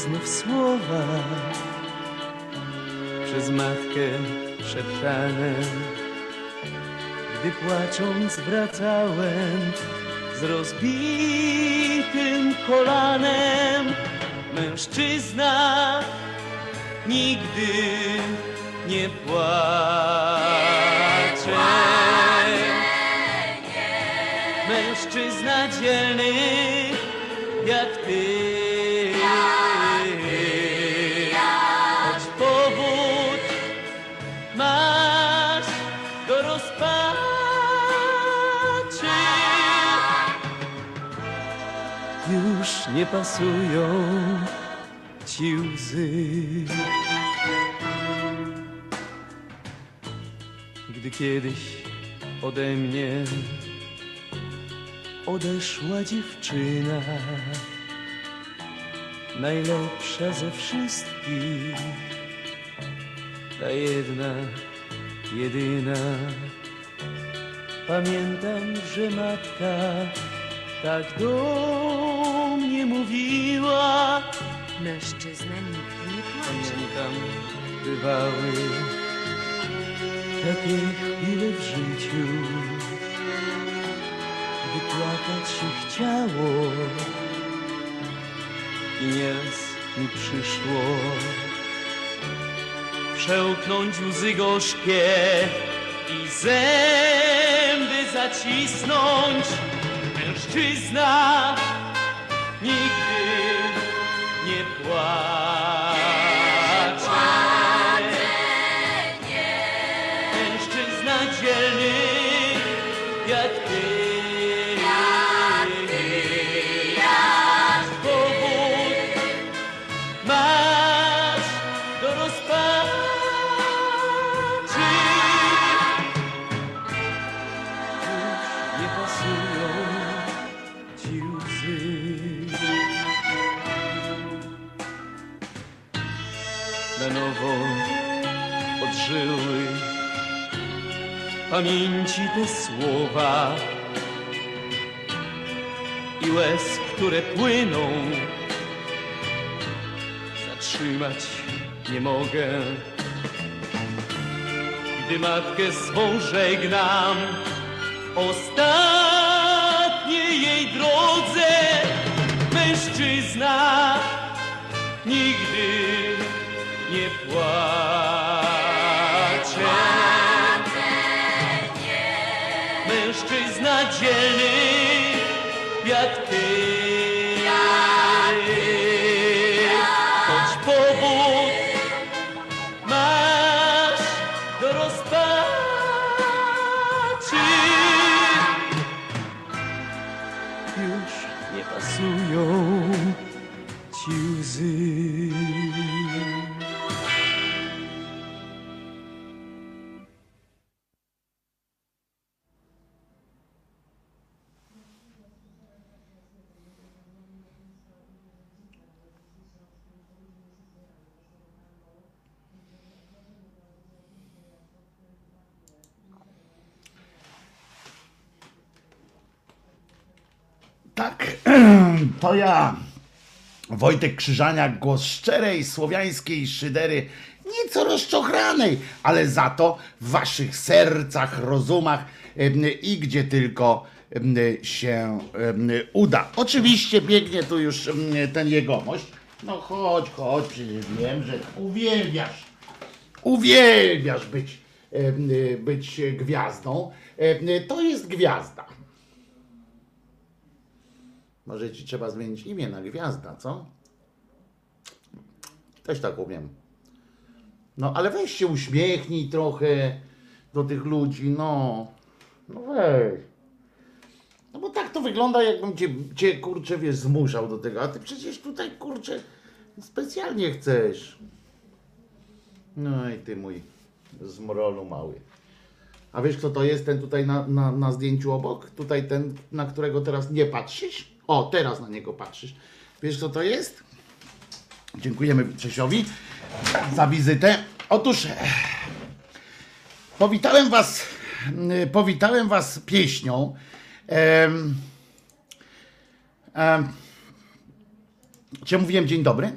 znów słowa przez matkę szeptane. Gdy płacząc wracałem z rozbitym kolanem, mężczyzna nigdy nie płacze. Mężczyzna dzielny nie pasują ci łzy. Gdy kiedyś ode mnie odeszła dziewczyna, najlepsza ze wszystkich, ta jedna, jedyna. Pamiętam, że matka tak do mnie mówiła. Mężczyzna nigdy nie płacze. Pamiętam, bywały takie chwile w życiu, gdy płakać się chciało i nieraz mi przyszło przełknąć łzy gorzkie i zęby zacisnąć. Mężczyzna nigdy nie płacze. Pamięci te słowa i łez, które płyną, zatrzymać nie mogę. Gdy matkę swą żegnam, ostatniej jej drodze, mężczyzna nigdy nie płacze. Mężczyzna dzielny jak ty. To ja, Wojtek Krzyżaniak, głos szczerej słowiańskiej szydery, nieco rozczochranej, ale za to w waszych sercach, rozumach i gdzie tylko się uda. Oczywiście biegnie tu już ten jegomość. No chodź, chodź, przecież wiem, że uwielbiasz, uwielbiasz być, być gwiazdą. To jest gwiazda. Może ci trzeba zmienić imię na gwiazda, co? Też tak umiem. No, ale weź się uśmiechnij trochę do tych ludzi, no. No weź. No bo tak to wygląda, jakbym cię, cię kurczę, wiesz, zmuszał do tego, a ty przecież tutaj, kurczę, specjalnie chcesz. No i ty mój zmrolu mały. A wiesz, kto to jest ten tutaj na, na, na zdjęciu obok? Tutaj ten, na którego teraz nie patrzysz? O, teraz na niego patrzysz. Wiesz, kto to jest? Dziękujemy Czesiowi za wizytę. Otóż powitałem Was powitałem was pieśnią. Em, em, czy mówiłem dzień dobry?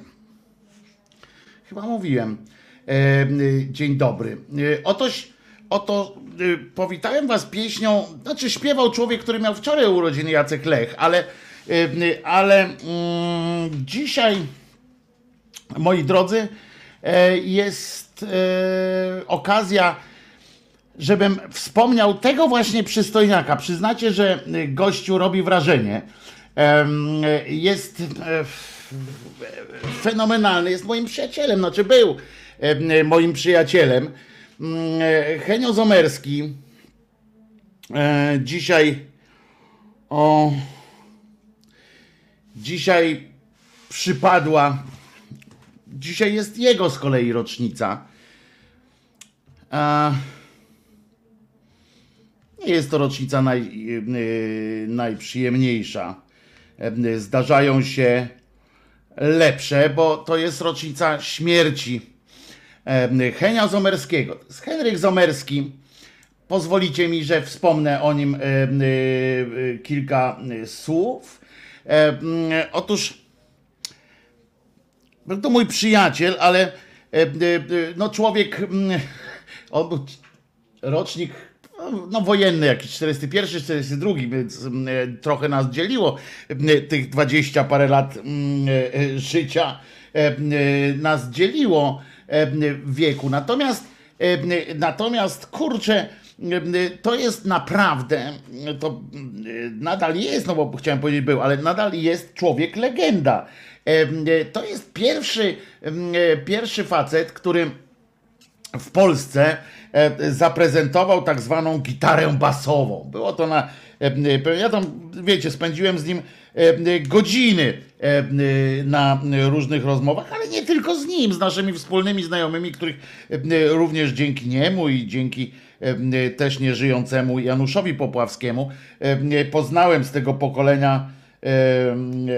Chyba mówiłem. Em, y, dzień dobry. Y, Otoś, oto y, powitałem was pieśnią, znaczy śpiewał człowiek, który miał wczoraj urodziny, Jacek Lech, ale, ale mm, dzisiaj, moi drodzy, e, jest e, okazja, żebym wspomniał tego właśnie przystojniaka. Przyznacie, że gościu robi wrażenie. Jest fenomenalny, jest moim przyjacielem, znaczy był moim przyjacielem. Henio Zomerski dzisiaj o dzisiaj przypadła dzisiaj jest jego z kolei rocznica. A, nie jest to rocznica naj, yy, najprzyjemniejsza. Yy, Zdarzają się lepsze, bo to jest rocznica śmierci yy, Henia Zomerskiego. Jest Henryk Zomerski. Pozwolicie mi, że wspomnę o nim yy, kilka słów. Yy, Otóż był to mój przyjaciel, ale e, e, e, no człowiek, on był rocznik no, no wojenny jakiś, 41, 42, więc e, trochę nas dzieliło tych 20 parę lat e, e, życia e, e, nas dzieliło e, wieku. Natomiast e, natomiast kurczę to jest naprawdę, to nadal jest, no bo chciałem powiedzieć był, ale nadal jest człowiek legenda. To jest pierwszy, pierwszy facet, który w Polsce e, zaprezentował tak zwaną gitarę basową. Było to na. Ja tam, wiecie, spędziłem z nim godziny na różnych rozmowach, ale nie tylko z nim, z naszymi wspólnymi znajomymi, których również dzięki niemu i dzięki też nieżyjącemu Januszowi Popławskiemu e, poznałem z tego pokolenia e,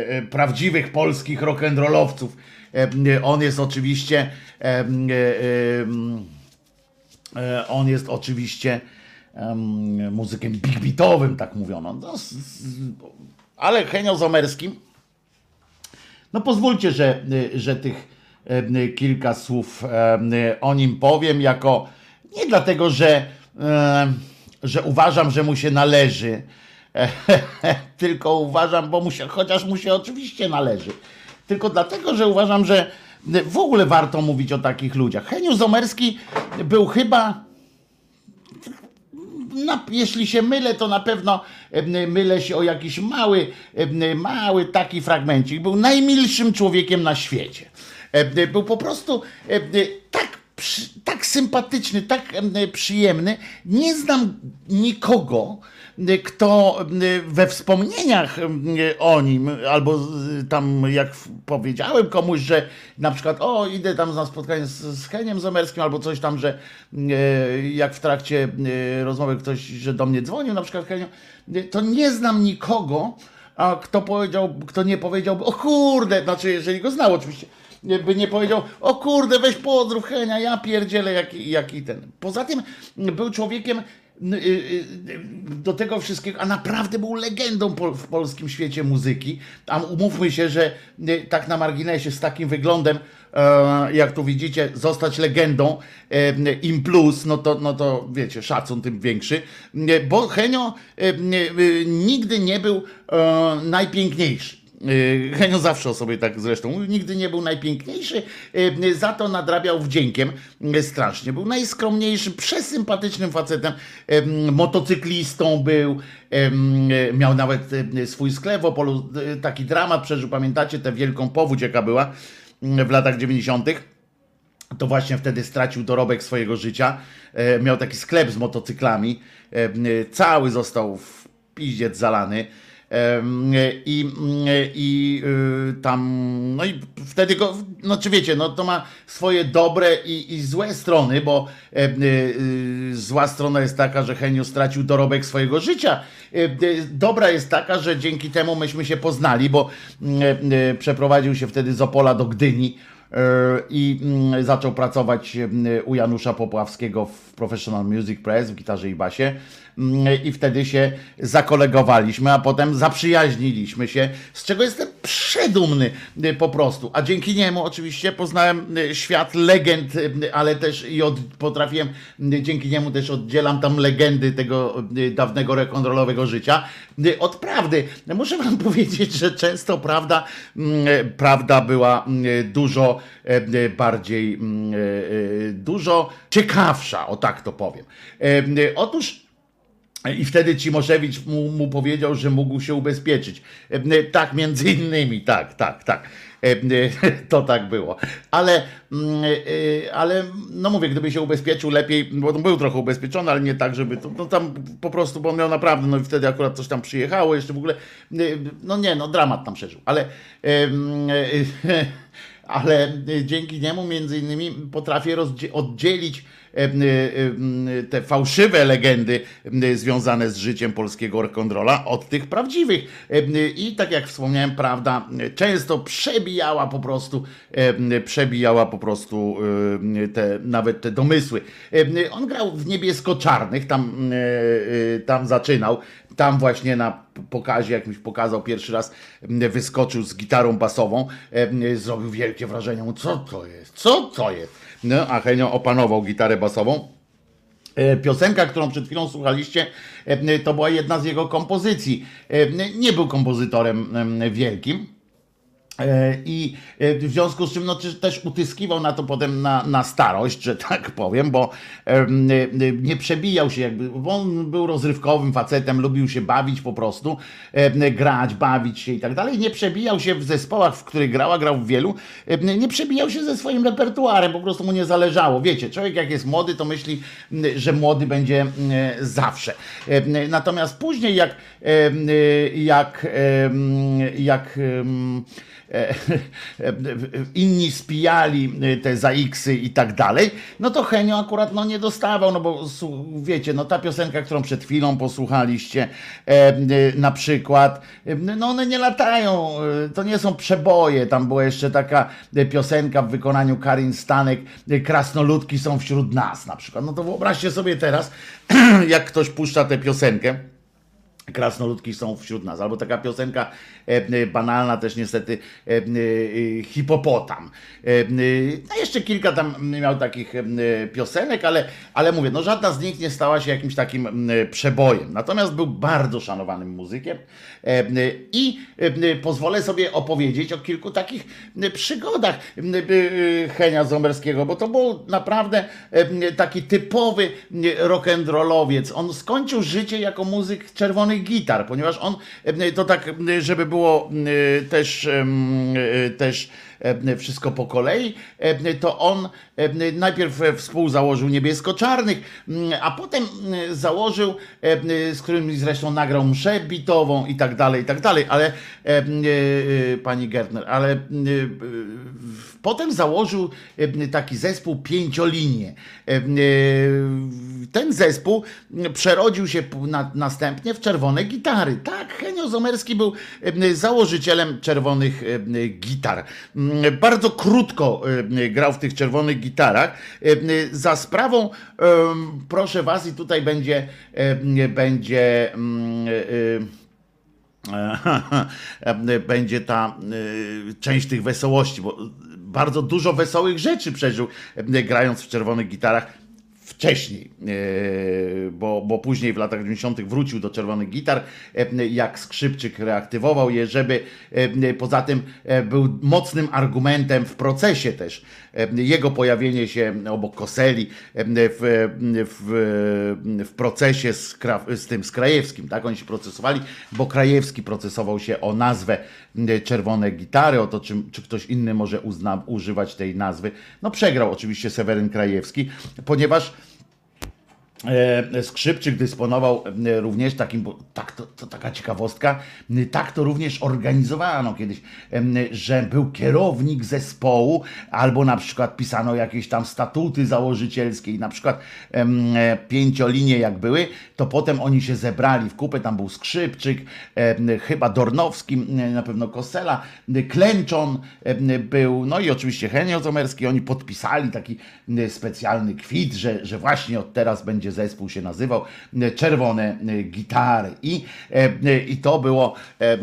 e, prawdziwych polskich rock'n'rollowców. E, On jest oczywiście e, e, e, on jest oczywiście em, muzykiem big beatowym, tak mówiono. No, z, z, ale Henio Zomerski, no pozwólcie, że, że tych kilka słów o nim powiem, jako nie dlatego, że, em, że uważam, że mu się należy, tylko uważam, bo mu się, chociaż mu się oczywiście należy, tylko dlatego, że uważam, że w ogóle warto mówić o takich ludziach. Heniu Zomerski był chyba na, jeśli się mylę, to na pewno e, mylę się o jakiś mały, e, mały taki fragmencik. Był najmilszym człowiekiem na świecie. E, Był po prostu e, tak, przy- tak sympatyczny, tak e, przyjemny. Nie znam nikogo, e, kto e, we wspomnieniach o nim, albo tam jak powiedziałem komuś, że na przykład o idę tam na spotkanie z, z Heniem Zomerskim, albo coś tam, że jak w trakcie rozmowy ktoś, że do mnie dzwonił, na przykład Henio, to nie znam nikogo, a kto powiedział, kto nie powiedziałby, o kurde, znaczy jeżeli go znał oczywiście, by nie powiedział, o kurde, weź pozdrów Henia, ja pierdzielę, jaki, jaki ten. Poza tym był człowiekiem y, y, do tego wszystkiego, a naprawdę był legendą pol, w polskim świecie muzyki. A umówmy się, że y, tak na marginesie z takim wyglądem, e, jak tu widzicie, zostać legendą e, im plus, no to, no to wiecie, szacun tym większy, Nie, bo Henio e, e, nigdy nie był e, najpiękniejszy. Yy, Henio zawsze o sobie tak zresztą mówił, nigdy nie był najpiękniejszy, yy, za to nadrabiał wdziękiem yy, strasznie. Był najskromniejszym, przesympatycznym facetem, motocyklistą był, miał nawet swój sklep w Opolu, taki dramat przeżył, pamiętacie tę wielką powódź, jaka była w latach 90 to właśnie wtedy stracił dorobek swojego życia. Miał taki sklep z motocyklami. Cały został w piździec zalany. I, i e, tam, no i wtedy go, no czy wiecie, no to ma swoje dobre i, i złe strony, bo e, e, zła strona jest taka, że Henio stracił dorobek swojego życia. Dobra jest taka, że dzięki temu myśmy się poznali, bo e, przeprowadził się wtedy z Opola do Gdyni i mm, zaczął pracować mm, u Janusza Popławskiego w Professional Music Press w gitarze i basie Mm, i wtedy się zakolegowaliśmy, a potem zaprzyjaźniliśmy się, z czego jestem przedumny y, po prostu. A dzięki niemu oczywiście poznałem y, świat legend, y, ale też i od, potrafiłem, dzięki niemu też oddzielam tam legendy tego dawnego rock'n'rollowego życia od prawdy. Muszę wam powiedzieć, że często prawda, mm, prawda była mm, dużo e, bardziej, mm, e, e, dużo ciekawsza, o tak to powiem. E, Otóż i wtedy Cimoszewicz mu, mu powiedział, że mógł się ubezpieczyć. E, Tak, między innymi, tak, tak, tak. E, e, To tak było. Ale, mm, e, ale no mówię, gdyby się ubezpieczył lepiej, bo był trochę ubezpieczony, ale nie tak, żeby to, no tam po prostu, bo on miał naprawdę, no i wtedy akurat coś tam przyjechało, jeszcze w ogóle, e, no nie, no dramat tam przeżył. Ale, e, ale dzięki niemu między innymi potrafię oddzielić em, em, te fałszywe legendy związane z życiem polskiego rock'n'rolla od tych prawdziwych. I tak jak wspomniałem, prawda często przebijała po prostu, przebijała po prostu te, nawet te domysły. On grał w niebiesko-czarnych, tam, e, e, tam zaczynał. Tam właśnie na pokazie, jakimś pokazał pierwszy raz, wyskoczył z gitarą basową, em, zrobił wielkie wrażenie. Co to jest? Co to jest? No, a Henio opanował gitarę basową. E, Piosenka, którą przed chwilą słuchaliście, e, to była jedna z jego kompozycji. E, Nie był kompozytorem em, wielkim. E, I e, w związku z czym no, też- utyskiwał na to potem na, na starość, że tak powiem, bo e, nie przebijał się jakby, bo on był rozrywkowym facetem, lubił się bawić po prostu, grać, bawić się i tak dalej. Nie przebijał się w zespołach, w których grała, grał w wielu, nie przebijał się ze swoim repertuarem, po prostu mu nie zależało. Wiecie, człowiek jak jest młody, to myśli, że młody będzie zawsze. Natomiast później jak, jak, jak inni spijali te ZX-y i tak dalej, no to Henio akurat no, nie dostawał, no bo wiecie, no ta piosenka, którą przed chwilą posłuchaliście, e, e, na przykład, e, no one nie latają, e, to nie są przeboje, tam była jeszcze taka e, piosenka w wykonaniu Karin Stanek, e, Krasnoludki są wśród nas na przykład, no to wyobraźcie sobie teraz, jak ktoś puszcza tę piosenkę, Krasnoludki są wśród nas. Albo taka piosenka e, e, banalna też niestety e, e, Hipopotam. No jeszcze kilka tam miał takich piosenek, ale, ale mówię, no żadna z nich nie stała się jakimś takim przebojem. Natomiast był bardzo szanowanym muzykiem i pozwolę sobie opowiedzieć o kilku takich przygodach Henia Zomerskiego, bo to był naprawdę taki typowy rock'n'rollowiec. On skończył życie jako muzyk czerwonych gitar, ponieważ on to tak, żeby było też, e, też wszystko po kolei, to on najpierw współzałożył niebiesko-czarnych, a potem założył, z którym zresztą nagrał mszę bitową i tak dalej, i tak dalej, ale e, e, pani Gertner, ale w- potem założył e, taki zespół pięciolinie. E, e, Ten zespół przerodził się następnie w czerwone gitary. Tak, Henio Zomerski był założycielem czerwonych gitar. Bardzo krótko grał w tych czerwonych gitarach. Za sprawą, proszę was, i tutaj będzie, będzie będzie ta część tych wesołości, bo bardzo dużo wesołych rzeczy przeżył e, grając w czerwonych gitarach wcześniej, e, bo, bo później w latach 90. wrócił do czerwonych gitar, e, jak skrzypczyk reaktywował je, żeby e, poza tym był mocnym argumentem w procesie też. Jego pojawienie się obok Koseli w, w, w procesie z, z tym z Krajewskim, tak? Oni się procesowali, bo Krajewski procesował się o nazwę Czerwone Gitary, o to, czy, czy ktoś inny może uzna, używać tej nazwy. No przegrał oczywiście Seweryn Krajewski, ponieważ Skrzypczyk dysponował e, również takim, bo tak to, to taka ciekawostka, m, tak to również organizowano kiedyś, że był kierownik zespołu, albo na przykład pisano jakieś tam statuty założycielskie i na przykład e, pięciolinie jak były, to potem oni się zebrali w kupę, tam był Skrzypczyk, chyba Dornowski, na pewno Kosela, Klęczon był, no i oczywiście Henio Zomerski, oni podpisali taki specjalny kwit, że, że właśnie od teraz będzie zespół się nazywał m, Czerwone m, Gitary i, e, i to było e, e,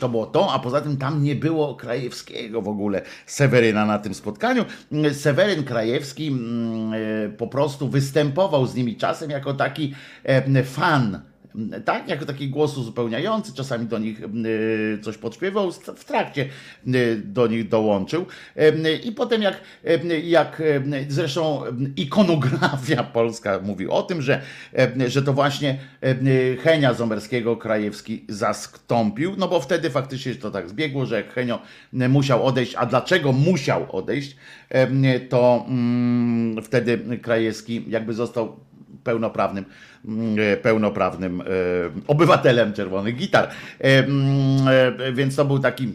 to było to, a poza tym tam nie było Krajewskiego w ogóle Seweryna na tym spotkaniu. M, Seweryn Krajewski m, e, po prostu występował z nimi czasem jako taki e, fan tak, jako taki głos uzupełniający, czasami do nich y, coś podśpiewał, w trakcie y, do nich dołączył. Y, I potem jak, jak zresztą ikonografia polska mówi o tym, że, że to właśnie Henia Zomerskiego Krajewski zastąpił, no bo wtedy faktycznie to tak zbiegło, że jak Henio musiał odejść, a dlaczego musiał odejść, to mm, wtedy Krajewski jakby został pełnoprawnym, mm, e, pełnoprawnym e, obywatelem Czerwonych Gitar. E, mm, Więc to był taki,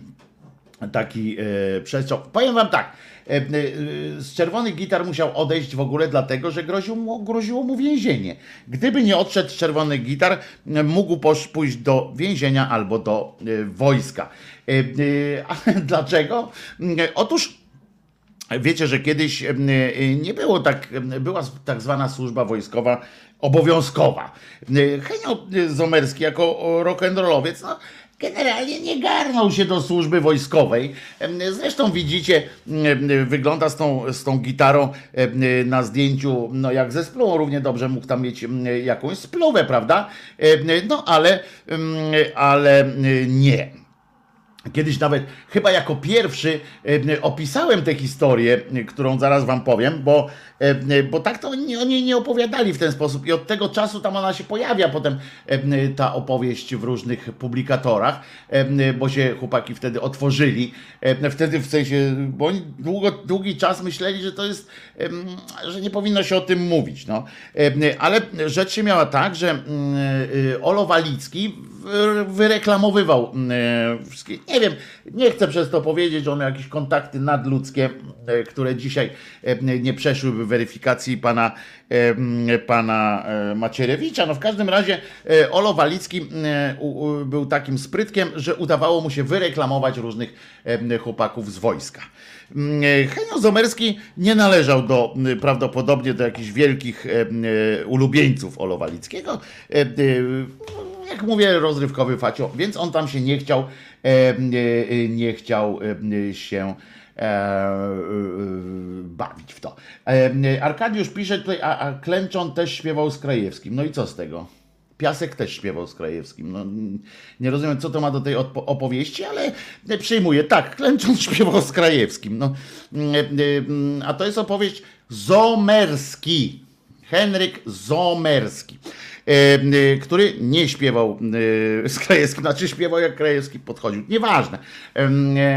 taki przestrzał. Powiem wam tak, z Czerwonych Gitar musiał odejść w ogóle dlatego, że groziło mu, groziło mu więzienie. Gdyby nie odszedł z Czerwonych Gitar, mógł pójść do więzienia albo do wojska. A dlaczego? Otóż Wiecie, że kiedyś e, nie było tak, była tak zwana służba wojskowa obowiązkowa. E, Henio Zomerski jako rock'n'rollowiec, no, generalnie nie garnął się do służby wojskowej. Zresztą widzicie, wygląda z tą, z tą gitarą na zdjęciu, no jak ze spluwą, równie dobrze mógł tam mieć jakąś spluwę, prawda? No ale, ale nie. Kiedyś nawet chyba jako pierwszy e, opisałem tę historię, e, którą zaraz wam powiem, bo, e, bo tak to oni, oni nie opowiadali w ten sposób i od tego czasu tam ona się pojawia potem ta opowieść w różnych publikatorach, bo się chłopaki wtedy otworzyli. Wtedy w sensie, bo oni długo, długi czas myśleli, że to jest, że nie powinno się o tym mówić. No. Ale rzecz się miała tak, że Olo Walicki wy- wyreklamowywał wszystkie, nie wiem, nie chcę przez to powiedzieć, że on miał jakieś kontakty nadludzkie, e, które dzisiaj e, nie przeszłyby weryfikacji pana, e, pana Macierewicza. No w każdym razie Olo Walicki był takim sprytkiem, że udawało mu się wyreklamować różnych chłopaków z wojska. Henio Zomerski nie należał do, prawdopodobnie do jakichś wielkich ulubieńców Olo Walickiego. Jak mówię, rozrywkowy facio, więc on tam się nie chciał, nie chciał e, się e, e, bawić w to. E, Arkadiusz pisze tutaj, a, a też śpiewał z Krajewskim. No i co z tego? Piasek też śpiewał z Krajewskim. No, nie rozumiem, co to ma do tej opowieści, ale przyjmuję. Tak, Klęczon śpiewał z Krajewskim. No, a to jest opowieść Zomerski. Henryk Zomerski, e, e, który nie śpiewał e, z Krajewskim, znaczy śpiewał jak Krajewski podchodził. Nieważne. E,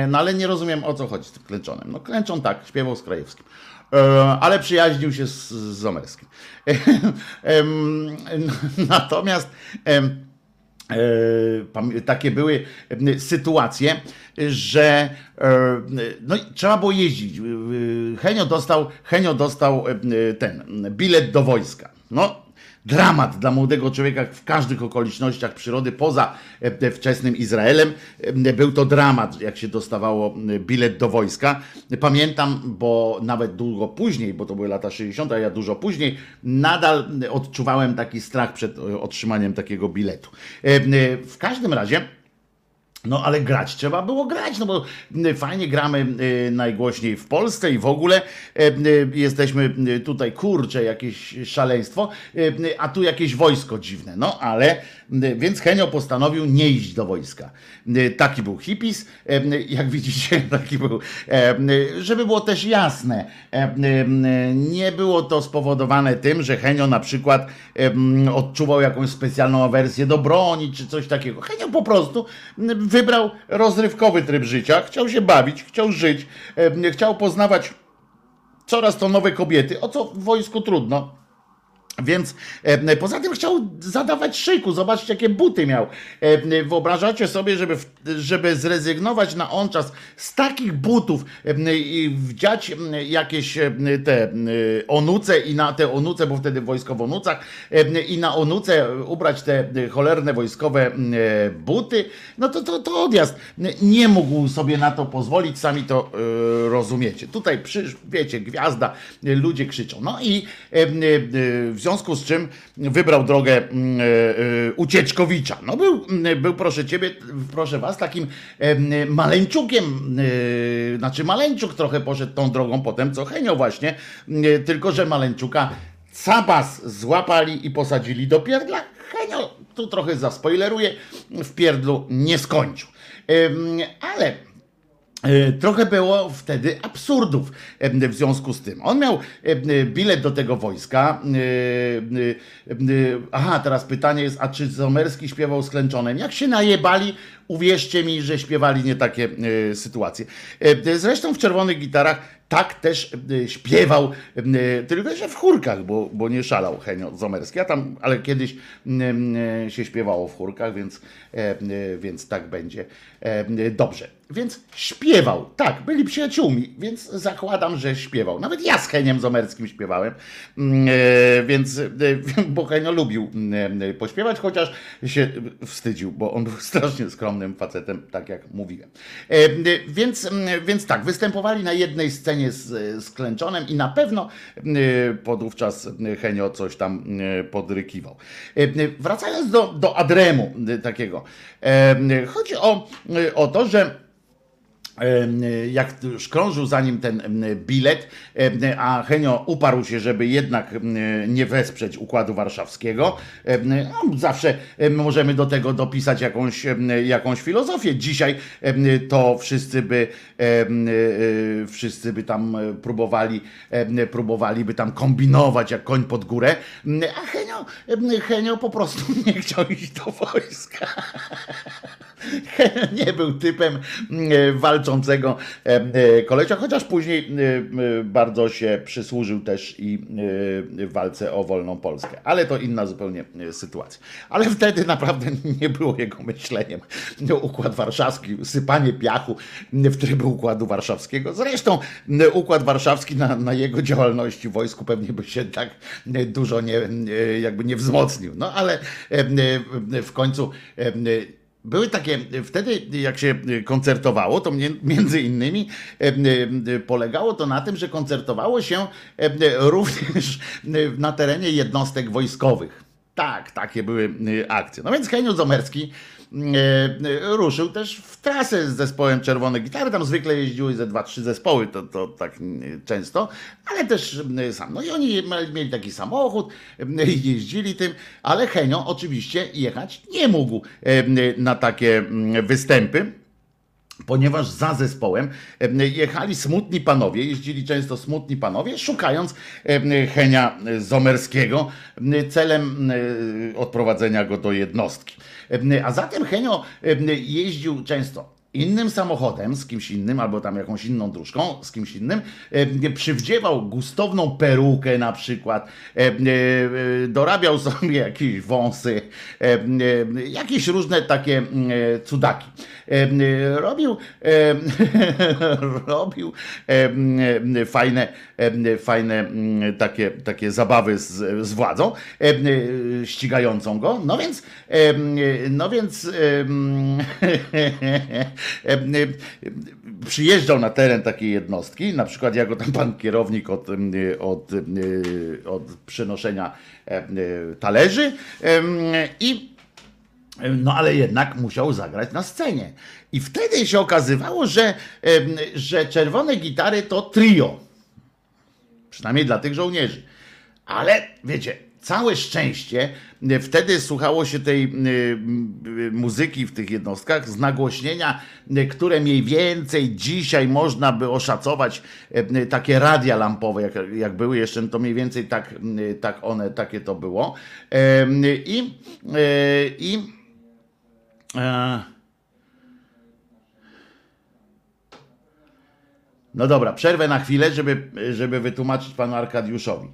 No ale nie rozumiem o co chodzi z tym Klęczonem. No Klęczon tak, śpiewał z Krajewskim. E, Ale przyjaźnił się z, Zomerskim. Natomiast e, takie były sytuacje, że no, trzeba było jeździć. Henio dostał, Henio dostał ten bilet do wojska. No, dramat dla młodego człowieka w każdych okolicznościach przyrody, poza e, wczesnym Izraelem. E, Był to dramat, jak się dostawało e, bilet do wojska. Pamiętam, bo nawet długo później, bo to były lata 60., a ja dużo później, nadal odczuwałem taki strach przed otrzymaniem takiego biletu. W każdym razie. No ale grać trzeba było grać, no bo fajnie gramy najgłośniej w Polsce i w ogóle y, jesteśmy tutaj, kurcze, jakieś szaleństwo, y, a tu jakieś wojsko dziwne. No ale, więc Henio postanowił nie iść do wojska. Taki był hipis, y, jak widzicie, taki był, żeby było też jasne, nie było to spowodowane tym, że Henio na przykład odczuwał jakąś specjalną awersję do broni, czy coś takiego. Henio po prostu wybrał rozrywkowy tryb życia, chciał się bawić, chciał żyć, e, chciał poznawać coraz to nowe kobiety, o co w wojsku trudno. Więc e, poza tym chciał zadawać szyku. Zobaczcie, jakie buty miał. E, wyobrażacie sobie, żeby, w- żeby zrezygnować na on czas z takich butów e, i wdziać jakieś te onuce i na te onuce, bo wtedy wojsko w onucach, i na onuce ubrać te cholerne wojskowe buty, no to, to, to odjazd. Nie mógł sobie na to pozwolić, sami to rozumiecie. Tutaj przysz, wiecie, gwiazda, ludzie krzyczą. No i e, w związku z czym wybrał drogę mm, e, e, Ucieczkowicza. No był, mm, był proszę ciebie, proszę was, takim e, maleńczukiem, znaczy maleńczuk trochę poszedł tą drogą potem, co Henio właśnie, tylko że maleńczuka Cabas złapali i posadzili do pierdla. Henio, tu trochę zaspoileruję, w pierdlu nie skończył. Ale Trochę było wtedy absurdów e, w związku z tym. On miał e, bilet do tego wojska. E, e, e, Aha, teraz pytanie jest, a czy Zomerski śpiewał z? Jak się najebali, uwierzcie mi, że śpiewali nie takie e, sytuacje. E, Zresztą w Czerwonych Gitarach tak też e, śpiewał, e, tylko że w chórkach, bo, bo nie szalał Henio Zomerski, a tam, ale kiedyś m, e, się śpiewało w chórkach, więc, e, więc tak będzie e, dobrze. Więc śpiewał, tak, byli przyjaciółmi, więc zakładam, że śpiewał. Nawet ja z Heniem Zomerskim śpiewałem, mm, e, więc, bo Henio lubił mm, pośpiewać, chociaż się wstydził, bo on był strasznie skromnym facetem, tak jak mówiłem. Więc, mm, więc tak, występowali na jednej scenie z, z Klęczonem i na pewno e, podówczas Henio coś tam e, podrykiwał. E, Wracając do, do Adremu e, takiego, e, chodzi o, o to, że jak już krążył za nim ten bilet, a Henio uparł się, żeby jednak nie wesprzeć Układu Warszawskiego. No, Zawsze em, możemy do tego dopisać jakąś, jakąś filozofię. Dzisiaj to wszyscy by, e, wszyscy by tam e, próbowali, em, próbowali by tam kombinować jak koń pod górę, a Henio, Henio po prostu nie chciał iść do wojska. nie był typem e, walczącego e, e, kolesia, chociaż później e, bardzo się przysłużył też i w walce o wolną Polskę. Ale to inna zupełnie sytuacja. Ale wtedy naprawdę nie było jego myśleniem. No, Układ Warszawski, sypanie piachu w tryby Układu Warszawskiego. Zresztą Układ Warszawski na, na jego działalności w wojsku pewnie by się tak dużo nie, jakby nie wzmocnił. No ale w końcu były takie, wtedy jak się koncertowało, to między innymi e, e, polegało to na tym, że koncertowało się e, również na terenie jednostek wojskowych. Tak, takie były akcje. No więc Henio Zomerski ruszył też w trasę z zespołem Czerwone Gitary. Tam zwykle jeździły ze dwa, trzy zespoły, to, to tak e, często, ale też e, sam. No i oni mieli taki samochód, e, jeździli tym, ale Henio oczywiście jechać nie mógł e, na takie mm, występy ponieważ za zespołem em, jechali smutni panowie, jeździli często smutni panowie, szukając Henia Zomerskiego em, celem em, odprowadzenia go do jednostki. A zatem Henio jeździł często innym samochodem, z kimś innym, albo tam jakąś inną dróżką, z kimś innym, em, przywdziewał gustowną perukę na przykład, e, e, dorabiał sobie jakieś wąsy, em, e, jakieś różne takie e, cudaki. E, Robił, robił e, fajne, fajne takie, takie zabawy z, z władzą e, ścigającą go. No więc, e, no więc e, przyjeżdżał na teren takiej jednostki, na przykład jako tam pan kierownik od, od, od przenoszenia talerzy i no ale jednak musiał zagrać na scenie. I wtedy się okazywało, że, że czerwone gitary to trio. Przynajmniej dla tych żołnierzy. Ale wiecie, całe szczęście e, wtedy słuchało się tej muzyki w tych jednostkach z nagłośnienia, e, które mniej więcej dzisiaj można by oszacować e, takie radia lampowe, jak, jak były jeszcze, to mniej więcej tak, tak one, takie to było. I, i No dobra, przerwę na chwilę, żeby, żeby wytłumaczyć panu Arkadiuszowi.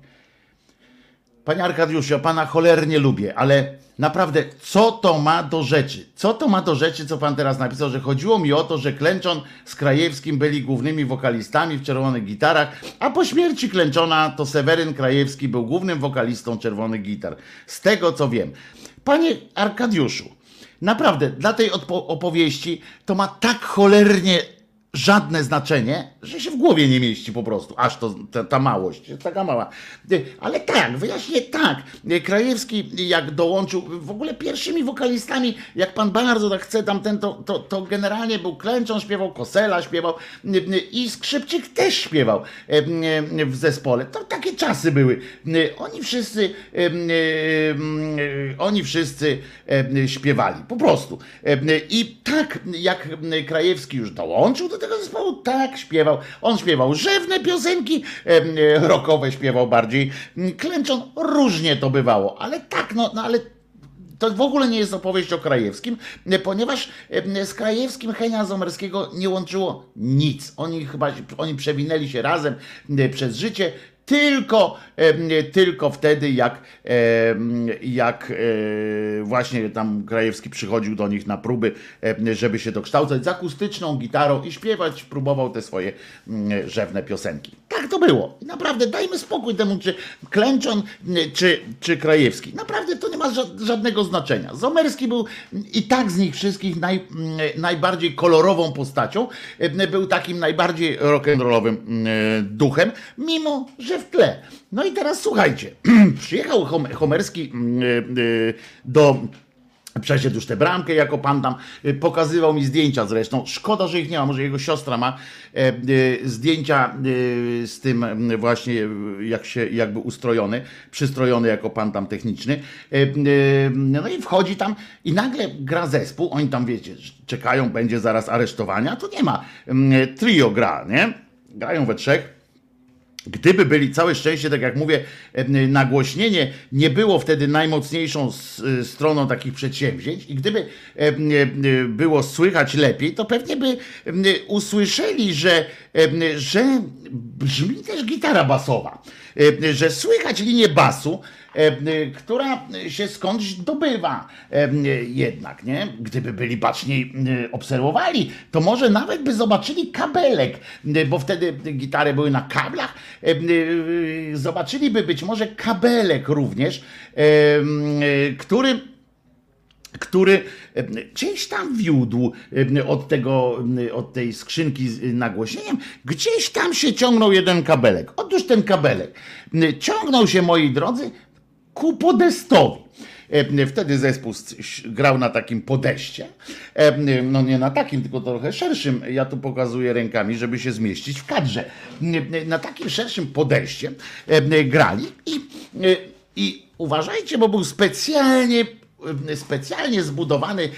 Panie Arkadiuszu, pana cholernie lubię, ale naprawdę, co to ma do rzeczy? Co to ma do rzeczy, co pan teraz napisał, że chodziło mi o to, że Klęczon z Krajewskim byli głównymi wokalistami w Czerwonych Gitarach, a po śmierci Klęczona to Seweryn Krajewski był głównym wokalistą Czerwonych Gitar. Z tego co wiem. Panie Arkadiuszu, naprawdę, dla tej opowieści to ma tak cholernie żadne znaczenie, że się w głowie nie mieści po prostu, aż to ta, ta małość, taka mała. Ale tak, wyjaśnię tak. Krajewski jak dołączył, w ogóle pierwszymi wokalistami, jak pan bardzo tak chce tamten, to, to, to generalnie był Klęczon, śpiewał Kosela, śpiewał i Skrzypczyk też śpiewał w zespole. To takie czasy były. Oni wszyscy oni wszyscy śpiewali, po prostu. I tak jak Krajewski już dołączył do tego zespołu, tak śpiewał. On śpiewał rzewne piosenki, e, rockowe śpiewał bardziej. Klęczon różnie to bywało, ale tak, no, no ale to w ogóle nie jest opowieść o Krajewskim, e, ponieważ z Krajewskim Henia Zomerskiego nie łączyło nic. Oni chyba oni przewinęli się razem e, przez życie. Tylko, tylko wtedy, jak, jak e, właśnie tam Krajewski przychodził do nich na próby, żeby się dokształcać z akustyczną gitarą i śpiewać, próbował te swoje mm, rzewne piosenki. Tak to było. I naprawdę dajmy spokój temu, czy Klęczon, czy, czy Krajewski. Naprawdę to nie ma ża- żadnego znaczenia. Zomerski był i tak z nich wszystkich naj, mm, najbardziej kolorową postacią. E, Był takim najbardziej rock'n'rollowym duchem, mimo że w tle. No i teraz słuchajcie. Przyjechał Hom- Homerski mm, do Przeszedł już tę bramkę jako pan tam, y, pokazywał mi zdjęcia zresztą. Szkoda, że ich nie ma, może jego siostra ma e, y, zdjęcia y, z tym mm, właśnie jak się jakby ustrojony, przystrojony jako pan tam techniczny. E, No i wchodzi tam i nagle gra zespół, oni tam wiecie, czekają, będzie zaraz aresztowania, tu nie ma. Mm, Trio gra, nie? Grają we trzech. Gdyby byli, całe szczęście, tak jak mówię, em, nagłośnienie nie było wtedy najmocniejszą y, stroną takich przedsięwzięć i gdyby y, było słychać lepiej, to pewnie by usłyszeli, że, że brzmi też gitara basowa, że słychać linię basu, która się skądś dobywa em, jednak, nie? Gdyby byli baczniej obserwowali, to może nawet by zobaczyli kabelek, bo wtedy gitary były na kablach, zobaczyliby być może kabelek również, który który gdzieś tam wiódł od, tego, od tej skrzynki z nagłośnieniem, gdzieś tam się ciągnął jeden kabelek. Otóż ten kabelek ciągnął się, moi drodzy, ku podestowi. Em, Wtedy zespół grał na takim podeście. Em, No nie na takim, tylko trochę szerszym. Ja tu pokazuję rękami, żeby się zmieścić w kadrze. Na takim szerszym podeście em, grali i, e, i uważajcie, bo był specjalnie e, specjalnie zbudowany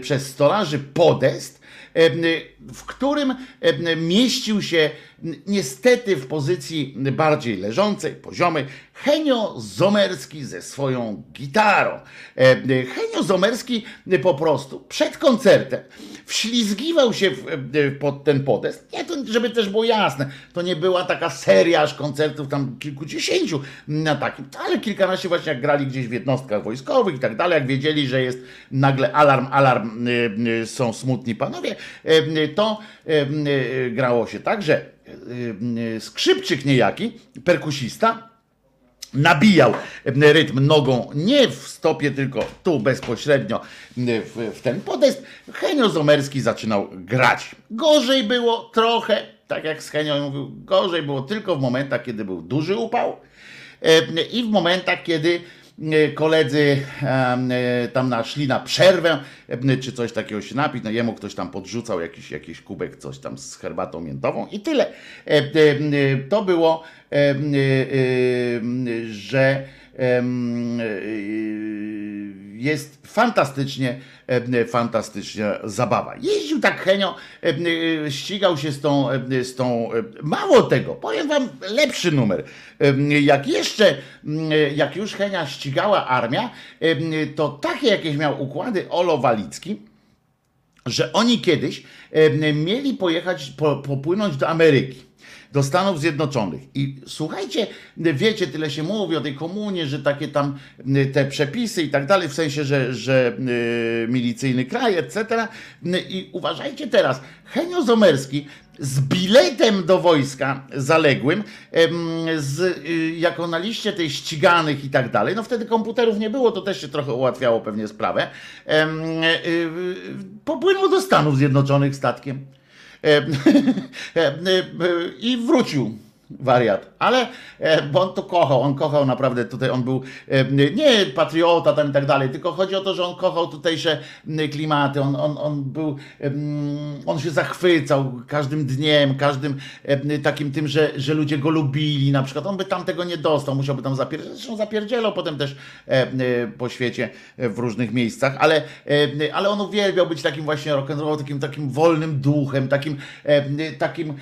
przez stolarzy podest, w którym mieścił się niestety w pozycji bardziej leżącej, poziomej, Henio Zomerski ze swoją gitarą. Henio Zomerski po prostu przed koncertem wślizgiwał się w, em, pod ten podest. Nie, to, żeby też było jasne, to nie była taka seria aż koncertów tam kilkudziesięciu na takim, ale kilkanaście właśnie jak grali gdzieś w jednostkach wojskowych i tak dalej, jak wiedzieli, że jest nagle alarm, alarm, y, y, są smutni panowie, to grało się tak, że skrzypczyk niejaki, perkusista, nabijał rytm nogą nie w stopie, tylko tu bezpośrednio w, w ten podest. Henio Zomerski zaczynał grać. Gorzej było trochę, tak jak z Henio mówił, gorzej było tylko w momentach, kiedy był duży upał i w momentach, kiedy koledzy em, e, tam naszli na przerwę, e, czy coś takiego się napić, no jemu ktoś tam podrzucał jakiś, jakiś kubek, coś tam z herbatą miętową i tyle. E, e, e, To było, e, e, e, że e, jest fantastycznie, fantastycznie zabawa. Jeździł tak Henio, e, ścigał się z tą, z tą, mało tego, powiem wam, lepszy numer. Jak jeszcze, jak już Henia ścigała armia, to takie jakieś miał układy Olo Walicki, że oni kiedyś mieli pojechać, po, popłynąć do Ameryki. Do Stanów Zjednoczonych. I słuchajcie, wiecie, tyle się mówi o tej komunie, że takie tam y, te przepisy i tak dalej, w sensie, że, że y, milicyjny kraj, etc. Y, I uważajcie teraz, Henio Zomerski z biletem do wojska zaległym, z, jako na liście tej ściganych i tak dalej, no wtedy komputerów nie było, to też się trochę ułatwiało pewnie sprawę, popłynął do Stanów Zjednoczonych statkiem. Em, em, y, I wrócił wariat, ale e, bo on to kochał, on kochał naprawdę tutaj, on był e, nie patriota tam i tak dalej, tylko chodzi o to, że on kochał tutejsze klimaty, on, on, on był, on się zachwycał każdym dniem, każdym takim tym, że, że ludzie go lubili, na przykład. On by tam tego nie dostał, musiałby tam zapierdzielać, zresztą zapierdzielał potem też e, po świecie w różnych miejscach, ale, ale on uwielbiał być takim właśnie rock'n'roll, takim, takim wolnym duchem, takim, takim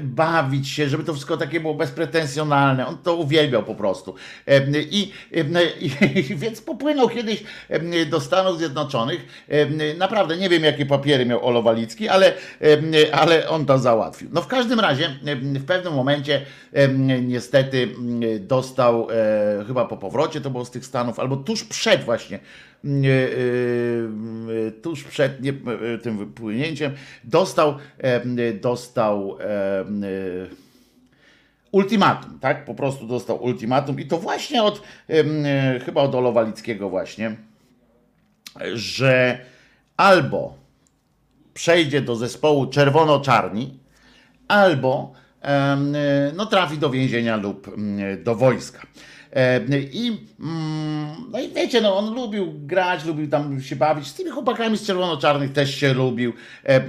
bawić się, żeby to wszystko takie było bezpretensjonalne. On to uwielbiał po prostu. I, i, więc popłynął kiedyś do Stanów Zjednoczonych. Naprawdę nie wiem, jakie papiery miał Olo Walicki, ale, ale on to załatwił. No w każdym razie w pewnym momencie niestety dostał e, chyba po powrocie to było z tych Stanów, albo tuż przed właśnie e, e, tuż przed tym wypłynięciem dostał dostał ultimatum, tak? Po prostu dostał ultimatum i to właśnie od e, chyba od Olowalickiego właśnie, że albo przejdzie do zespołu czerwono-czarni, albo e, no, trafi do więzienia lub do wojska. I, mm, no i wiecie, no on lubił grać, lubił tam się bawić. Z tymi chłopakami z czerwono-czarnych też się lubił. E,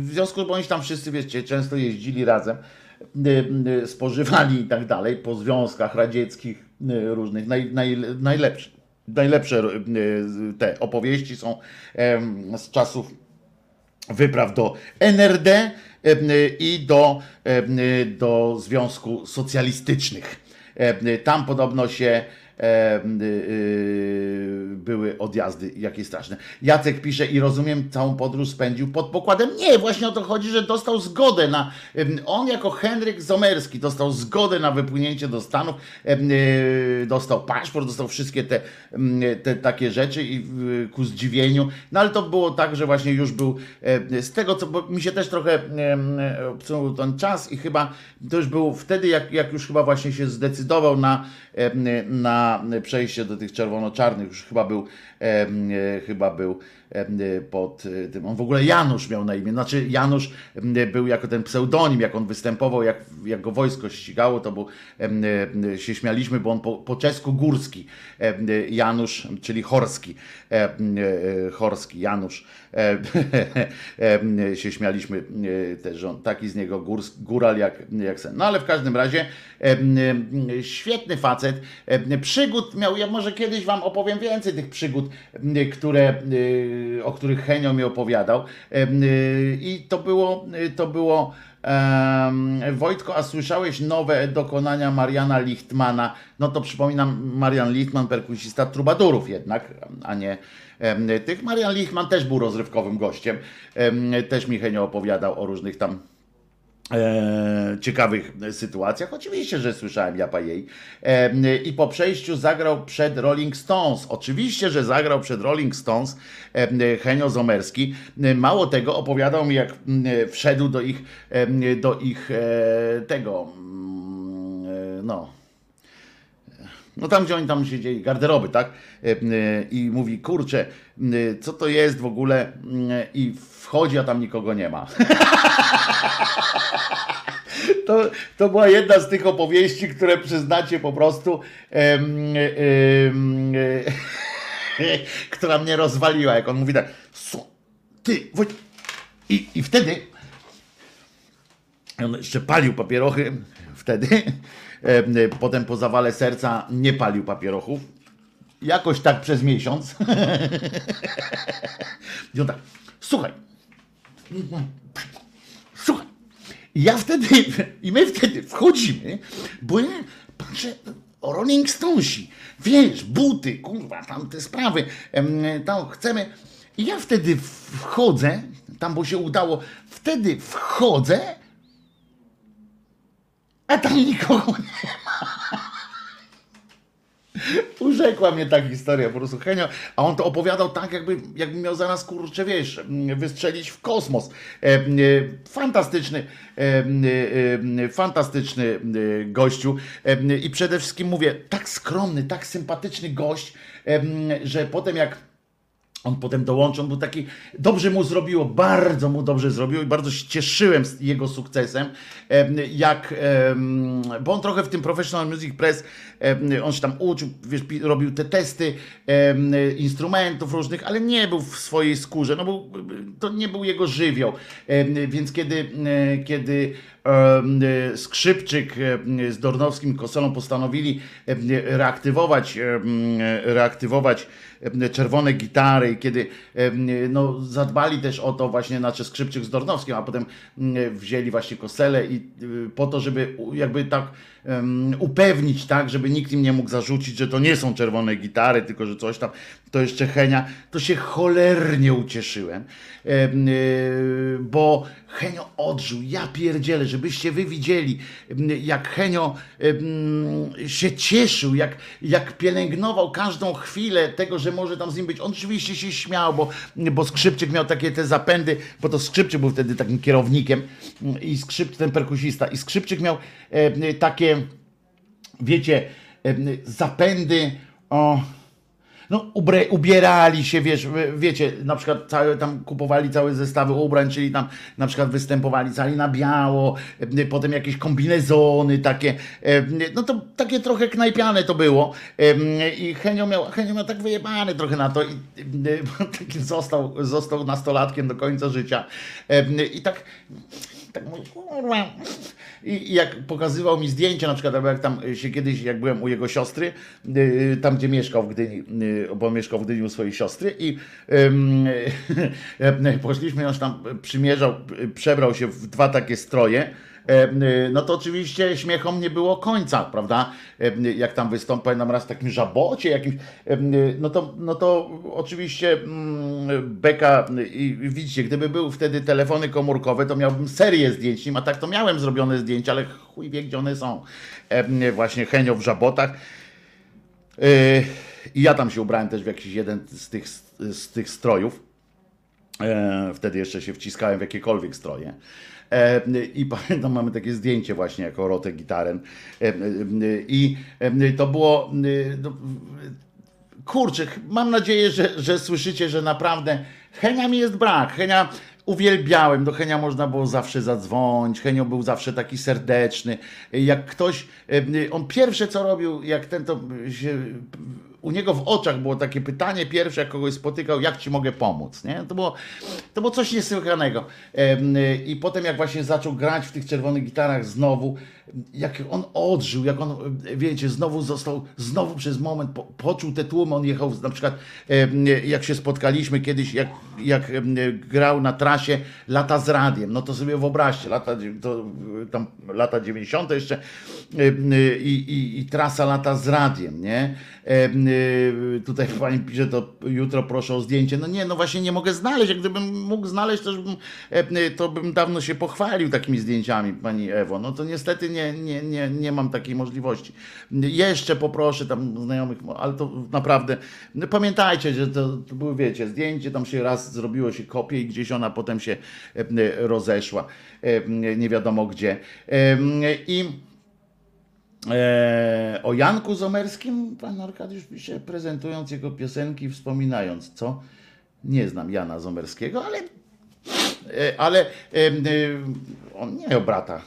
W związku z tym oni tam wszyscy, wiecie, często jeździli razem, spożywali i tak dalej, po związkach radzieckich e, różnych, naj, naj, najlepsze. Najlepsze te opowieści są z czasów wypraw do NRD i do, do Związku Socjalistycznych. Tam podobno się y, y, były odjazdy jakie straszne. Jacek pisze i rozumiem, całą podróż spędził pod pokładem. Nie, właśnie o to chodzi, że dostał zgodę na. On jako Henryk Zomerski dostał zgodę na wypłynięcie do Stanów, y, dostał paszport, dostał wszystkie te, te takie rzeczy i y, ku zdziwieniu. No ale to było tak, że właśnie już był z tego, co bo mi się też trochę obsunął ten czas i chyba to już był wtedy, jak, jak już chyba właśnie się zdecydował na, na przejście do tych czerwono-czarnych, już chyba był e, chyba był pod e, tym, on w ogóle Janusz miał na imię, znaczy Janusz był jako ten pseudonim, jak on występował, jak, jak go wojsko ścigało, to był, się śmialiśmy, bo on po, po czesku górski, Janusz, czyli Horski, e, Horski, Janusz, się śmialiśmy e, też, że on taki z niego górs, góral jak, jak sen. No ale w każdym razie świetny facet, przygód miał, ja może kiedyś wam opowiem więcej tych przygód, które, o których Henio mi opowiadał e, i to było, to było Wojtko, a słyszałeś nowe dokonania Mariana Lichtmana? No to przypominam, Marian Lichtman, perkusista Trubadurów jednak, a nie tych. Marian Lichtman też był rozrywkowym gościem. Em, Też mi Henio opowiadał o różnych tam e, ciekawych sytuacjach. Oczywiście, że słyszałem Japa jej. E, I po przejściu zagrał przed Rolling Stones. Oczywiście, że zagrał przed Rolling Stones e, Henio Zomerski. E, Mało tego, opowiadał mi, jak m, wszedł do ich, e, do ich e, tego, e, no, no tam, gdzie oni tam siedzieli, garderoby, tak? E, e, I mówi, kurczę, co to jest w ogóle? M, I wchodzi, a tam nikogo nie ma. To, to była jedna z tych opowieści, które przyznacie po prostu, em, em, która mnie rozwaliła, jak on mówi tak, "Su- ty, Wojt... I, I wtedy on jeszcze palił papierochy wtedy. Em, Potem po zawale serca nie palił papierochów. Jakoś tak przez miesiąc. I on tak, słuchaj. Słuchaj. Ja wtedy, i my wtedy wchodzimy, bo ja patrzę, Rolling Stonesi, wiesz, buty, kurwa, tam te sprawy, tam chcemy. I ja wtedy wchodzę, tam bo się udało, wtedy wchodzę a tam nikogo nie Urzekła mnie ta historia, po prostu Henio, a on to opowiadał tak, jakby, jakby miał zaraz, kurczę, wiesz, mm, wystrzelić w kosmos. E, e, fantastyczny, e, fantastyczny gościu i przede wszystkim mówię, tak skromny, tak sympatyczny gość, że potem jak on potem dołączył, on był taki, dobrze mu zrobiło, bardzo mu dobrze zrobiło i bardzo się cieszyłem z jego sukcesem, em, jak, bo on trochę w tym Professional Music Press, on się tam uczył, wiesz, robił te testy instrumentów różnych, ale nie był w swojej skórze, no był, to nie był jego żywioł, więc kiedy, e, kiedy Skrzypczyk e, z Dornowskim Kosolą postanowili reaktywować, reaktywować czerwone gitary, i kiedy no, zadbali też o to właśnie, znaczy Skrzypczyk z Dornowskim, a potem wzięli właśnie Koselę i po to, żeby jakby tak upewnić, tak, żeby nikt im nie mógł zarzucić, że to nie są czerwone gitary, tylko że coś tam, to jeszcze Henia, to się cholernie ucieszyłem, em, bo Henio odżył, ja pierdzielę, żebyście wy widzieli, em, jak Henio em, się cieszył, jak, jak pielęgnował każdą chwilę tego, że może tam z nim być. On oczywiście się śmiał, bo, bo Skrzypczyk miał takie te zapędy, bo to Skrzypczyk był wtedy takim kierownikiem i Skrzypczyk, ten perkusista, i Skrzypczyk miał e, takie, wiecie, e, zapędy, o, no, ubre, ubierali się, wiesz, wiecie, na przykład całe, tam kupowali całe zestawy ubrań, czyli tam na przykład występowali cali na biało, e, potem jakieś kombinezony takie, e, no to takie trochę knajpiane to było e, i Henio miał, Henio miał tak wyjebany trochę na to i bo taki został, został nastolatkiem do końca życia i tak tak mówię, kurwa. I, jak pokazywał mi zdjęcia, na przykład jak tam się kiedyś, jak byłem u jego siostry, yy, tam gdzie mieszkał w Gdyni, yy, bo mieszkał w Gdyni u swojej siostry i poszliśmy, on tam przymierzał, przebrał się w dwa takie stroje, E, no to oczywiście śmiechom nie było końca, prawda? E, Jak tam wystąpił, pamiętam raz w takim żabocie jakimś, e, no to, no to oczywiście Beka i widzicie, gdyby były wtedy telefony komórkowe, to miałbym serię zdjęć a tak to miałem zrobione zdjęcia, ale chuj wie, gdzie one są. E, Właśnie Henio w żabotach. I ja tam się ubrałem też w jakiś jeden z tych, z tych strojów. E, wtedy jeszcze się wciskałem w jakiekolwiek stroje. E, I pamiętam, mamy takie zdjęcie właśnie jako Rotę Gitaren. E, e, I e, to było. no, kurczę, mam nadzieję, że, że słyszycie, że naprawdę Henia mi jest brak. Henia uwielbiałem, do Henia można było zawsze zadzwonić, Henio był zawsze taki serdeczny. Jak ktoś, on pierwsze co robił, jak ten to się, u niego w oczach było takie pytanie pierwsze, jak kogoś spotykał, jak ci mogę pomóc, nie? To było, to było coś niesłychanego. Em, I potem jak właśnie zaczął grać w tych czerwonych gitarach znowu, jak on odżył, jak on, wiecie, znowu został, znowu przez moment po, poczuł te tłumy, on jechał na przykład, em, jak się spotkaliśmy kiedyś, jak, jak em, grał na trasie lata z radiem, no to sobie wyobraźcie, lata, to, tam lata 90 jeszcze i, i, i trasa lata z radiem, nie? Tutaj pani pisze, to jutro proszę o zdjęcie. No nie, no właśnie nie mogę znaleźć. Jak gdybym mógł znaleźć, to, bym, e, to bym dawno się pochwalił takimi zdjęciami, pani Ewo. No to niestety nie, nie, nie, nie mam takiej możliwości. Jeszcze poproszę tam znajomych, ale to naprawdę no pamiętajcie, że to, to były, wiecie, zdjęcie, tam się raz zrobiło się kopię i gdzieś ona potem się rozeszła. Nie wiadomo gdzie. I E, o Janku Zomerskim pan Arkadiusz pisze, prezentując jego piosenki, wspominając, co? Nie znam Jana Zomerskiego, ale, e, ale e, on nie o brata.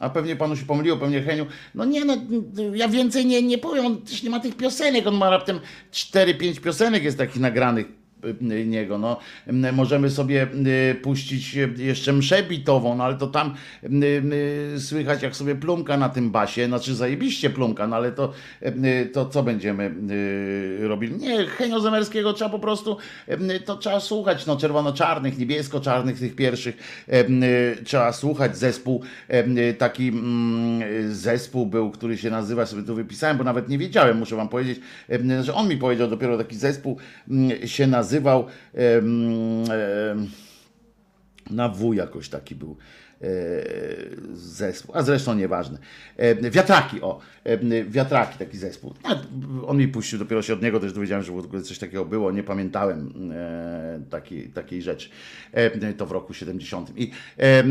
A pewnie panu się pomyliło, pewnie Heniu. No nie, no ja więcej nie, nie powiem, on też nie ma tych piosenek, on ma raptem 4-5 piosenek jest takich nagranych niego. No, y, możemy sobie y, puścić jeszcze mszę bitową, no ale to tam y, y, słychać jak sobie plumka na tym basie, znaczy zajebiście plumka, no ale to, y, to co będziemy y, robili? Nie, Henio Zemerskiego trzeba po prostu, y, to trzeba słuchać, no czerwono-czarnych, niebiesko-czarnych tych pierwszych, y, y, trzeba słuchać zespół, y, taki mm, zespół był, który się nazywa, sobie tu wypisałem, bo nawet nie wiedziałem, muszę wam powiedzieć, y, że on mi powiedział dopiero taki zespół się nazywał na W jakoś taki był. zespół, a zresztą nieważne. E, Wiatraki, o, e, Wiatraki, taki zespół. On mi puścił, dopiero się od niego też dowiedziałem, że w ogóle coś takiego było, nie pamiętałem e, takiej, rzeczy. E, To w roku 70. I, e,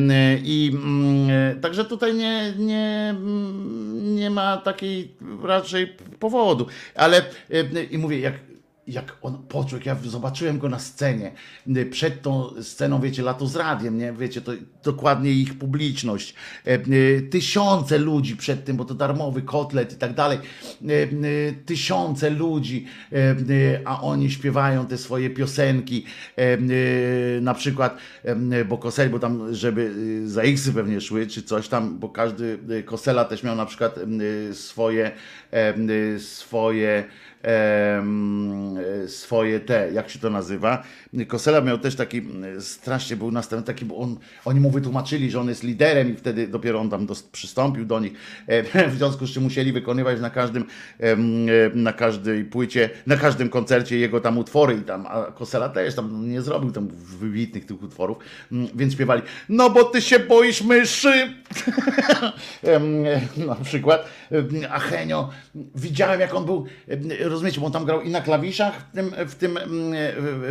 i mm, e, także tutaj nie, nie, nie ma takiej raczej powodu, ale e, i mówię, jak jak on poczuł, jak ja zobaczyłem go na scenie, y, przed tą sceną, wiecie, lato z radiem, nie? Wiecie, to dokładnie ich publiczność, e, y, tysiące ludzi przed tym, bo to darmowy kotlet i tak dalej, e, y, tysiące ludzi, e, a oni śpiewają te swoje piosenki, na przykład, bo Kosel, bo tam, żeby za X pewnie szły, czy coś tam, bo każdy Kosela też miał na przykład swoje, swoje swoje te, jak się to nazywa. Kosela miał też taki, strasznie był następny, taki, bo on, oni mu wytłumaczyli, że on jest liderem i wtedy dopiero on tam dos, przystąpił do nich, w związku z czym musieli wykonywać na każdym, na każdej płycie, na każdym koncercie jego tam utwory i tam, a Kosela też tam nie zrobił tam wybitnych tych utworów, mm, więc śpiewali, no bo ty się boisz myszy, na przykład, a Henio, widziałem jak on był, rozumiecie, bo on tam grał i na klawiszach w, tym, w, tym,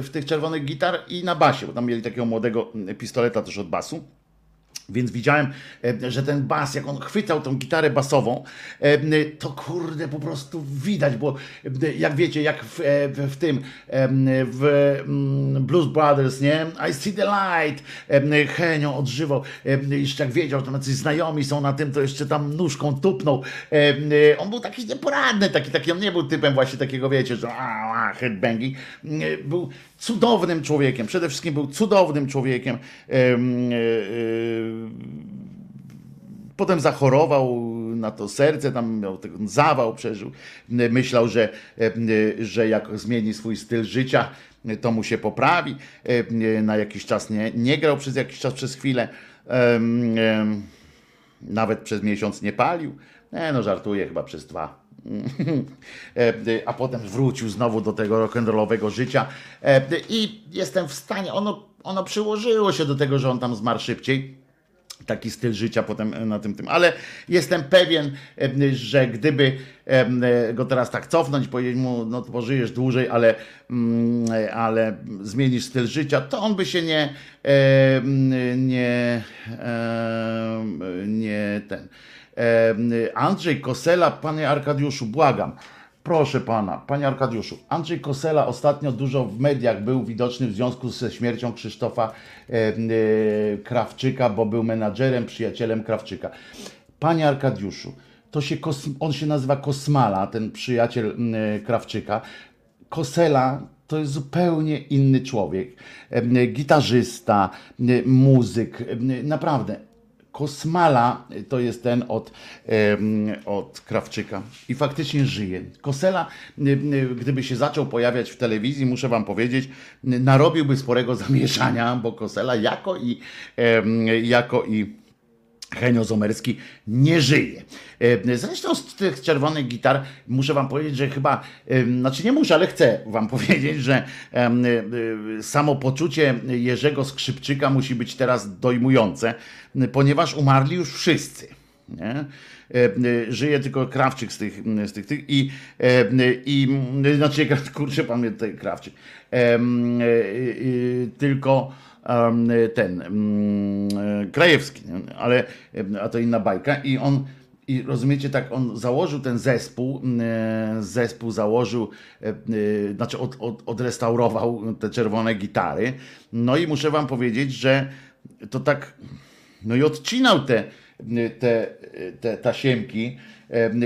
w tych czerwonych gitar i na basie, bo tam mieli takiego młodego pistoleta też od basu. Więc widziałem, e, że ten bas, jak on chwytał tą gitarę basową, e, to kurde po prostu widać, bo e, jak wiecie, jak w, w, tym, w mm, Blues Brothers, nie? I see the light, Henio odżywał, jeszcze jak wiedział, to jacyś znajomi są na tym, to jeszcze tam nóżką tupnął. On był taki nieporadny, taki, taki, on nie był typem właśnie takiego, wiecie, że a, a, headbangi. E, Był cudownym człowiekiem, przede wszystkim był cudownym człowiekiem. Em, e, e, Potem zachorował na to serce, tam miał ten zawał, przeżył. Myślał, że, e, że jak zmieni swój styl życia, to mu się poprawi. Na jakiś czas nie, nie grał przez jakiś czas, przez chwilę. Nawet przez miesiąc nie palił. Nie, no żartuję, chyba przez dwa. E, A potem wrócił znowu do tego rock'n'rollowego życia. E, i jestem w stanie, ono, ono przyłożyło się do tego, że on tam zmarł szybciej. Taki styl życia potem na tym tym, ale jestem pewien, em, że gdyby go teraz tak cofnąć, powiedzieć mu, no to pożyjesz dłużej, ale, mm, ale zmienisz styl życia, to on by się nie nie nie ten Andrzej Kosela, panie Arkadiuszu, błagam, Proszę pana, panie Arkadiuszu, Andrzej Kosela ostatnio dużo w mediach był widoczny w związku ze śmiercią Krzysztofa e, Krawczyka, bo był menadżerem, przyjacielem Krawczyka. Panie Arkadiuszu, to się on się nazywa Kosmala, ten przyjaciel e, Krawczyka. Kosela to jest zupełnie inny człowiek. Gitarzysta, muzyk, naprawdę Kosmala to jest ten od, od Krawczyka i faktycznie żyje. Kosela, gdyby się zaczął pojawiać w telewizji, muszę wam powiedzieć, narobiłby sporego zamieszania, bo Kosela jako i, jako i Henio Zomerski nie żyje. E, Zresztą z tych czerwonych gitar muszę wam powiedzieć, że chyba, znaczy nie muszę, ale chcę wam powiedzieć, że y, y, samopoczucie Jerzego Skrzypczyka musi być teraz dojmujące, ponieważ umarli już wszyscy. Nie? E, e, Żyje tylko Krawczyk z tych, z tych, tych i, e, i znaczy, kurczę, tutaj Krawczyk, e, e, tylko ten mm, Krajewski, ale a to inna bajka i on i rozumiecie, tak on założył ten zespół, e, zespół założył, e, e, znaczy od, od, odrestaurował te czerwone gitary. No i muszę wam powiedzieć, że to tak, no i odcinał te, te, te tasiemki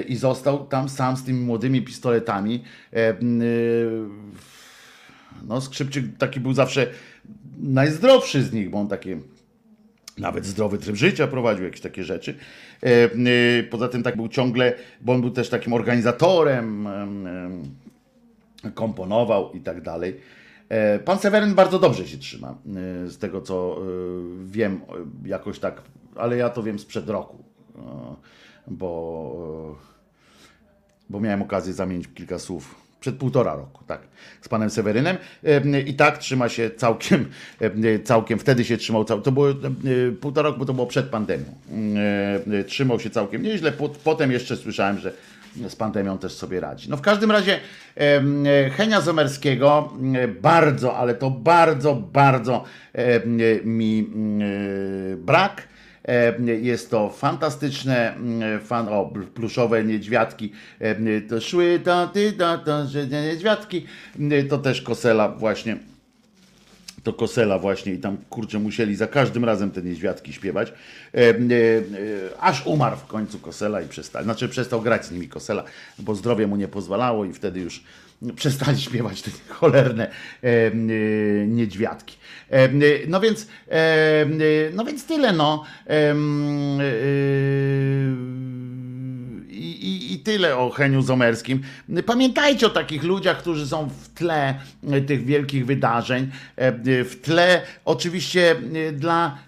i został tam sam z tymi młodymi pistoletami. No, Skrzypczyk taki był zawsze najzdrowszy z nich, bo on takie nawet zdrowy tryb życia prowadził, jakieś takie rzeczy. E, e, Poza tym tak był ciągle, bo on był też takim organizatorem, em, em, komponował i tak dalej. E, Pan Seweryn bardzo dobrze się trzyma, z tego co wiem, jakoś tak, ale ja to wiem sprzed roku, bo, bo miałem okazję zamienić kilka słów przed półtora roku, tak, z panem Sewerynem i tak trzyma się całkiem, całkiem, wtedy się trzymał, to było półtora roku, bo to było przed pandemią, trzymał się całkiem nieźle, Pot- potem jeszcze słyszałem, że z pandemią też sobie radzi. No w każdym razie Henia Zomerskiego bardzo, ale to bardzo, bardzo mi brak. E, Jest to fantastyczne, mm, fan, o, pluszowe niedźwiadki, e, to szły, to ty, to, że niedźwiadki, to też Kosela właśnie to Kosela właśnie i tam kurczę musieli za każdym razem te niedźwiadki śpiewać. E, aż umarł w końcu Kosela i przestał, znaczy przestał grać z nimi Kosela, bo zdrowie mu nie pozwalało i wtedy już przestali śpiewać te cholerne niedźwiadki. E, no więc e, no więc tyle no. E, i, i, I tyle o Heniu Zomerskim. Pamiętajcie o takich ludziach, którzy są w tle tych wielkich wydarzeń, w tle oczywiście dla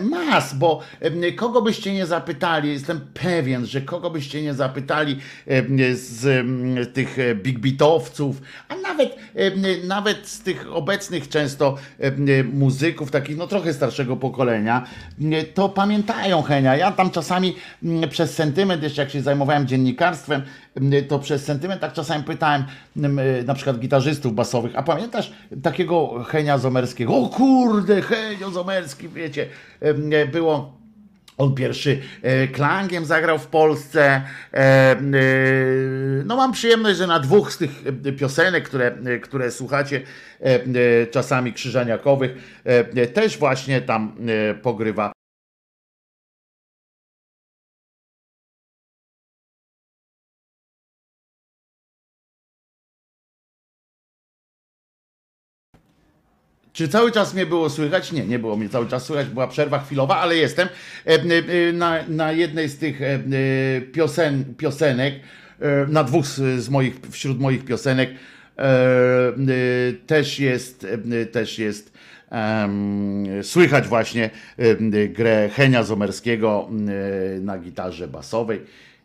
mas, bo e, kogo byście nie zapytali, jestem pewien, że kogo byście nie zapytali e, z e, tych e, big beatowców, a nawet, e, nawet z tych obecnych często e, muzyków, takich no trochę starszego pokolenia, e, to pamiętają Henia. Ja tam czasami m, przez sentyment, jeszcze jak się zajmowałem dziennikarstwem, to przez sentyment tak czasami pytałem m, e, na przykład gitarzystów basowych, a pamiętasz takiego Henia Zomerskiego? O kurde, Henio Zomerski, wiecie, było on pierwszy klangiem zagrał w Polsce. E, no mam przyjemność, że na dwóch z tych piosenek, które, które słuchacie e, czasami krzyżaniakowych, e, też właśnie tam pogrywa. Czy cały czas mnie było słychać? Nie, nie było mnie cały czas słychać, była przerwa chwilowa, ale jestem E, e, e, na, na jednej z tych piosen, piosenek, na dwóch z, moich, wśród moich piosenek też jest, też jest słychać właśnie grę Henia Zomerskiego na gitarze basowej.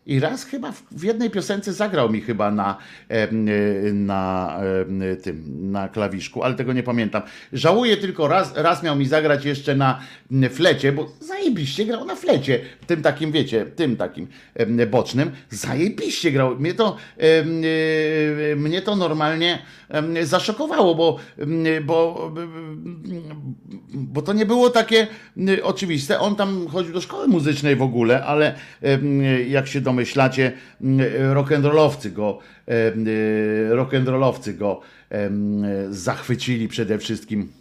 I raz chyba w, jednej piosence zagrał mi chyba na, em, y, na em, tym, na klawiszku, ale tego nie pamiętam. Żałuję tylko raz, raz miał mi zagrać jeszcze na flecie, bo zajebiście grał na flecie, tym takim, wiecie, tym takim bocznym. Zajebiście grał. Mnie to, mnie to normalnie zaszokowało, bo, bo, bo to nie było takie oczywiste. On tam chodził do szkoły muzycznej w ogóle, ale jak się domyślacie, mm, rock'n'rollowcy go, em, y, rock'n'rollowcy go zachwycili przede wszystkim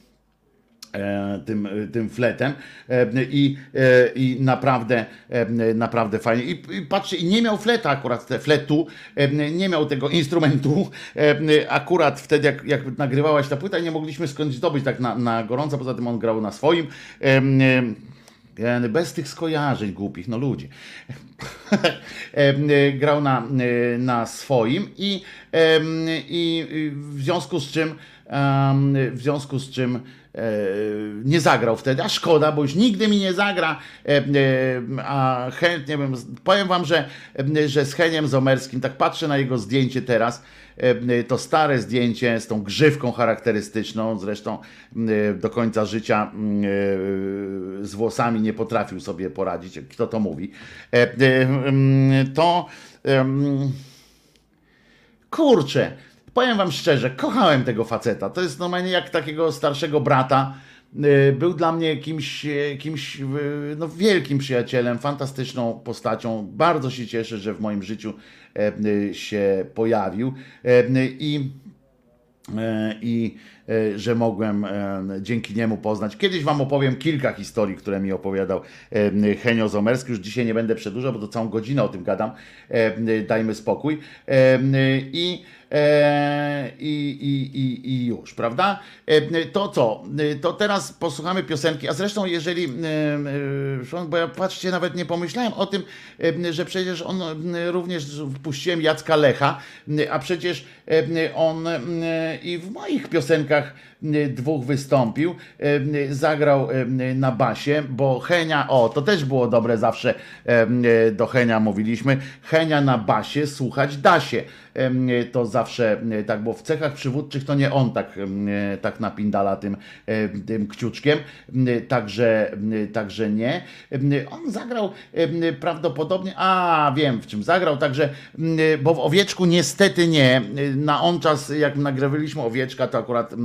e, tym, tym fletem e, i, e, i naprawdę, e, naprawdę fajnie. I, I patrzcie, nie miał fleta akurat, fletu, e, nie miał tego instrumentu. e, Akurat wtedy, jak, jak nagrywałaś ta płyta, nie mogliśmy skądś zdobyć tak na, na gorąco, poza tym on grał na swoim. Bez tych skojarzeń głupich, no ludzie. Em, e, Grał na, e, na swoim i, i w związku z czym w związku z czym e, nie zagrał wtedy, a szkoda, bo już nigdy mi nie zagra, a chętnie bym, powiem wam, że, że z Heniem Zomerskim, tak patrzę na jego zdjęcie teraz, to stare zdjęcie z tą grzywką charakterystyczną, zresztą e, do końca życia m, e, z włosami nie potrafił sobie poradzić, kto to mówi, E, e, m, to em, kurczę, powiem wam szczerze, kochałem tego faceta. To jest normalnie jak takiego starszego brata. Y, Był dla mnie kimś, y, kimś y, no, wielkim przyjacielem, fantastyczną postacią. Bardzo się cieszę, że w moim życiu e, się pojawił. E, I e, i że mogłem e, dzięki niemu poznać. Kiedyś Wam opowiem kilka historii, które mi opowiadał e, Henio Zomerski. Już dzisiaj nie będę przedłużał, bo to całą godzinę o tym gadam. E, Dajmy spokój. E, I, e, i, i, i, i już, prawda? E, To co? E, To teraz posłuchamy piosenki. A zresztą, jeżeli, e, e, bo ja patrzcie, nawet nie pomyślałem o tym, e, że przecież on e, również wpuściłem Jacka Lecha, e, a przecież e, on e, i w moich piosenkach e, dwóch wystąpił, zagrał na basie, bo Henia, o, to też było dobre zawsze, do Henia mówiliśmy, Henia na basie słuchać da się. Em, to zawsze e, tak, bo w cechach przywódczych to nie on tak, e, tak napindala tym, e, tym kciuczkiem, em, także, także nie. On zagrał prawdopodobnie, a wiem w czym zagrał, także, bo w Owieczku niestety nie. Na on czas, jak nagrywaliśmy Owieczka, to akurat e,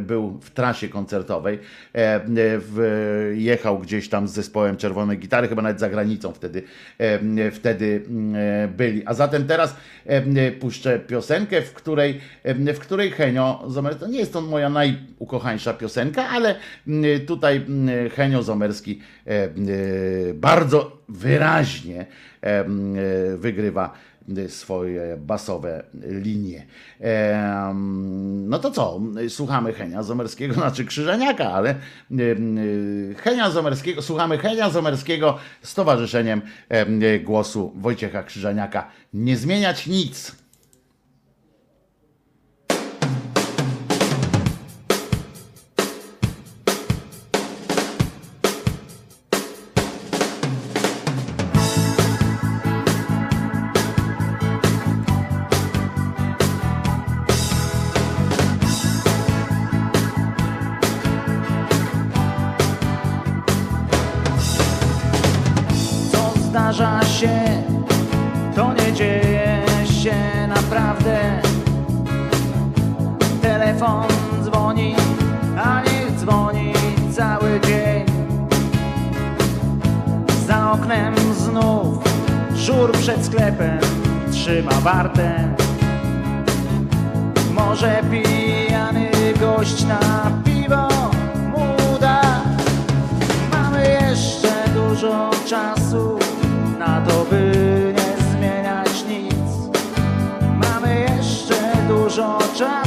był w trasie koncertowej, e, jechał gdzieś tam z zespołem Czerwonej Gitary, chyba nawet za granicą wtedy, e, wtedy e, byli. A zatem teraz e, puszczę piosenkę, w której, w której Henio Zomerski, to nie jest to moja najukochańsza piosenka, ale m, tutaj m, Henio Zomerski e, bardzo wyraźnie e, wygrywa swoje basowe linie. No to co? Słuchamy Henia Zomerskiego, znaczy Krzyżeniaka, ale y, Henia Zomerskiego, słuchamy Henia Zomerskiego z towarzyszeniem em, głosu Wojciecha Krzyżeniaka. Nie zmieniać nic. Przed sklepem trzyma wartę. Może pijany gość na piwo mu da Mamy jeszcze dużo czasu na to, by nie zmieniać nic. Mamy jeszcze dużo czasu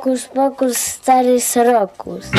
Pokus, pokus, stary srokus.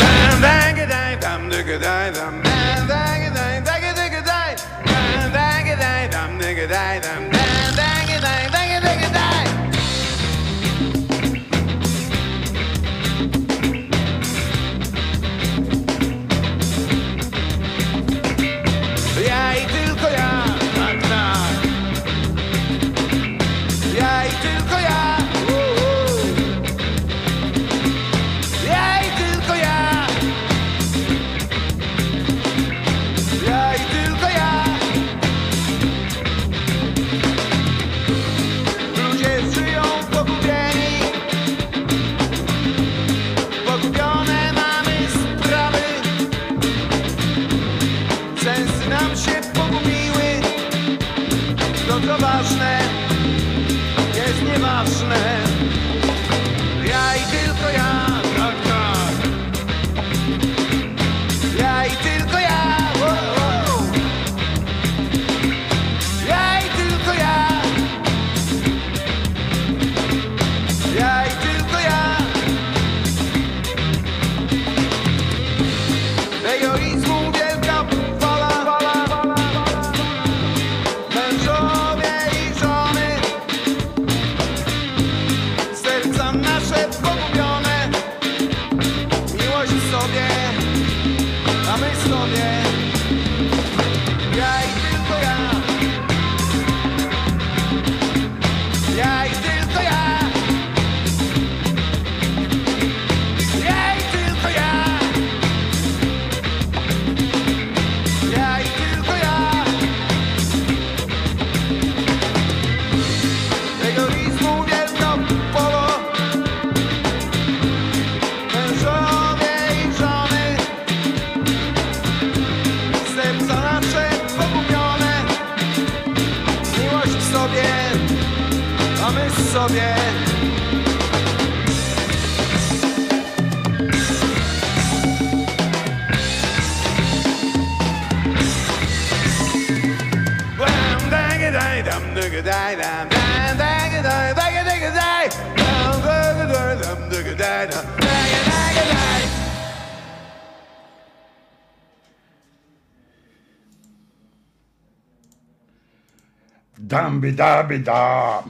Damby, daby, da.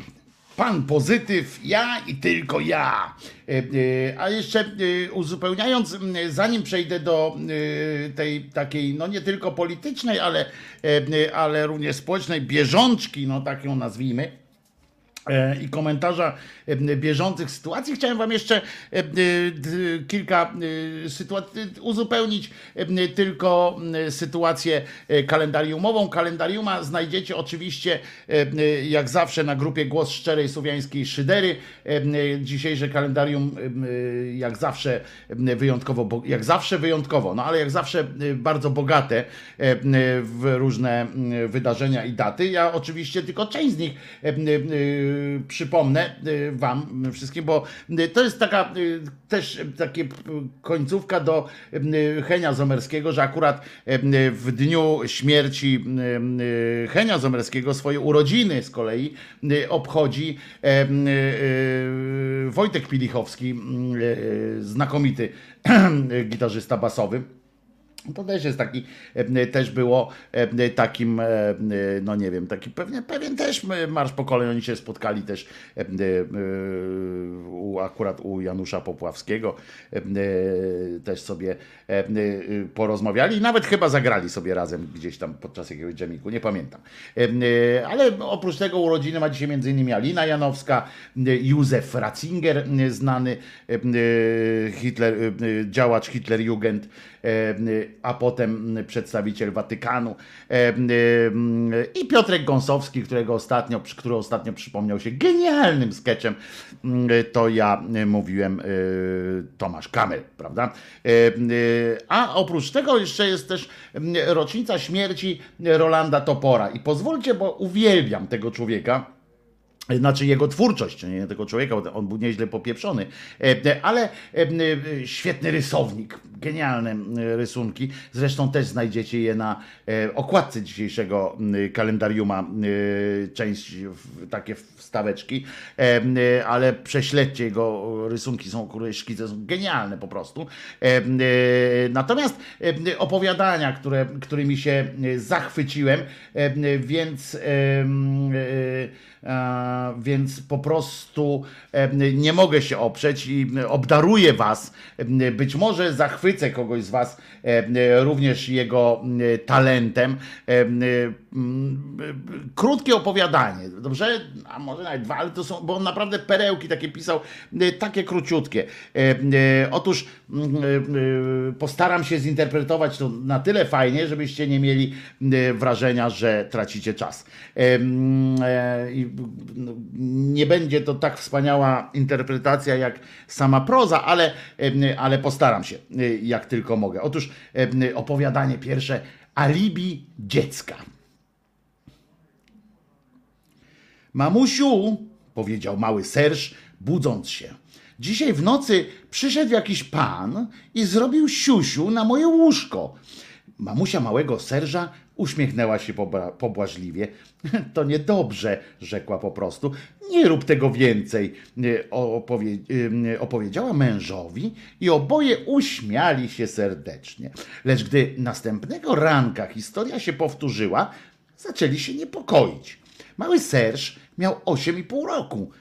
Pan pozytyw, ja i tylko ja. E, e, A jeszcze e, uzupełniając, zanim przejdę do tej takiej, no nie tylko politycznej, ale, ale również społecznej bieżączki, no tak ją nazwijmy, i komentarza e, bieżących sytuacji. Chciałem Wam jeszcze e, kilka sytuacji uzupełnić e, tylko sytuację e, kalendariumową. Kalendariuma znajdziecie oczywiście e, jak zawsze na grupie Głos Szczerej Słowiańskiej Szydery. E, Dzisiejsze kalendarium e, jak zawsze e, wyjątkowo, jak zawsze wyjątkowo, no ale jak zawsze e, bardzo bogate e, w różne wydarzenia i daty. Ja oczywiście tylko część z nich e, e, przypomnę e, wam wszystkim, bo e, to jest taka też takie końcówka do Henia Zomerskiego, że akurat w dniu śmierci Henia Zomerskiego swoje urodziny z kolei obchodzi Wojtek Pilichowski, znakomity gitarzysta basowy. To też jest taki, e, też było e, takim, e, e, no nie wiem, taki pewnie, pewien też marsz pokoleń, oni się spotkali też e, e, akurat u Janusza Popławskiego, e, e, też sobie e, e, porozmawiali i nawet chyba zagrali sobie razem gdzieś tam podczas jakiegoś dżemiku, nie pamiętam. E, e, Ale oprócz tego urodziny ma dzisiaj między innymi Alina Janowska, e, Józef Ratzinger, e, znany e, e, Hitler, e, działacz Hitlerjugend, e, a potem przedstawiciel Watykanu e, e, i Piotrek Gąsowski, którego ostatnio, który ostatnio przypomniał się genialnym sketchem, to ja e, mówiłem e, Tomasz Kamel, prawda? E, e, A oprócz tego jeszcze jest też rocznica śmierci Rolanda Topora i pozwólcie, bo uwielbiam tego człowieka. Znaczy jego twórczość, nie tego człowieka, on był nieźle popieprzony, E, ale e, e, świetny rysownik, genialne rysunki. Zresztą też znajdziecie je na e, okładce dzisiejszego kalendariuma, e, część, takie wstaweczki, E, ale prześledźcie jego rysunki, są szkice, są genialne po prostu. E, e, Natomiast e, opowiadania, które, którymi się e, zachwyciłem, e, więc e, e, więc po prostu e, nie mogę się oprzeć i obdaruję Was. E, Być może zachwycę kogoś z Was e, również jego e, talentem. E, e, e, Krótkie opowiadanie, dobrze? A może nawet dwa, ale to są, bo on naprawdę perełki takie pisał, e, takie króciutkie. E, e, Otóż e, e, postaram się zinterpretować to na tyle fajnie, żebyście nie mieli e, wrażenia, że tracicie czas. E, i, Nie będzie to tak wspaniała interpretacja jak sama proza, ale, ale postaram się, e, jak tylko mogę. Otóż opowiadanie pierwsze Alibi dziecka. Mamusiu, powiedział mały serż, budząc się. Dzisiaj w nocy przyszedł jakiś pan i zrobił siusiu na moje łóżko. Mamusia małego serża uśmiechnęła się pobłażliwie. To niedobrze, rzekła po prostu. Nie rób tego więcej, y, opowie- y, opowiedziała mężowi i oboje uśmiali się serdecznie. Lecz gdy następnego ranka historia się powtórzyła, zaczęli się niepokoić. Mały serż miał 8,5 roku.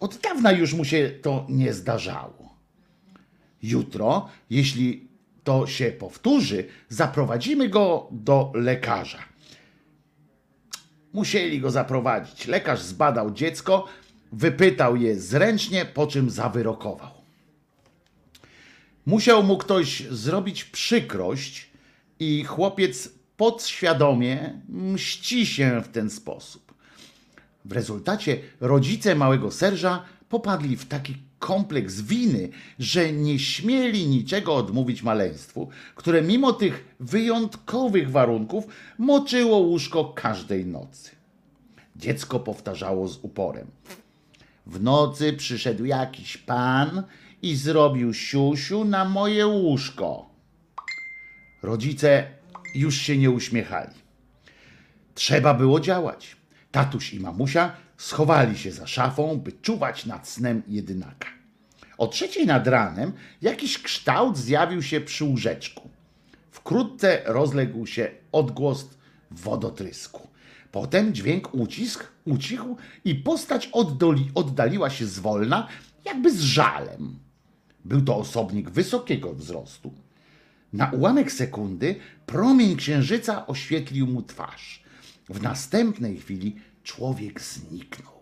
Od dawna już mu się to nie zdarzało. Jutro, jeśli to się powtórzy, zaprowadzimy go do lekarza. Musieli go zaprowadzić. Lekarz zbadał dziecko, wypytał je zręcznie, po czym zawyrokował. Musiał mu ktoś zrobić przykrość i chłopiec podświadomie mści się w ten sposób. W rezultacie rodzice małego serża popadli w taki kompleks winy, że nie śmieli niczego odmówić maleństwu, które mimo tych wyjątkowych warunków moczyło łóżko każdej nocy. Dziecko powtarzało z uporem. W nocy przyszedł jakiś pan i zrobił siusiu na moje łóżko. Rodzice już się nie uśmiechali. Trzeba było działać. Tatuś i mamusia schowali się za szafą, by czuwać nad snem jedynaka. O trzeciej nad ranem jakiś kształt zjawił się przy łóżeczku. Wkrótce rozległ się odgłos wodotrysku. Potem dźwięk ucisk, ucichł i postać oddoli, oddaliła się zwolna, jakby z żalem. Był to osobnik wysokiego wzrostu. Na ułamek sekundy promień księżyca oświetlił mu twarz. W następnej chwili człowiek zniknął.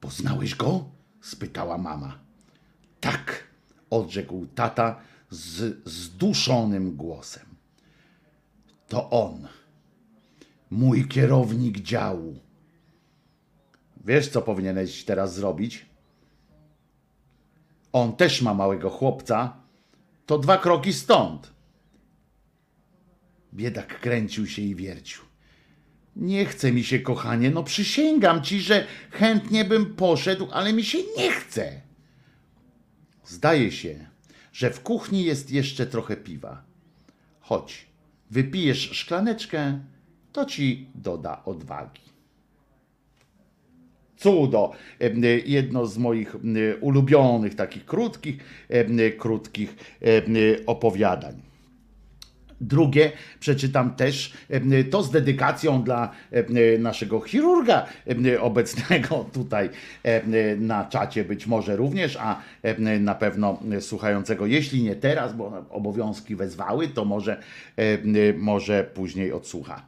Poznałeś go? Spytała mama. Tak, odrzekł tata z zduszonym głosem. To on, mój kierownik działu. Wiesz, co powinieneś teraz zrobić? On też ma małego chłopca. To dwa kroki stąd. Biedak kręcił się i wiercił. Nie chce mi się, kochanie, no przysięgam ci, że chętnie bym poszedł, ale mi się nie chce. Zdaje się, że w kuchni jest jeszcze trochę piwa. Chodź, wypijesz szklaneczkę, to ci doda odwagi. Cudo. Jedno z moich ulubionych, takich krótkich, krótkich opowiadań. Drugie przeczytam też em, to z dedykacją dla em, naszego chirurga em, obecnego tutaj na czacie, być może również, a na pewno słuchającego, jeśli nie teraz, bo obowiązki wezwały, to może, może później odsłucha.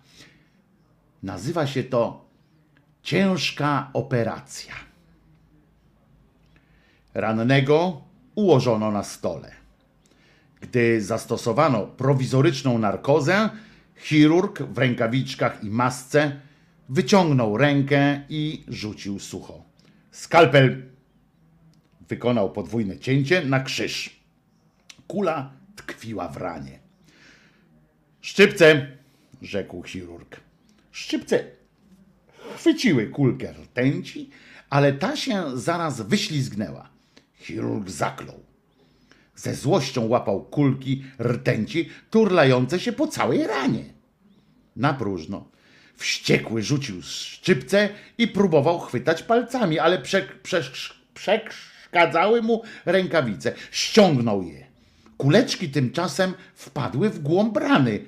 Nazywa się to ciężka operacja. Rannego ułożono na stole. Gdy zastosowano prowizoryczną narkozę, chirurg w rękawiczkach i masce wyciągnął rękę i rzucił sucho. Skalpel wykonał podwójne cięcie na krzyż. Kula tkwiła w ranie. Szczypce, rzekł chirurg. Szczypce chwyciły kulkę rtęci, ale ta się zaraz wyślizgnęła. Chirurg zaklął. Ze złością łapał kulki rtęci, turlające się po całej ranie. Na próżno. Wściekły rzucił szczypce i próbował chwytać palcami, ale przeszkadzały mu rękawice. Ściągnął je. Kuleczki tymczasem wpadły w głąb rany.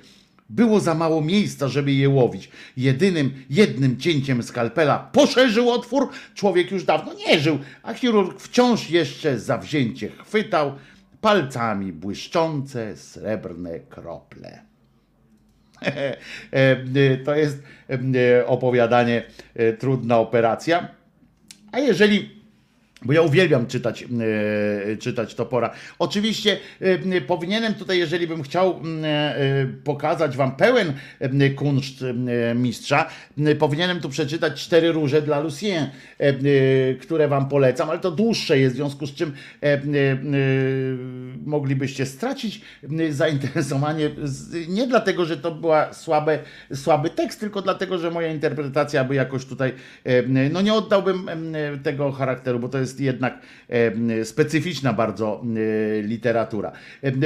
Było za mało miejsca, żeby je łowić. Jedynym, jednym cięciem skalpela poszerzył otwór. Człowiek już dawno nie żył, a chirurg wciąż jeszcze zawzięcie chwytał palcami błyszczące srebrne krople. E, to jest e, opowiadanie e, Trudna operacja. A jeżeli bo ja uwielbiam czytać, e, czytać Topora. Oczywiście e, powinienem tutaj, jeżeli bym chciał e, pokazać wam pełen kunszt mistrza, powinienem tu przeczytać Cztery róże dla Lucien, które wam polecam, ale to dłuższe jest, w związku z czym moglibyście stracić zainteresowanie. Nie dlatego, że to była słabe, słaby tekst, tylko dlatego, że moja interpretacja by jakoś tutaj, no nie oddałbym tego charakteru, bo to jest jednak em, specyficzna bardzo e, literatura.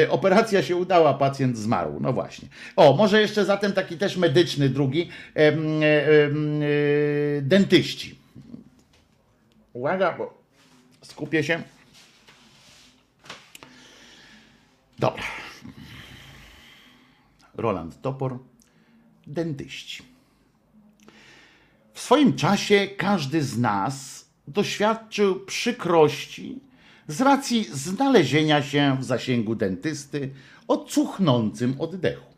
Operacja się udała, pacjent zmarł. No właśnie. O, może jeszcze zatem taki też medyczny drugi. em, e, Dentyści. Uwaga, bo skupię się. Dobra. Roland Topor, dentyści. W swoim czasie każdy z nas doświadczył przykrości z racji znalezienia się w zasięgu dentysty o cuchnącym oddechu.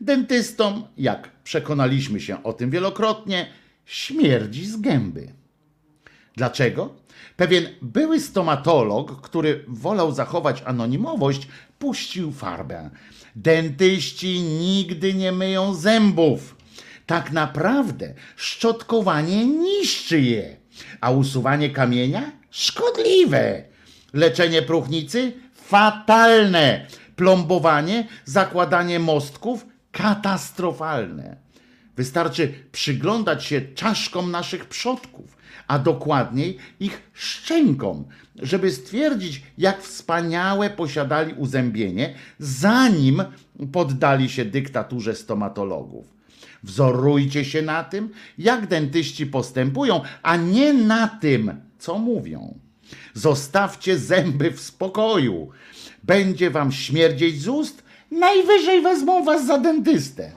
Dentystom, jak przekonaliśmy się o tym wielokrotnie, śmierdzi z gęby. Dlaczego? Pewien były stomatolog, który wolał zachować anonimowość, puścił farbę. Dentyści nigdy nie myją zębów. Tak naprawdę szczotkowanie niszczy je, a usuwanie kamienia szkodliwe. Leczenie próchnicy fatalne. Plombowanie, zakładanie mostków katastrofalne. Wystarczy przyglądać się czaszkom naszych przodków, a dokładniej ich szczękom, żeby stwierdzić, jak wspaniałe posiadali uzębienie, zanim poddali się dyktaturze stomatologów. Wzorujcie się na tym, jak dentyści postępują, a nie na tym, co mówią. Zostawcie zęby w spokoju. Będzie wam śmierdzieć z ust, najwyżej wezmą was za dentystę.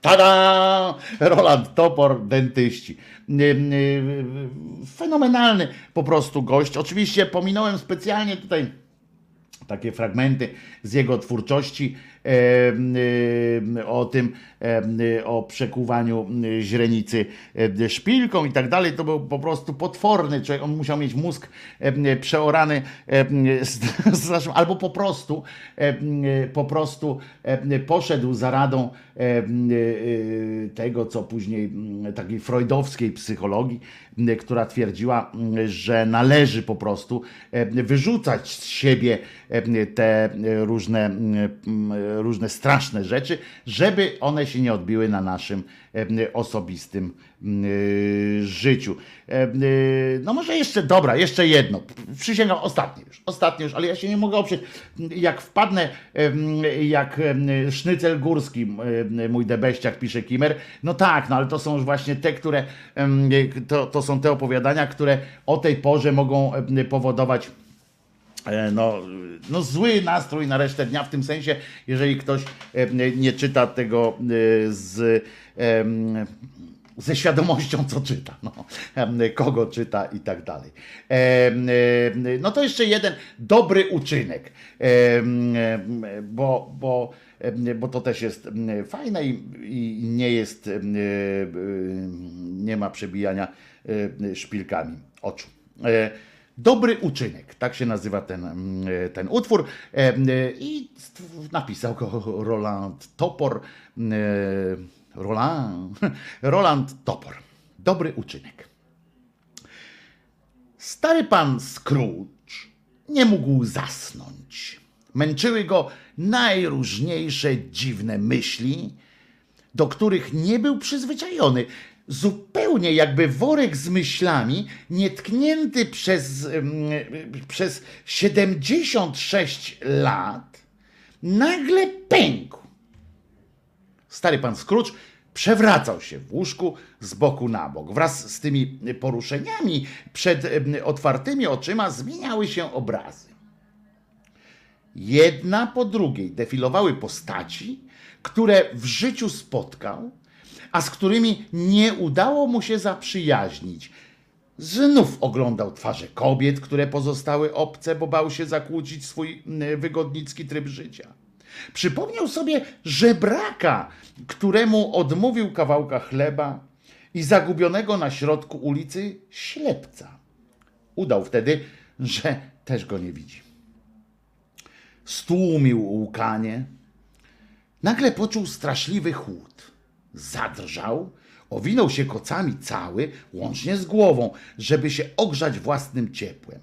Tada! Roland Topor, dentyści. Fenomenalny po prostu gość. Oczywiście pominąłem specjalnie tutaj takie fragmenty z jego twórczości o tym, o przekuwaniu źrenicy szpilką i tak dalej. To był po prostu potworny człowiek. On musiał mieć mózg przeorany albo po prostu po prostu poszedł za radą y, tego, co później takiej freudowskiej psychologii, która twierdziła, że należy po prostu wyrzucać z siebie te e, różne, różne straszne rzeczy, żeby one się nie odbiły na naszym em, osobistym m, życiu. No może jeszcze, dobra, jeszcze jedno. Przysięgam, ostatnie już, ostatnie już, ale ja się nie mogę oprzeć. Jak wpadnę, jak sznycel górski, mój debeściak, pisze Kimer, no tak, no ale to są już właśnie te, które, to, to są te opowiadania, które o tej porze mogą powodować e, no, no zły nastrój na resztę dnia, w tym sensie, jeżeli ktoś e, nie czyta tego e, z, ze świadomością, co czyta, no, kogo czyta i tak dalej. No to jeszcze jeden dobry uczynek, bo, bo, bo to też jest fajne i, i nie jest, nie ma przebijania szpilkami oczu. E, Dobry uczynek, tak się nazywa ten, mm, ten utwór. E, e, I napisał go Roland Topor. e, Roland, Roland Topor. Dobry uczynek. Stary pan Scrooge nie mógł zasnąć. Męczyły go najróżniejsze dziwne myśli, do których nie był przyzwyczajony. Zupełnie jakby worek z myślami, nietknięty przez, przez 76 lat, nagle pękł. Stary pan Scrooge przewracał się w łóżku z boku na bok. Wraz z tymi poruszeniami przed otwartymi oczyma zmieniały się obrazy. Jedna po drugiej defilowały postaci, które w życiu spotkał, a z którymi nie udało mu się zaprzyjaźnić. Znów oglądał twarze kobiet, które pozostały obce, bo bał się zakłócić swój mm, wygodnicki tryb życia. Przypomniał sobie żebraka, któremu odmówił kawałka chleba i zagubionego na środku ulicy ślepca. Udał wtedy, że też go nie widzi. Stłumił łkanie. Nagle poczuł straszliwy chłód. Zadrżał, owinął się kocami cały, łącznie z głową, żeby się ogrzać własnym ciepłem.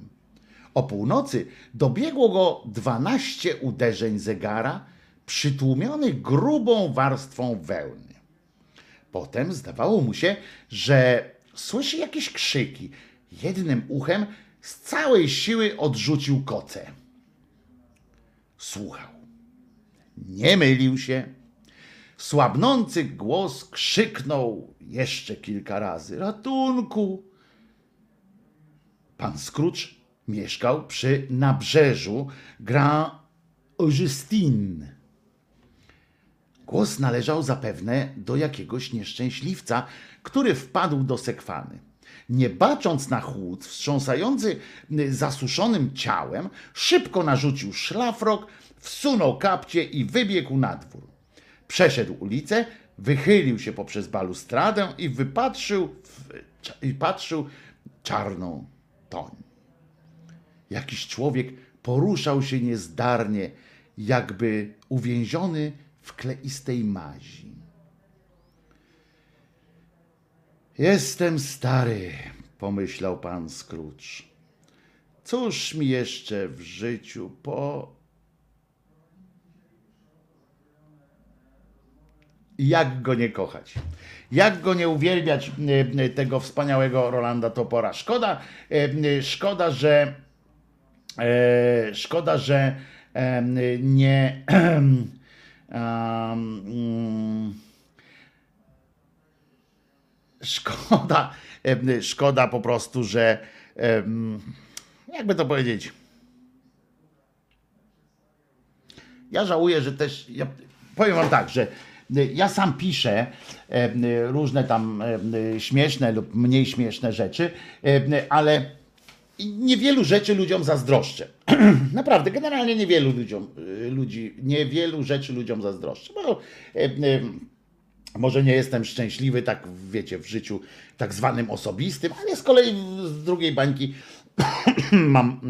O północy dobiegło go dwanaście uderzeń zegara, przytłumionych grubą warstwą wełny. Potem zdawało mu się, że słyszy jakieś krzyki. Jednym uchem z całej siły odrzucił koce. Słuchał. Nie mylił się. Słabnący głos krzyknął jeszcze kilka razy: Ratunku! Pan Scrooge mieszkał przy nabrzeżu Grand Augustine. Głos należał zapewne do jakiegoś nieszczęśliwca, który wpadł do sekwany. Nie bacząc na chłód, wstrząsający y, zasuszonym ciałem, szybko narzucił szlafrok, wsunął kapcie i wybiegł na dwór. Przeszedł ulicę, wychylił się poprzez balustradę i wypatrzył w, i patrzył czarną toń. Jakiś człowiek poruszał się niezdarnie, jakby uwięziony w kleistej mazi. Jestem stary, pomyślał pan Scrooge. Cóż mi jeszcze w życiu po. Jak go nie kochać? Jak go nie uwielbiać e, e, tego wspaniałego Rolanda Topora? Szkoda, e, szkoda, że szkoda, że nie szkoda, szkoda po prostu, że jakby to powiedzieć. Ja żałuję, że też. Ja powiem wam tak, że ja sam piszę em, różne tam śmieszne lub mniej śmieszne rzeczy, ale niewielu rzeczy ludziom zazdroszczę. Naprawdę, generalnie niewielu ludziom, y, ludzi, niewielu rzeczy ludziom zazdroszczę. Bo, może nie jestem szczęśliwy, tak wiecie, w życiu tak zwanym osobistym, ale z kolei z drugiej bańki mam,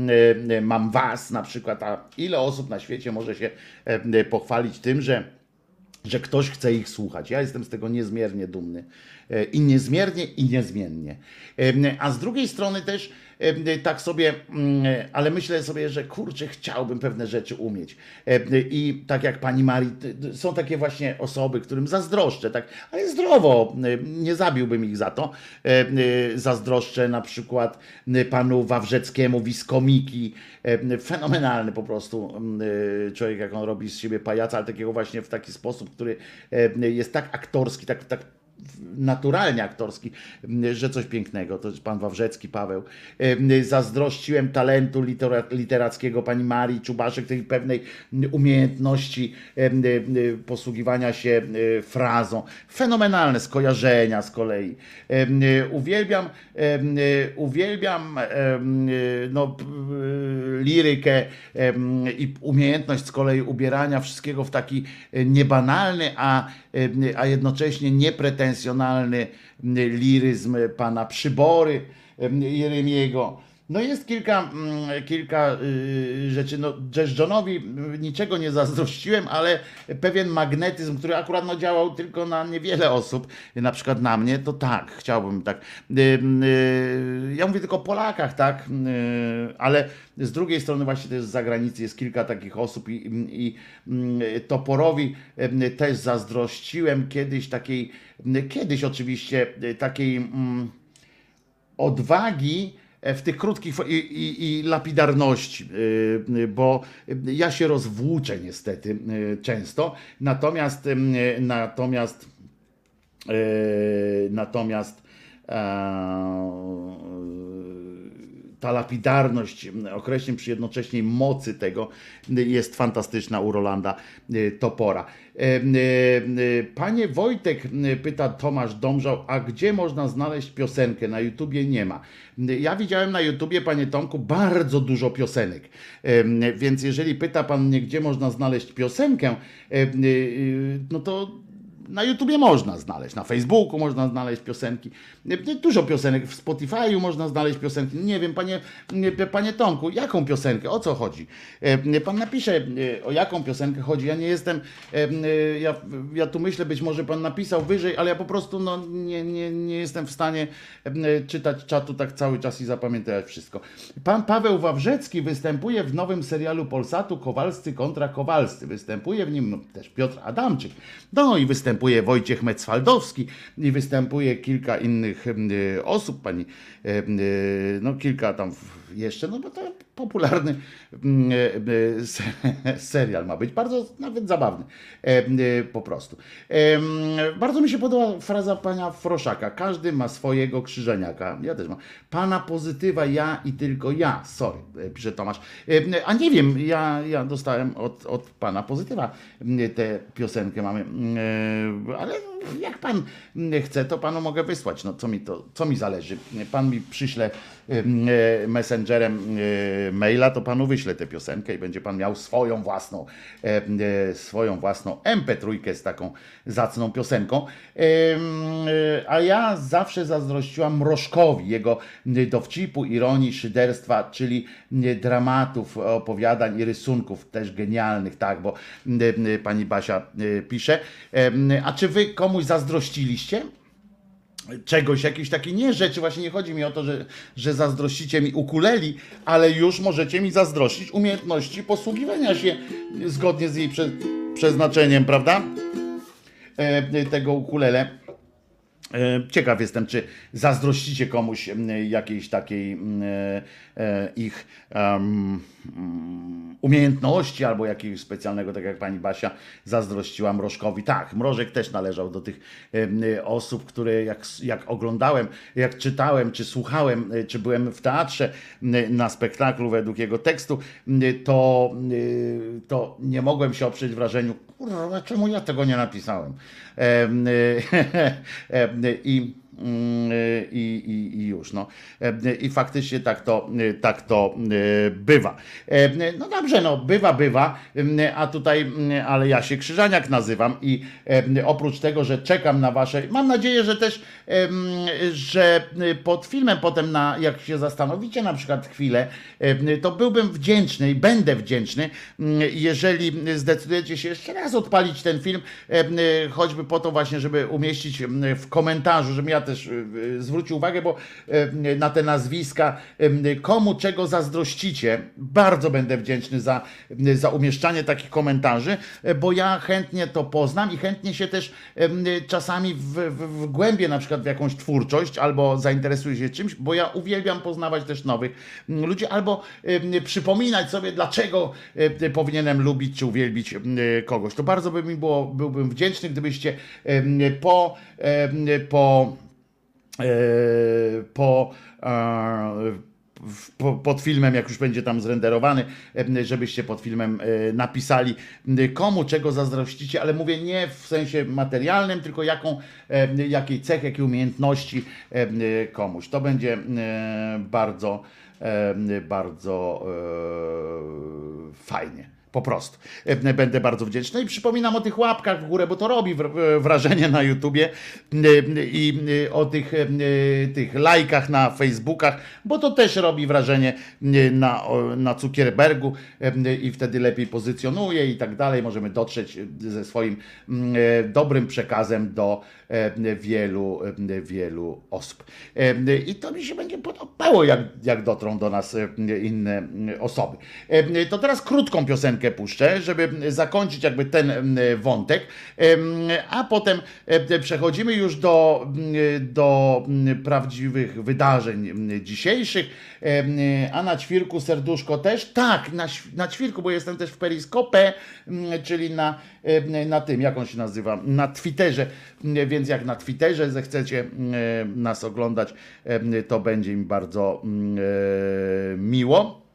mam was na przykład, a ile osób na świecie może się pochwalić tym, że że ktoś chce ich słuchać. Ja jestem z tego niezmiernie dumny. E, I niezmiernie, i niezmiennie. E, A z drugiej strony też tak sobie, mm, ale myślę sobie, że kurczę, chciałbym pewne rzeczy umieć. E, I tak jak pani Marii, są takie właśnie osoby, którym zazdroszczę, tak, ale zdrowo, e, nie zabiłbym ich za to. Zazdroszczę na przykład panu Wawrzeckiemu, Wiskomiki, fenomenalny po prostu mm, człowiek, jak on robi z siebie pajaca, ale takiego właśnie w taki sposób, który jest tak aktorski, tak, tak naturalnie aktorski, m, że coś pięknego. To pan Wawrzecki, Paweł. Zazdrościłem talentu litera- literackiego pani Marii Czubaszek, tej pewnej umiejętności e, m, e, posługiwania się e, frazą. Fenomenalne skojarzenia z kolei. Uwielbiam, uwielbiam no, lirykę i umiejętność z kolei ubierania wszystkiego w taki e, niebanalny, a, a jednocześnie niepretensjonalny m, liryzm pana Przybory em, Jeremiego. No jest kilka, mm, kilka y, rzeczy. No, Jazz Johnowi niczego nie zazdrościłem, ale pewien magnetyzm, który akurat no, działał tylko na niewiele osób, na przykład na mnie, to tak, chciałbym tak. Y, y, ja mówię tylko o Polakach, tak, ale z drugiej strony właśnie też z zagranicy jest kilka takich osób i, i, Toporowi też zazdrościłem kiedyś takiej, kiedyś oczywiście takiej mm, odwagi w tych krótkich i, i, i lapidarności, y, bo ja się rozwłóczę niestety często, natomiast natomiast natomiast e, ta lapidarność określeń przy jednocześnie mocy tego jest fantastyczna u Rolanda Topora. E, y, Panie Wojtek, y, pyta Tomasz Domżał, a gdzie można znaleźć piosenkę? Na YouTubie nie ma. Ja widziałem na YouTubie, panie Tomku, bardzo dużo piosenek. Więc jeżeli pyta pan mnie, gdzie można znaleźć piosenkę, no to na YouTubie można znaleźć, na Facebooku można znaleźć piosenki. Dużo piosenek, w Spotify'u można znaleźć piosenki. Nie wiem, panie, panie Tomku, jaką piosenkę, o co chodzi? E, Pan napisze, e, o jaką piosenkę chodzi. Ja nie jestem, e, ja, ja tu myślę, być może pan napisał wyżej, ale ja po prostu no, nie, nie, nie jestem w stanie czytać czatu tak cały czas i zapamiętać wszystko. Pan Paweł Wawrzecki występuje w nowym serialu Polsatu Kowalscy kontra Kowalscy. Występuje w nim też Piotr Adamczyk. No i występuje Wojciech Mecwaldowski i występuje kilka innych y, osób, pani, em, y, no kilka tam jeszcze, no bo to popularny mm, y, se- serial ma być, bardzo nawet zabawny, y, po prostu. Bardzo mi się podoba fraza pana Froszaka, każdy ma swojego krzyżeniaka, ja też mam. Pana pozytywa ja i tylko ja, sorry, e, pisze Tomasz. A nie wiem, ja, ja dostałem od, od pana pozytywa. Tę piosenkę mamy, E, ale jak pan m, chce, to panu mogę wysłać, no co mi to, co mi zależy. Pan mi przyśle e, messengerem e, maila, to panu wyślę tę piosenkę i będzie pan miał swoją własną, e, swoją własną MP3 z taką zacną piosenką. A ja zawsze zazdrościłam Mrożkowi, jego dowcipu, ironii, szyderstwa, czyli dramatów, opowiadań i rysunków też genialnych, tak, bo pani Basia pisze. A czy wy komuś zazdrościliście? czegoś, jakiejś takiej nie rzeczy, właśnie nie chodzi mi o to, że, że zazdrościcie mi ukuleli, ale już możecie mi zazdrościć umiejętności posługiwania się zgodnie z jej prze, przeznaczeniem, prawda? E, tego ukulele. E, Ciekaw jestem, czy zazdrościcie komuś jakiejś takiej m, e, ich umiejętności albo jakiegoś specjalnego, tak jak pani Basia zazdrościła Mrożkowi. Tak, Mrożek też należał do tych osób, które jak, jak oglądałem, jak czytałem, czy słuchałem, e, czy byłem w teatrze na spektaklu według jego tekstu, to, to nie mogłem się oprzeć wrażeniu, kurwa, czemu ja tego nie napisałem? Em, y, em, I, mm, i, i, i już. No. Em, I faktycznie tak to, tak to e, bywa. Em, No dobrze, no bywa, bywa, a tutaj, mm, ale ja się Krzyżaniak nazywam i oprócz tego, że czekam na wasze, mam nadzieję, że też, że pod filmem potem, na, jak się zastanowicie na przykład chwilę, to byłbym wdzięczny i będę wdzięczny, mm, jeżeli zdecydujecie się jeszcze raz odpalić ten film, choćby po to właśnie, żeby umieścić w komentarzu, żebym ja też e, zwrócił uwagę, bo em, na te nazwiska, komu czego zazdrościcie, bardzo będę wdzięczny za, za umieszczanie takich komentarzy, bo ja chętnie to poznam i chętnie się też czasami w, w, w głębie na przykład w jakąś twórczość albo zainteresuję się czymś, bo ja uwielbiam poznawać też nowych mm, ludzi albo przypominać sobie, dlaczego powinienem lubić czy uwielbić kogoś. To bardzo by mi było, byłbym wdzięczny, gdybyście po, po e, po, pod filmem, jak już będzie tam zrenderowany, e, żebyście pod filmem e, napisali, komu czego zazdrościcie, ale mówię nie w sensie materialnym, tylko jaką, jakiej cech, jakiej umiejętności komuś. To będzie bardzo, bardzo fajnie. Po prostu. E, Będę bardzo wdzięczny. I przypominam o tych łapkach w górę, bo to robi wr- wrażenie na YouTubie e, i e, o tych, e, tych lajkach na Facebookach, bo to też robi wrażenie e, na, na Zuckerbergu e, i wtedy lepiej pozycjonuje i tak dalej. Możemy dotrzeć ze swoim mm, e, dobrym przekazem do e, wielu, e, wielu osób. E, I to mi się będzie podobało, jak, jak dotrą do nas e, inne osoby. E, To teraz krótką piosenkę puszczę, żeby zakończyć jakby ten wątek, a potem e, przechodzimy już do, do prawdziwych wydarzeń dzisiejszych, a na ćwirku serduszko też? Tak, na, na ćwirku, bo jestem też w Periskopie, mm, czyli na, na tym, jak on się nazywa, na Twitterze, Mm, więc jak na Twitterze zechcecie mm, nas oglądać, to będzie mi bardzo mm, e, miło.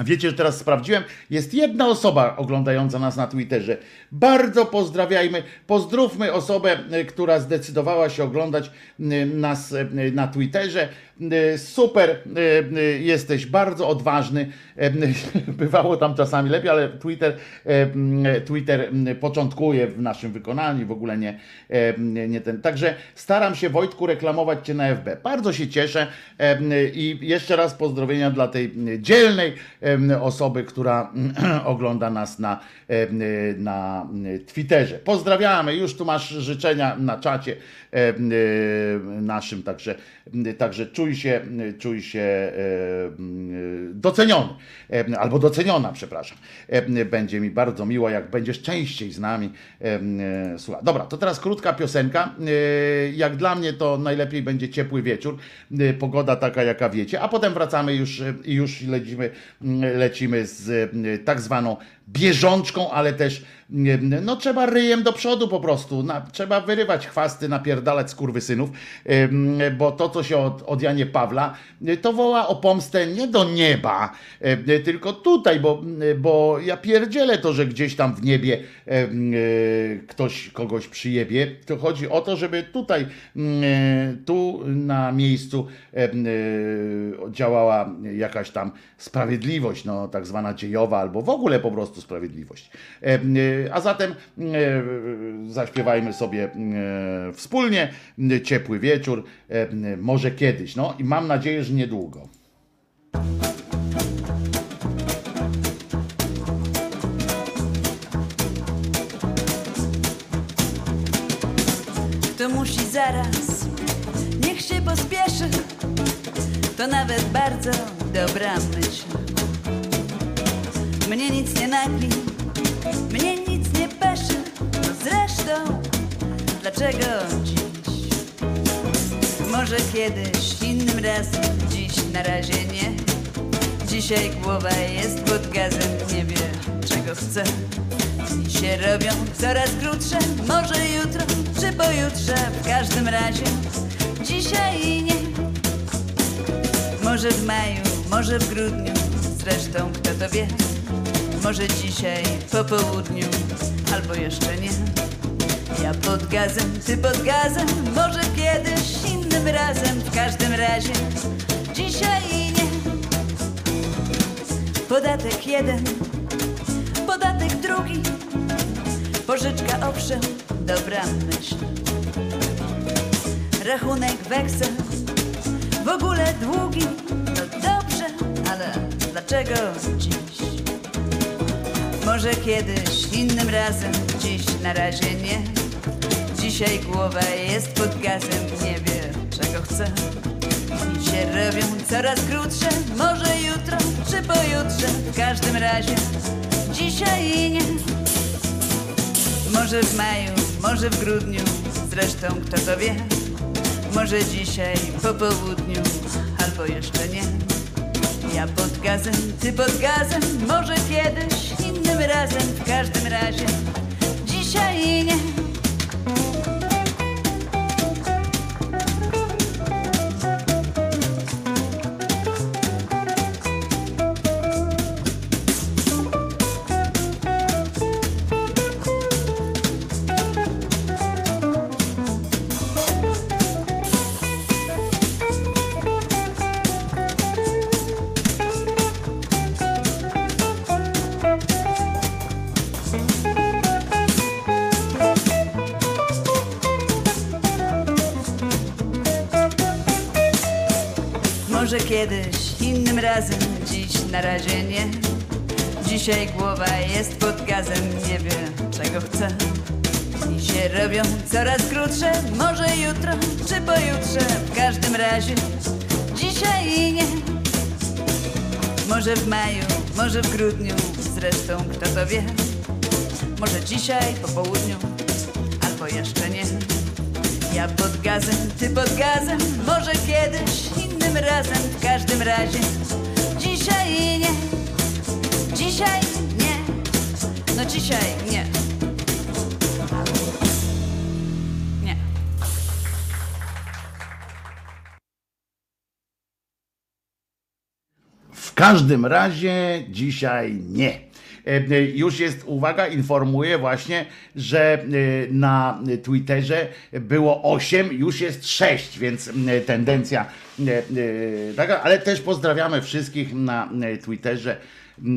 Wiecie, że teraz sprawdziłem, jest jedna osoba oglądająca nas na Twitterze. Bardzo pozdrawiajmy, pozdrówmy osobę, e, która zdecydowała się oglądać nas e, na Twitterze. E, Super, e, e, jesteś bardzo odważny. Bywało tam czasami lepiej, ale Twitter, Twitter początkuje w naszym wykonaniu, w ogóle nie, nie, ten. Także staram się Wojtku reklamować Cię na FB. Bardzo się cieszę i jeszcze raz pozdrowienia dla tej dzielnej osoby, która ogląda nas na, na Twitterze. Pozdrawiamy, już tu masz życzenia na czacie naszym, także, także czuj się, czuj się em, doceniony, em, albo doceniona, przepraszam. Em, Będzie mi bardzo miło, jak będziesz częściej z nami. Słuchaj. Dobra, to teraz krótka piosenka. E, Jak dla mnie to najlepiej będzie ciepły wieczór, e, pogoda taka jaka wiecie, a potem wracamy już e, i już lecimy, lecimy z e, tak zwaną bieżączką, ale też nie, no trzeba ryjem do przodu po prostu, na, trzeba wyrywać chwasty, napierdalać skurwysynów, bo to, co się od, od Janie Pawla, e, to woła o pomstę nie do nieba, e, tylko tutaj, bo, bo ja pierdzielę to, że gdzieś tam w niebie ktoś kogoś przyjebie, to chodzi o to, żeby tutaj, mm, tu na miejscu działała jakaś tam sprawiedliwość, no tak zwana dziejowa, albo w ogóle po prostu sprawiedliwość. Em, e, A zatem e, zaśpiewajmy sobie e, wspólnie e, ciepły wieczór, e, może kiedyś, no i mam nadzieję, że niedługo. Kto musi zaraz, niech się pospieszy. To nawet bardzo dobra myśl. Mnie nic nie nagli, mnie nic nie peszy. No zresztą, dlaczego dziś? Może kiedyś, innym razem, dziś na razie nie. Dzisiaj głowa jest pod gazem, nie wie czego chce. Dni się robią coraz krótsze, może jutro czy pojutrze, w każdym razie dzisiaj nie. Może w maju, może w grudniu, zresztą kto to wie. Może dzisiaj po południu, albo jeszcze nie. Ja pod gazem, ty pod gazem, może kiedyś innym razem, w każdym razie dzisiaj nie. Podatek jeden, podatek drugi, pożyczka owszem, dobra myśl. Rachunek weksel, w ogóle długi, no dobrze, ale dlaczego dziś? Może kiedyś, innym razem, dziś na razie nie. Dzisiaj głowa jest pod gazem, nie wie czego chce. Dni się robią coraz krótsze, może jutro czy pojutrze, w każdym razie dzisiaj nie. Może w maju, może w grudniu, zresztą kto to wie. Może dzisiaj po południu, albo jeszcze nie. Ja pod gazem, ty pod gazem, może kiedyś innym razem, w każdym razie dzisiaj nie. Dziś na razie nie. Dzisiaj głowa jest pod gazem, nie wie czego chce. Dni się robią coraz krótsze, może jutro czy pojutrze, w każdym razie dzisiaj nie. Może w maju, może w grudniu, zresztą kto to wie. Może dzisiaj po południu, albo jeszcze nie. Ja pod gazem, ty pod gazem, może kiedyś, innym razem, w każdym razie nie. Dzisiaj nie. No dzisiaj nie. Nie. W każdym razie dzisiaj nie. E, Już jest, uwaga, informuję właśnie, że e, na Twitterze było 8, już jest 6, więc tendencja e, taka, ale też pozdrawiamy wszystkich na Twitterze.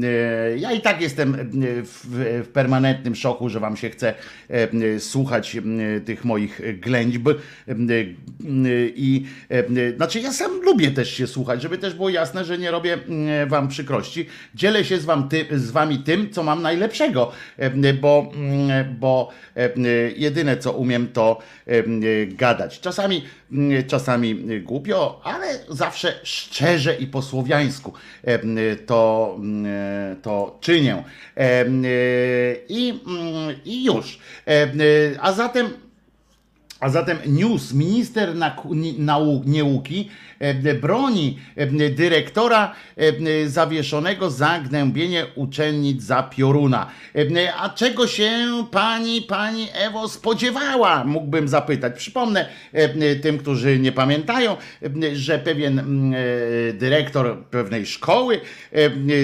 E, Ja i tak jestem e, w, permanentnym szoku, że wam się chce e, słuchać tych moich ględźb. I znaczy ja sam lubię też się słuchać, żeby też było jasne, że nie robię wam przykrości. Dzielę się z, wam ty, z wami tym, co mam najlepszego, bo, bo jedyne co umiem to gadać. Czasami, czasami głupio, ale zawsze szczerze i po słowiańsku to, to czynię. E, I, mm, I już. E, A zatem a zatem news. Minister naku- ni- nau- Nieuki e, broni e, dyrektora e, zawieszonego za gnębienie uczennic za pioruna. A czego się pani, pani Ewo spodziewała? Mógłbym zapytać. Przypomnę tym, którzy nie pamiętają, że pewien mm, dyrektor pewnej szkoły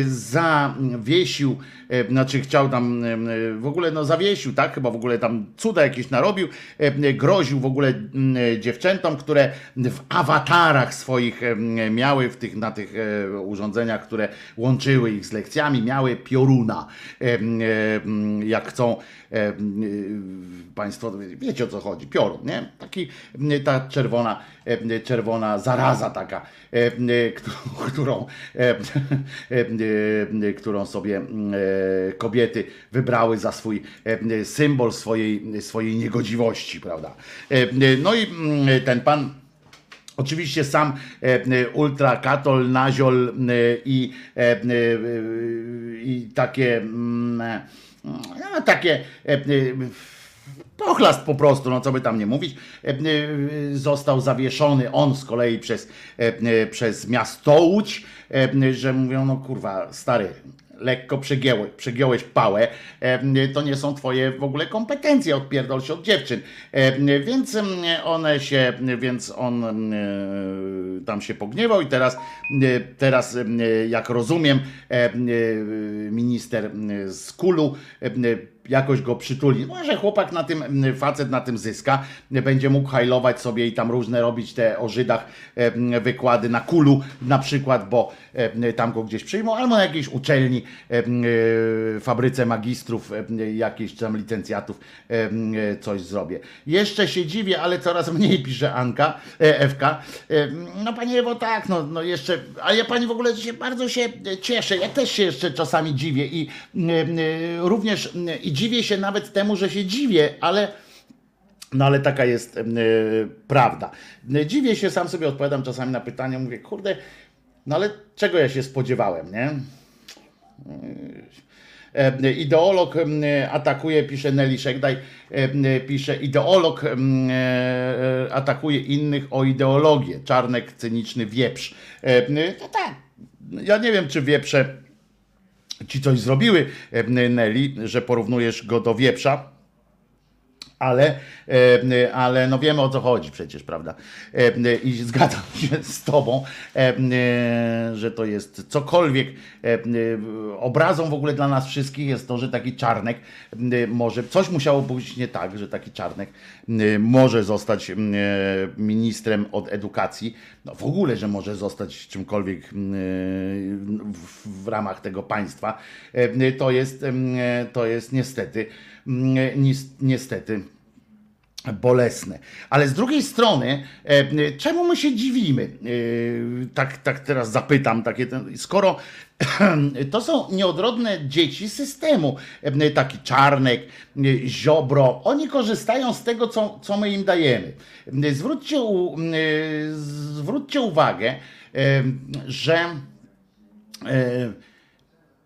zawiesił znaczy chciał tam e, w ogóle no zawiesił, tak? Chyba w ogóle tam cuda jakieś narobił, e, groził w ogóle dziewczętom, które w awatarach swoich e, miały w tych, na tych e, urządzeniach, które łączyły ich z lekcjami, miały pioruna. E, e, Jak chcą e, e, Państwo wiecie o co chodzi, piorun, nie? Taki ta czerwona, e, czerwona zaraza taka, e, którą, e, e, e, którą sobie e, kobiety wybrały za swój e, symbol swojej, swojej niegodziwości, prawda? E, No i mm, ten pan Oczywiście sam e, e, ultrakatol, naziol e, i, e, e, i takie, mm, e, takie e, e, pochlast po prostu, no co by tam nie mówić, e, e, został zawieszony on z kolei przez, e, przez miasto Łódź, że mówią, no kurwa, stary, lekko przegięłeś, przegiąłeś pałę, to nie są twoje w ogóle kompetencje, odpierdol się od dziewczyn. Więc em, one się, więc on e, tam się pogniewał i teraz, teraz em, jak rozumiem, minister z Kulu jakoś go przytuli. Może chłopak na tym, facet na tym zyska, będzie mógł hajlować sobie i tam różne robić te o Żydach wykłady na kulu na przykład, bo tam go gdzieś przyjmą, albo na jakiejś uczelni, e, fabryce magistrów, jakichś tam licencjatów coś zrobię. Jeszcze się dziwię, ale coraz mniej pisze Anka, e, FK. E, No pani Ewo, tak, no, no jeszcze, ale ja pani w ogóle się bardzo się cieszę, ja też się jeszcze czasami dziwię i e, również e, dziwię się nawet temu, że się dziwię, ale no ale taka jest e, prawda. E, Dziwię się, sam sobie odpowiadam czasami na pytania, mówię, kurde, no ale czego ja się spodziewałem, nie? E, Ideolog atakuje, pisze Nelly Szegdaj, pisze ideolog atakuje innych o ideologię. Czarnek, cyniczny wieprz. To tak, ja nie wiem, czy wieprze ci coś zrobiły, e, Nelly, że porównujesz go do wieprza. Ale, e, ale no wiemy o co chodzi przecież, prawda? E, I zgadzam się z Tobą, e, że to jest cokolwiek. Obrazą w ogóle dla nas wszystkich jest to, że taki czarnek może, coś musiało być nie tak, że taki czarnek może zostać ministrem od edukacji. No w ogóle, że może zostać czymkolwiek w, ramach tego państwa. To jest, to jest niestety, niestety bolesne. Ale z drugiej strony, e, czemu my się dziwimy? E, Tak, tak teraz zapytam, takie skoro to są nieodrodne dzieci systemu, e, taki Czarnek, Ziobro, oni korzystają z tego, co, co my im dajemy. Zwróćcie, u, zwróćcie uwagę, że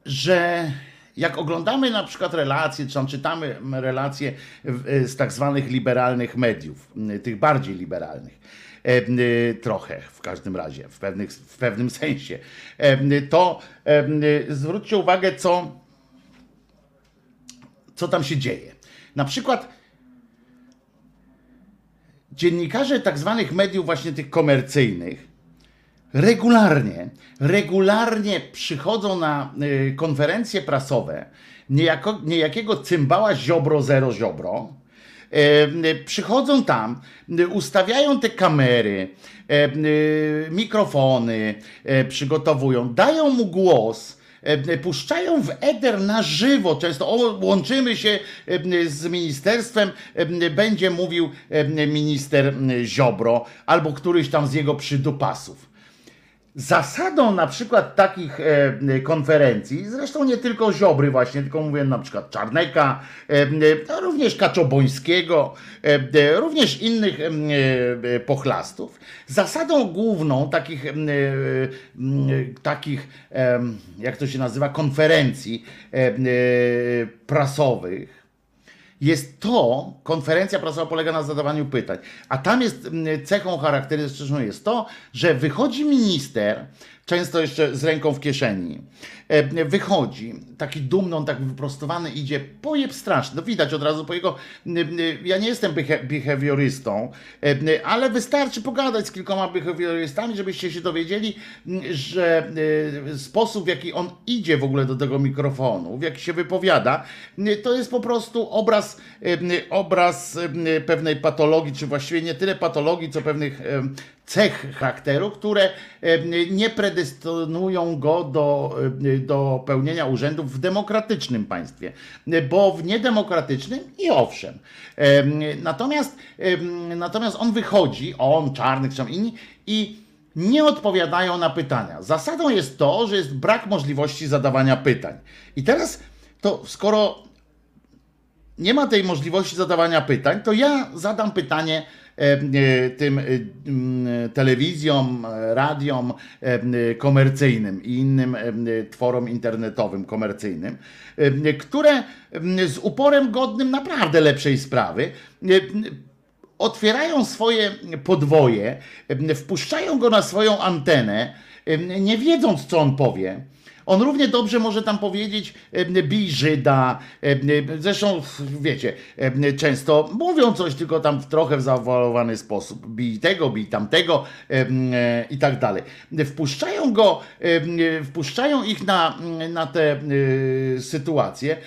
że jak oglądamy na przykład relacje, czy tam czytamy relacje w- z tak zwanych liberalnych mediów, tych bardziej liberalnych, e, m, trochę w każdym razie, w, pewnych, w pewnym sensie, e, to e, zwróćcie uwagę, co, co tam się dzieje. Na przykład dziennikarze tak zwanych mediów właśnie tych komercyjnych, regularnie, regularnie przychodzą na y, konferencje prasowe niejako, niejakiego cymbała Ziobro Zero Ziobro. Y, y, przychodzą tam, ustawiają te kamery, mikrofony, przygotowują, dają mu głos, puszczają w eter na żywo, często łączymy się z ministerstwem, będzie mówił minister Ziobro albo któryś tam z jego przydupasów. Zasadą na przykład takich e, konferencji, zresztą nie tylko Ziobry właśnie, tylko mówię na przykład Czarneka, e, e, również Kaczobońskiego, również innych pochlastów. Zasadą główną takich, takich jak to się nazywa, konferencji prasowych, jest to, konferencja prasowa polega na zadawaniu pytań, a tam jest mm, cechą charakterystyczną jest to, że wychodzi minister, często jeszcze z ręką w kieszeni, wychodzi, taki dumny, on tak wyprostowany idzie, pojeb straszny, no widać od razu po jego, ja nie jestem behawiorystą, e, ale wystarczy pogadać z kilkoma behawiorystami, żebyście się dowiedzieli, że e, sposób w jaki on idzie w ogóle do tego mikrofonu, w jaki się wypowiada, to jest po prostu obraz, obraz pewnej patologii, czy właściwie nie tyle patologii, co pewnych cech charakteru, które em, nie predestynują go do, em, do pełnienia urzędów w demokratycznym państwie, bo w niedemokratycznym i owszem. Em, Natomiast, natomiast on wychodzi, on, Czarnych, czy inni, i nie odpowiadają na pytania. Zasadą jest to, że jest brak możliwości zadawania pytań. I teraz to skoro nie ma tej możliwości zadawania pytań, to ja zadam pytanie e, e, tym e, telewizjom, e, radiom e, m, komercyjnym i innym tworom internetowym komercyjnym, które z uporem godnym naprawdę lepszej sprawy otwierają swoje podwoje, wpuszczają go na swoją antenę, nie wiedząc, co on powie. On równie dobrze może tam powiedzieć bij Żyda, zresztą wiecie, często mówią coś tylko tam w trochę w zawołowany sposób, bij tego, bij tamtego e, i tak dalej. Wpuszczają go, wpuszczają ich na, na te e, sytuacje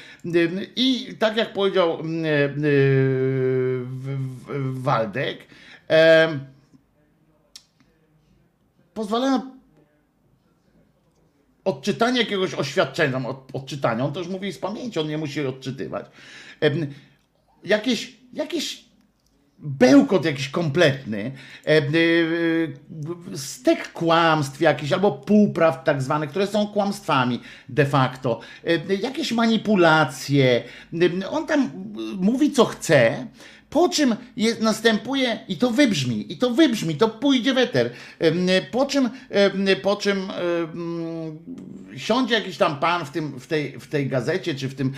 i tak jak powiedział e, Waldek, pozwalają odczytanie jakiegoś oświadczenia, od, odczytania, on już mówi z pamięci, on nie musi odczytywać. Jakieś, jakieś bełkot jakiś kompletny, e, e, stek kłamstw jakiś, albo półpraw tak zwanych, które są kłamstwami de facto, jakieś manipulacje. On tam e, mówi co chce, po czym jest, następuje, i to wybrzmi, i to wybrzmi, to pójdzie weter, po czym, po czym siądzie jakiś tam pan w, tym, w, tej, w tej gazecie, czy w, tym,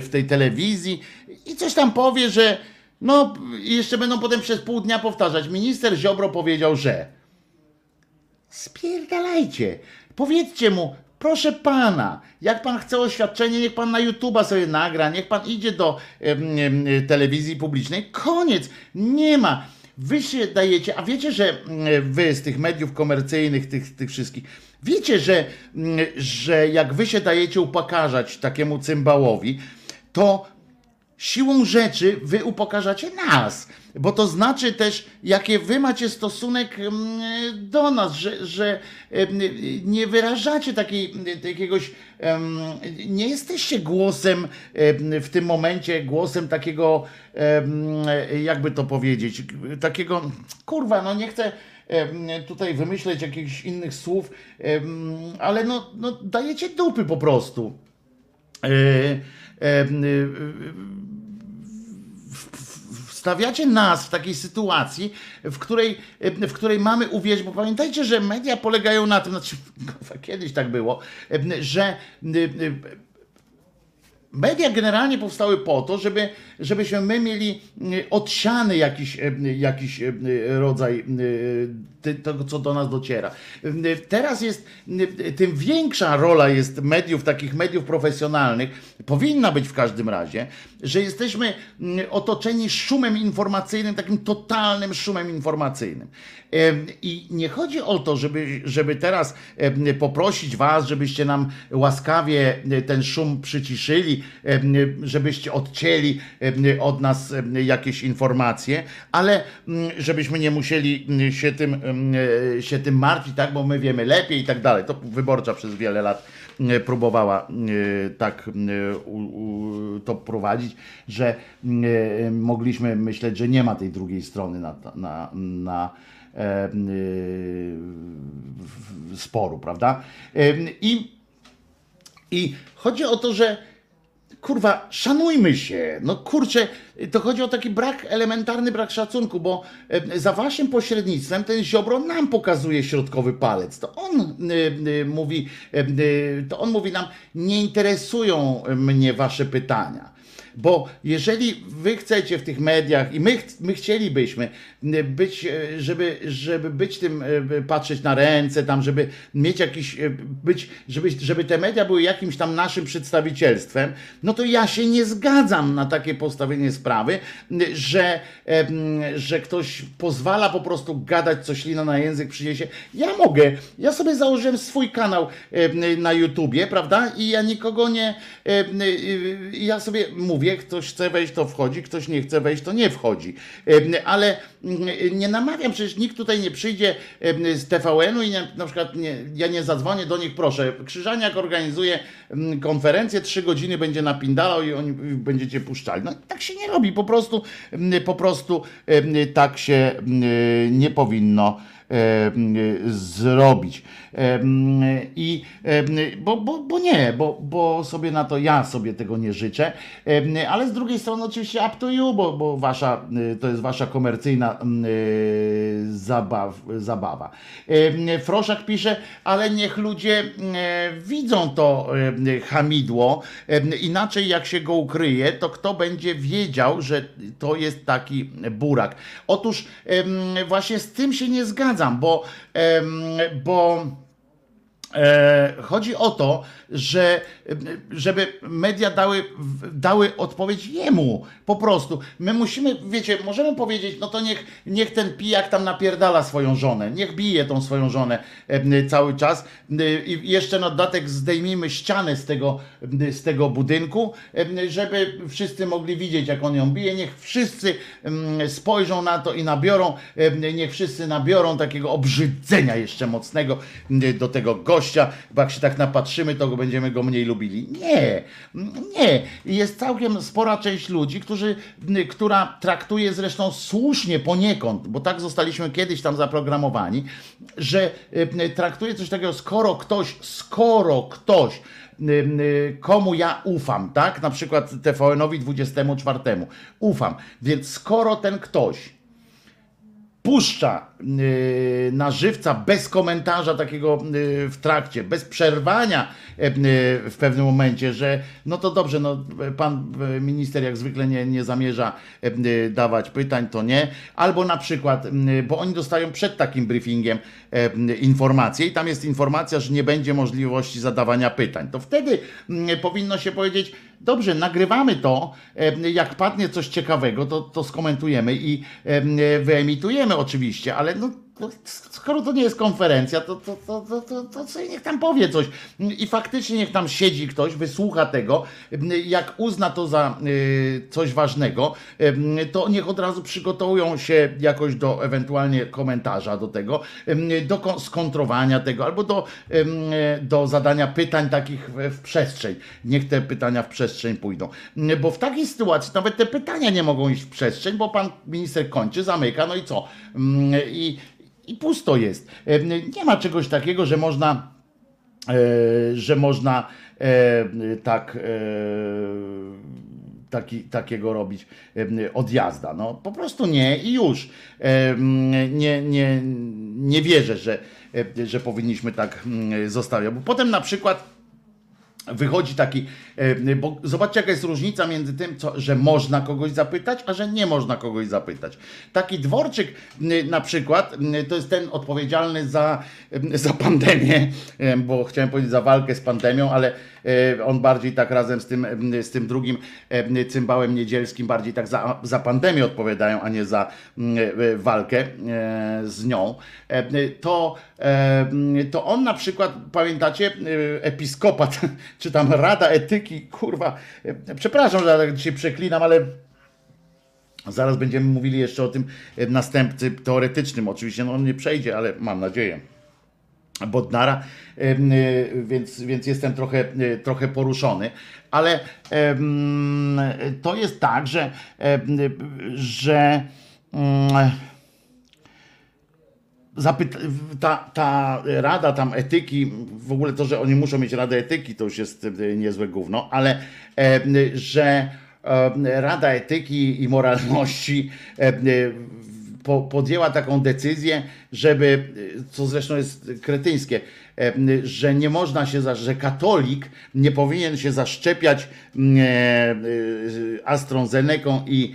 w tej telewizji i coś tam powie, że no jeszcze będą potem przez pół dnia powtarzać, minister Ziobro powiedział, że spierdalajcie, powiedzcie mu, proszę pana, jak pan chce oświadczenie, niech pan na YouTube'a sobie nagra, niech pan idzie do telewizji publicznej, koniec, nie ma. Wy się dajecie, a wiecie, że mm, wy z tych mediów komercyjnych, tych, tych wszystkich, wiecie, że, mm, że jak wy się dajecie upakarzać takiemu cymbałowi, to siłą rzeczy wy upokarzacie nas, bo to znaczy też, jakie wy macie stosunek mm, do nas, że, że nie wyrażacie takiej, jakiegoś, nie jesteście głosem em, w tym momencie, głosem takiego, jakby to powiedzieć, takiego, kurwa, no nie chcę tutaj wymyśleć jakichś innych słów, ale no, no dajecie dupy po prostu. E, em, wstawiacie nas w takiej sytuacji, w której, w której mamy uwierzyć, bo pamiętajcie, że media polegają na tym, znaczy kiedyś tak było, że media generalnie powstały po to, żeby, żebyśmy my mieli odsiany jakiś, jakiś rodzaj tego, co do nas dociera. Teraz jest, tym większa rola jest mediów, takich mediów profesjonalnych, powinna być w każdym razie, że jesteśmy mm, otoczeni szumem informacyjnym, takim totalnym szumem informacyjnym. I nie chodzi o to, żeby, żeby teraz poprosić Was, żebyście nam łaskawie ten szum przyciszyli, żebyście odcięli od nas jakieś informacje, ale mm, żebyśmy nie musieli się tym, się tym martwić, tak, bo my wiemy lepiej i tak dalej. To wyborcza przez wiele lat e, próbowała e, tak e, to prowadzić, że e, mogliśmy myśleć, że nie ma tej drugiej strony na, na, na e, sporu, prawda? E, I, I chodzi o to, że kurwa, szanujmy się. No kurczę, to chodzi o taki brak, elementarny brak szacunku, bo e, za waszym pośrednictwem ten Ziobro nam pokazuje środkowy palec. To on e, e, mówi, to on mówi nam, nie interesują mnie wasze pytania. Bo jeżeli wy chcecie w tych mediach i my, my chcielibyśmy e, być, e, żeby, żeby być tym, e, patrzeć na ręce, tam, żeby mieć jakiś, być, żeby, żeby te media były jakimś tam naszym przedstawicielstwem, no to ja się nie zgadzam na takie postawienie sprawy, że, że ktoś pozwala po prostu gadać, co ślina na język przyniesie. Ja mogę, ja sobie założyłem swój kanał na YouTubie, prawda? I ja nikogo nie, m, e, ja sobie mówię, ktoś chce wejść, to wchodzi, ktoś nie chce wejść, to nie wchodzi. Ale mm, nie namawiam, przecież nikt tutaj nie przyjdzie z TVN-u i nie, na przykład nie, ja nie zadzwonię do nich, proszę. Krzyżaniak organizuje mm, konferencję, trzy godziny będzie napindalał i oni będziecie puszczali. No tak się nie robi, po prostu, po prostu tak się nie powinno zrobić. Em, I em, bo, bo, bo nie, bo, bo sobie na to ja sobie tego nie życzę, ale z drugiej strony oczywiście up to you, bo, bo wasza, to jest wasza komercyjna zabaw, zabawa. Froszak pisze, ale niech ludzie e, widzą to e, hamidło, inaczej jak się go ukryje, to kto będzie wiedział, że to jest taki burak. Otóż właśnie z tym się nie zgadzam, bo, em, bo E, chodzi o to, że żeby media dały, dały odpowiedź jemu po prostu. My musimy, wiecie, możemy powiedzieć, no to niech, niech ten pijak tam napierdala swoją żonę, niech bije tą swoją żonę e, cały czas E, i jeszcze na dodatek zdejmijmy ścianę z tego, z tego budynku, e, żeby wszyscy mogli widzieć, jak on ją bije. Niech wszyscy spojrzą na to i nabiorą, e, niech wszyscy nabiorą takiego obrzydzenia jeszcze mocnego do tego gościa, bo jak się tak napatrzymy, to będziemy go mniej lubili. Nie, nie. Jest całkiem spora część ludzi, którzy, która traktuje zresztą słusznie poniekąd, bo tak zostaliśmy kiedyś tam zaprogramowani, że traktuje coś takiego, skoro ktoś, skoro ktoś komu ja ufam, tak? Na przykład TVN-owi 24 ufam. Więc skoro ten ktoś puszcza yy, na żywca bez komentarza takiego yy, w trakcie, bez przerwania yy, w pewnym momencie, że no to dobrze, no pan minister jak zwykle nie, nie zamierza dawać pytań, to nie. Albo na przykład, bo oni dostają przed takim briefingiem informację i tam jest informacja, że nie będzie możliwości zadawania pytań. To wtedy powinno się powiedzieć, Dobrze, nagrywamy to. e, Jak padnie coś ciekawego, to, to skomentujemy i e, wyemitujemy oczywiście, ale no, to, skoro to nie jest konferencja, to, to, to, to, to, to sobie niech tam powie coś. I faktycznie niech tam siedzi ktoś, wysłucha tego. Jak uzna to za y, coś ważnego, y, to niech od razu przygotowują się jakoś do ewentualnie komentarza do tego, y, do kon- skontrowania tego, albo do, do zadania pytań takich w, przestrzeń. Niech te pytania w przestrzeń pójdą. Bo w takiej sytuacji nawet te pytania nie mogą iść w przestrzeń, bo pan minister kończy, zamyka, no i co? Mm, I, i pusto jest. E, Nie ma czegoś takiego, że można, e, że można e, tak. Taki, takiego robić odjazda. No, po prostu nie i już. Nie, nie, nie wierzę, że, że powinniśmy tak mm, zostawiać. Bo potem na przykład wychodzi taki, e, bo zobaczcie jaka jest różnica między tym, co, że można kogoś zapytać, a że nie można kogoś zapytać. Taki dworczyk na przykład, to jest ten odpowiedzialny za, za pandemię, e, bo chciałem powiedzieć za walkę z pandemią, ale on bardziej tak razem z tym, m, z tym drugim e, cymbałem niedzielskim, bardziej tak za, za pandemię odpowiadają, a nie za e, walkę e, z nią, e, to, e, to on na przykład, pamiętacie, e, episkopat, czy tam Rada Etyki, kurwa, e, przepraszam, że tak dzisiaj przeklinam, ale zaraz będziemy mówili jeszcze o tym e, następcy teoretycznym, oczywiście no on nie przejdzie, ale mam nadzieję. Bodnara, y, więc, więc jestem trochę, y, trochę poruszony. Ale to jest tak, że, y, że mm, ta, ta rada tam etyki, w ogóle to, że oni muszą mieć radę etyki, to już jest e, niezłe gówno, ale że Rada Etyki i Moralności po, podjęła taką decyzję, żeby, co zresztą jest kretyńskie, że nie można się, że katolik nie powinien się zaszczepiać mm, e, AstraZeneką i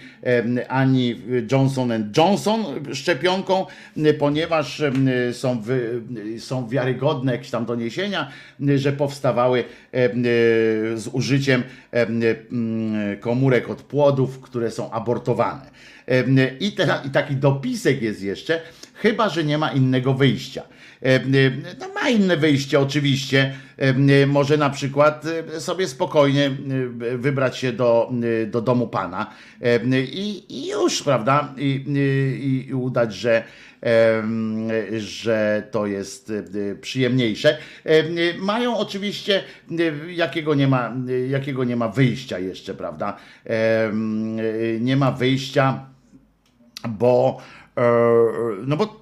ani Johnson Johnson szczepionką, ponieważ są, są wiarygodne jakieś tam doniesienia, że powstawały z użyciem komórek od płodów, które są abortowane. I, te, I taki dopisek jest jeszcze, chyba że nie ma innego wyjścia. No, ma inne wyjście oczywiście. Może na przykład sobie spokojnie wybrać się do, do domu pana i, i już, prawda? I, i, i udać, że, że to jest przyjemniejsze. Mają oczywiście, jakiego nie ma, jakiego nie ma wyjścia jeszcze, prawda? Nie ma wyjścia, bo e, no bo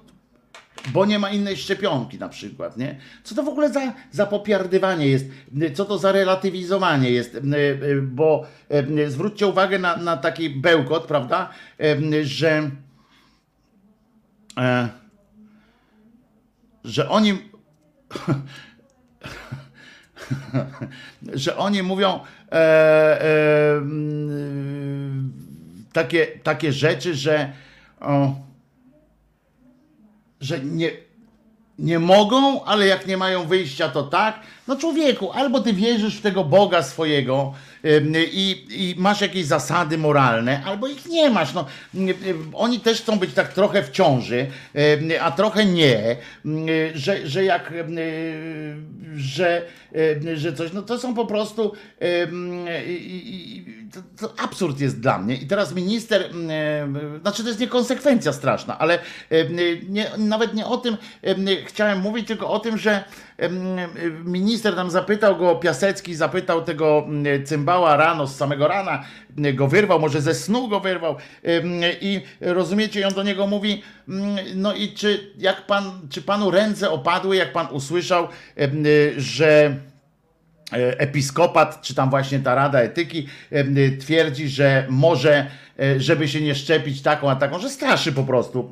bo nie ma innej szczepionki na przykład, nie? Co to w ogóle za, za popiardywanie jest? Co to za relatywizowanie jest? E, e, Bo zwróćcie uwagę na, na taki bełkot, prawda? Że że oni że oni mówią e, e, takie, takie rzeczy, że o, że nie, nie mogą, ale jak nie mają wyjścia, to tak. No człowieku, albo ty wierzysz w tego Boga swojego i, i masz jakieś zasady moralne, albo ich nie masz. No, oni też chcą być tak trochę w ciąży, a trochę nie, że, że jak, że, że coś, no to są po prostu to, to absurd jest dla mnie. I teraz minister, znaczy to jest niekonsekwencja straszna, ale nie, nawet nie o tym ym, chciałem mówić, tylko o tym, że minister tam zapytał go, Piasecki zapytał tego ym, cymbała rano, z samego rana ym, go wyrwał, może ze snu go wyrwał. I rozumiecie, on do niego mówi, ym, no i czy jak pan, czy panu ręce opadły, jak pan usłyszał, że episkopat, czy tam właśnie ta Rada Etyki y, twierdzi, że może, e, żeby się nie szczepić taką a taką, że straszy po prostu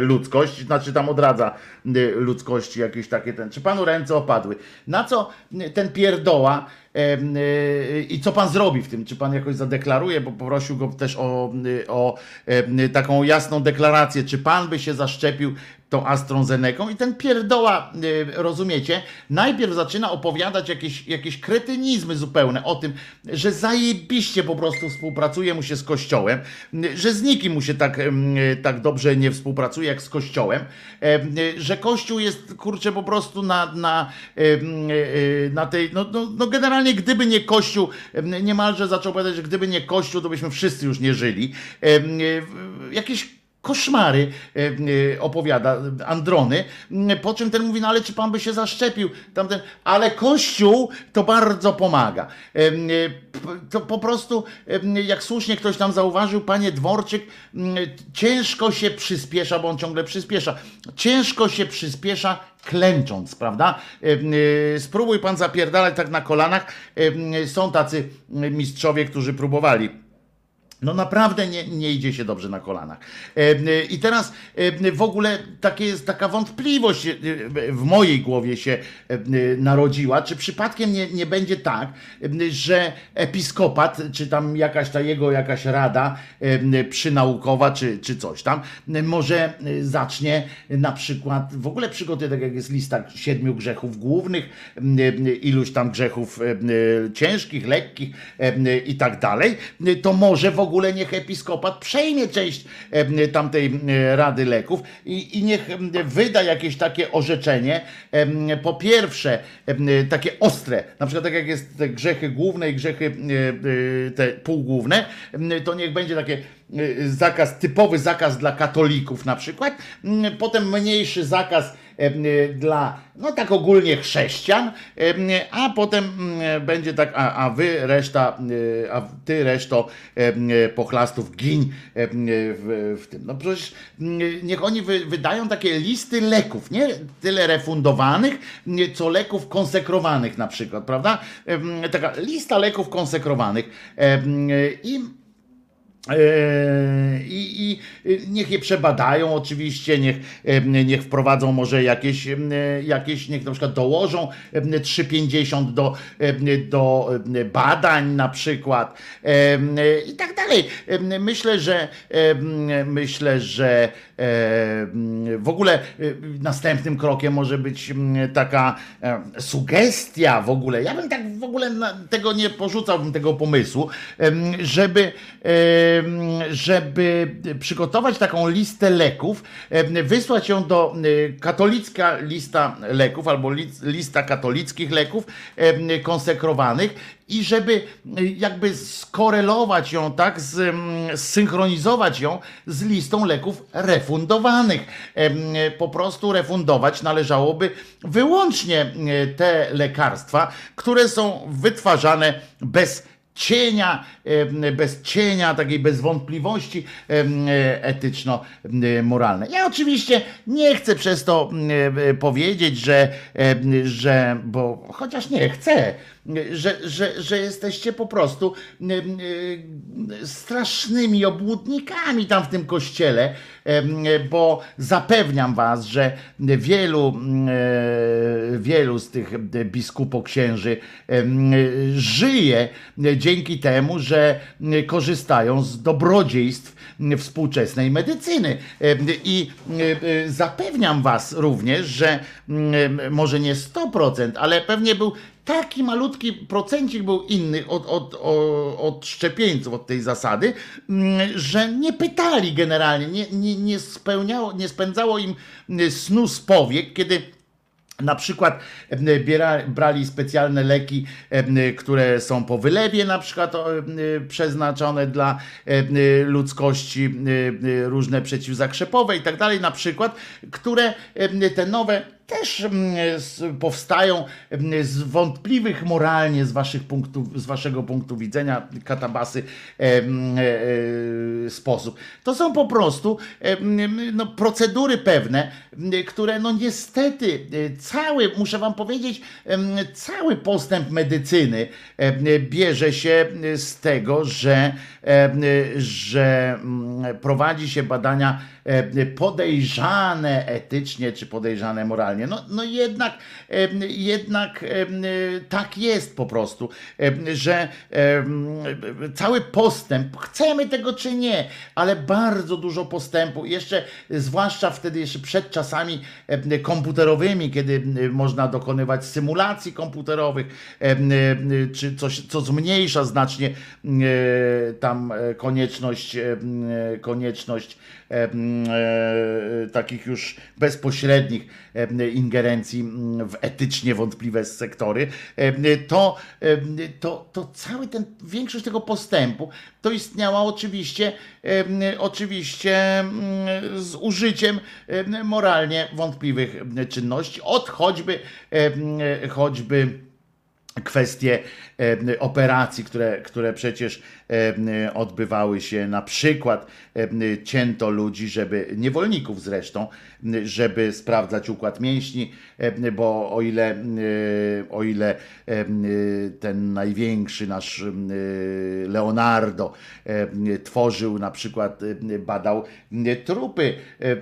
ludzkość, znaczy tam odradza ludzkości jakieś takie ten, czy panu ręce opadły. Na co ten pierdoła i co pan zrobi w tym? Czy pan jakoś zadeklaruje, bo poprosił go też o, o taką jasną deklarację, czy pan by się zaszczepił tą AstraZeneką i ten pierdoła, y, rozumiecie, najpierw zaczyna opowiadać jakieś, jakieś kretynizmy zupełne o tym, że zajebiście po prostu współpracuje mu się z kościołem, że z nikim mu się tak, em, tak dobrze nie współpracuje jak z Kościołem, em, że Kościół jest kurczę po prostu na, na, na tej, no, no, no generalnie gdyby nie Kościół, em, niemalże zaczął powiedzieć, że gdyby nie Kościół, to byśmy wszyscy już nie żyli. Jakieś koszmary e, e, opowiada Androny, m, po czym ten mówi, no ale czy pan by się zaszczepił? Tamten, ale Kościół to bardzo pomaga. E, To po prostu, jak słusznie ktoś tam zauważył, panie Dworczyk, ciężko się przyspiesza, bo on ciągle przyspiesza, ciężko się przyspiesza klęcząc, prawda? Spróbuj pan zapierdalać tak na kolanach. Są tacy mistrzowie, którzy próbowali. No naprawdę nie, nie idzie się dobrze na kolanach. E, e, I teraz e, w ogóle takie jest taka wątpliwość w mojej głowie się narodziła, czy przypadkiem nie, nie będzie tak, że episkopat, czy tam jakaś ta jego jakaś rada przynaukowa, czy, czy coś tam, może zacznie na przykład w ogóle przygotować, tak jak jest lista siedmiu grzechów głównych, iluś tam grzechów ciężkich, lekkich i tak dalej, to może w ogóle niech episkopat przejmie część tamtej Rady Leków i, i niech wyda jakieś takie orzeczenie, po pierwsze takie ostre, na przykład tak jak jest te grzechy główne i grzechy e, te półgłówne, to niech będzie takie e, zakaz, typowy zakaz dla katolików na przykład, potem mniejszy zakaz dla, no tak ogólnie chrześcijan, em, a potem mm, będzie tak, a, a wy reszta, y, a ty reszto pochlastów em, w, w tym. No przecież mm, niech oni wy, wydają takie listy leków, nie tyle refundowanych, co leków konsekrowanych na przykład, prawda? Taka lista leków konsekrowanych i I, I niech je przebadają oczywiście, niech, niech wprowadzą może jakieś, jakieś, niech na przykład dołożą em, 3,50 do, do badań na przykład i tak dalej. Myślę, że myślę, że w ogóle em, następnym krokiem może być em, taka em, sugestia w ogóle. Ja bym tak w ogóle tego nie porzucałbym tego pomysłu, żeby żeby przygotować taką listę leków, wysłać ją do katolicka lista leków albo li- lista katolickich leków konsekrowanych i żeby em, jakby skorelować ją tak, em, zsynchronizować ją z listą leków refundowanych. Em, Po prostu refundować należałoby wyłącznie em, te lekarstwa, które są wytwarzane bez cienia, bez cienia, takiej bez wątpliwości etyczno-moralnej. Ja oczywiście nie chcę przez to powiedzieć, że, że bo chociaż nie chcę, że, że, że jesteście po prostu strasznymi obłudnikami tam w tym kościele, bo zapewniam was, że wielu, wielu z tych biskupoksięży żyje dzięki temu, że korzystają z dobrodziejstw współczesnej medycyny. I zapewniam was również, że może nie 100%, ale pewnie był taki malutki procencik był inny od, od, od, od szczepieńców, od tej zasady, mm, że nie pytali generalnie, nie, nie, nie, spełniało, nie spędzało im snu z powiek, kiedy na przykład em, biera, brali specjalne leki, które są po wylewie, na przykład przeznaczone dla ludzkości, różne przeciwzakrzepowe i tak dalej, na przykład, które te nowe też z- powstają em, z wątpliwych moralnie z, waszych punktów, z waszego punktu widzenia, katabasy, e, e, sposób. To są po prostu em, no, procedury pewne, m, które no niestety e, cały, muszę wam powiedzieć, cały postęp medycyny bierze się z tego, że, że mm, prowadzi się badania e, podejrzane etycznie czy podejrzane moralnie. Specjalnie. No, no jednak, jednak em, tak jest po prostu, że cały postęp, chcemy tego czy nie, ale bardzo dużo postępu, jeszcze zwłaszcza wtedy jeszcze przed czasami komputerowymi, kiedy można dokonywać symulacji komputerowych, em, czy coś, co zmniejsza znacznie e, tam e, konieczność, e, konieczność e, takich już bezpośrednich em, ingerencji w etycznie wątpliwe sektory, to, to, to cały ten, większość tego postępu to istniała oczywiście, oczywiście z użyciem em, moralnie wątpliwych czynności, od choćby, choćby kwestie e, operacji, które, które przecież e, odbywały się. Na przykład e, cięto ludzi, żeby niewolników zresztą, żeby sprawdzać układ mięśni, e, bo o ile, e, o ile e, ten największy nasz e, Leonardo e, tworzył na przykład, e, badał e, trupy, e,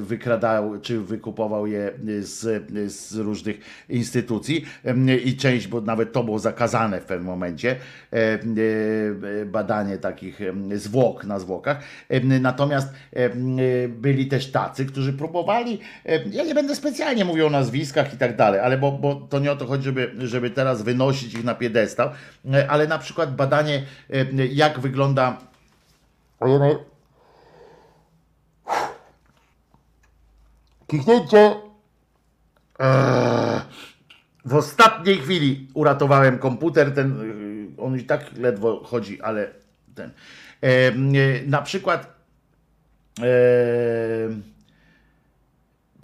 wykradał czy wykupował je z, z różnych instytucji. E, i część, bo nawet to było zakazane w pewnym momencie, e, e, badanie takich zwłok na zwłokach. Natomiast e, byli też tacy, którzy próbowali, ja nie będę specjalnie mówił o nazwiskach i tak dalej, ale bo, bo to nie o to chodzi, żeby, żeby teraz wynosić ich na piedestał, ale na przykład badanie, jak wygląda. Kichnięcie. Eee. W ostatniej chwili uratowałem komputer, ten, y, on i tak ledwo chodzi, ale ten. Em, y, na przykład em,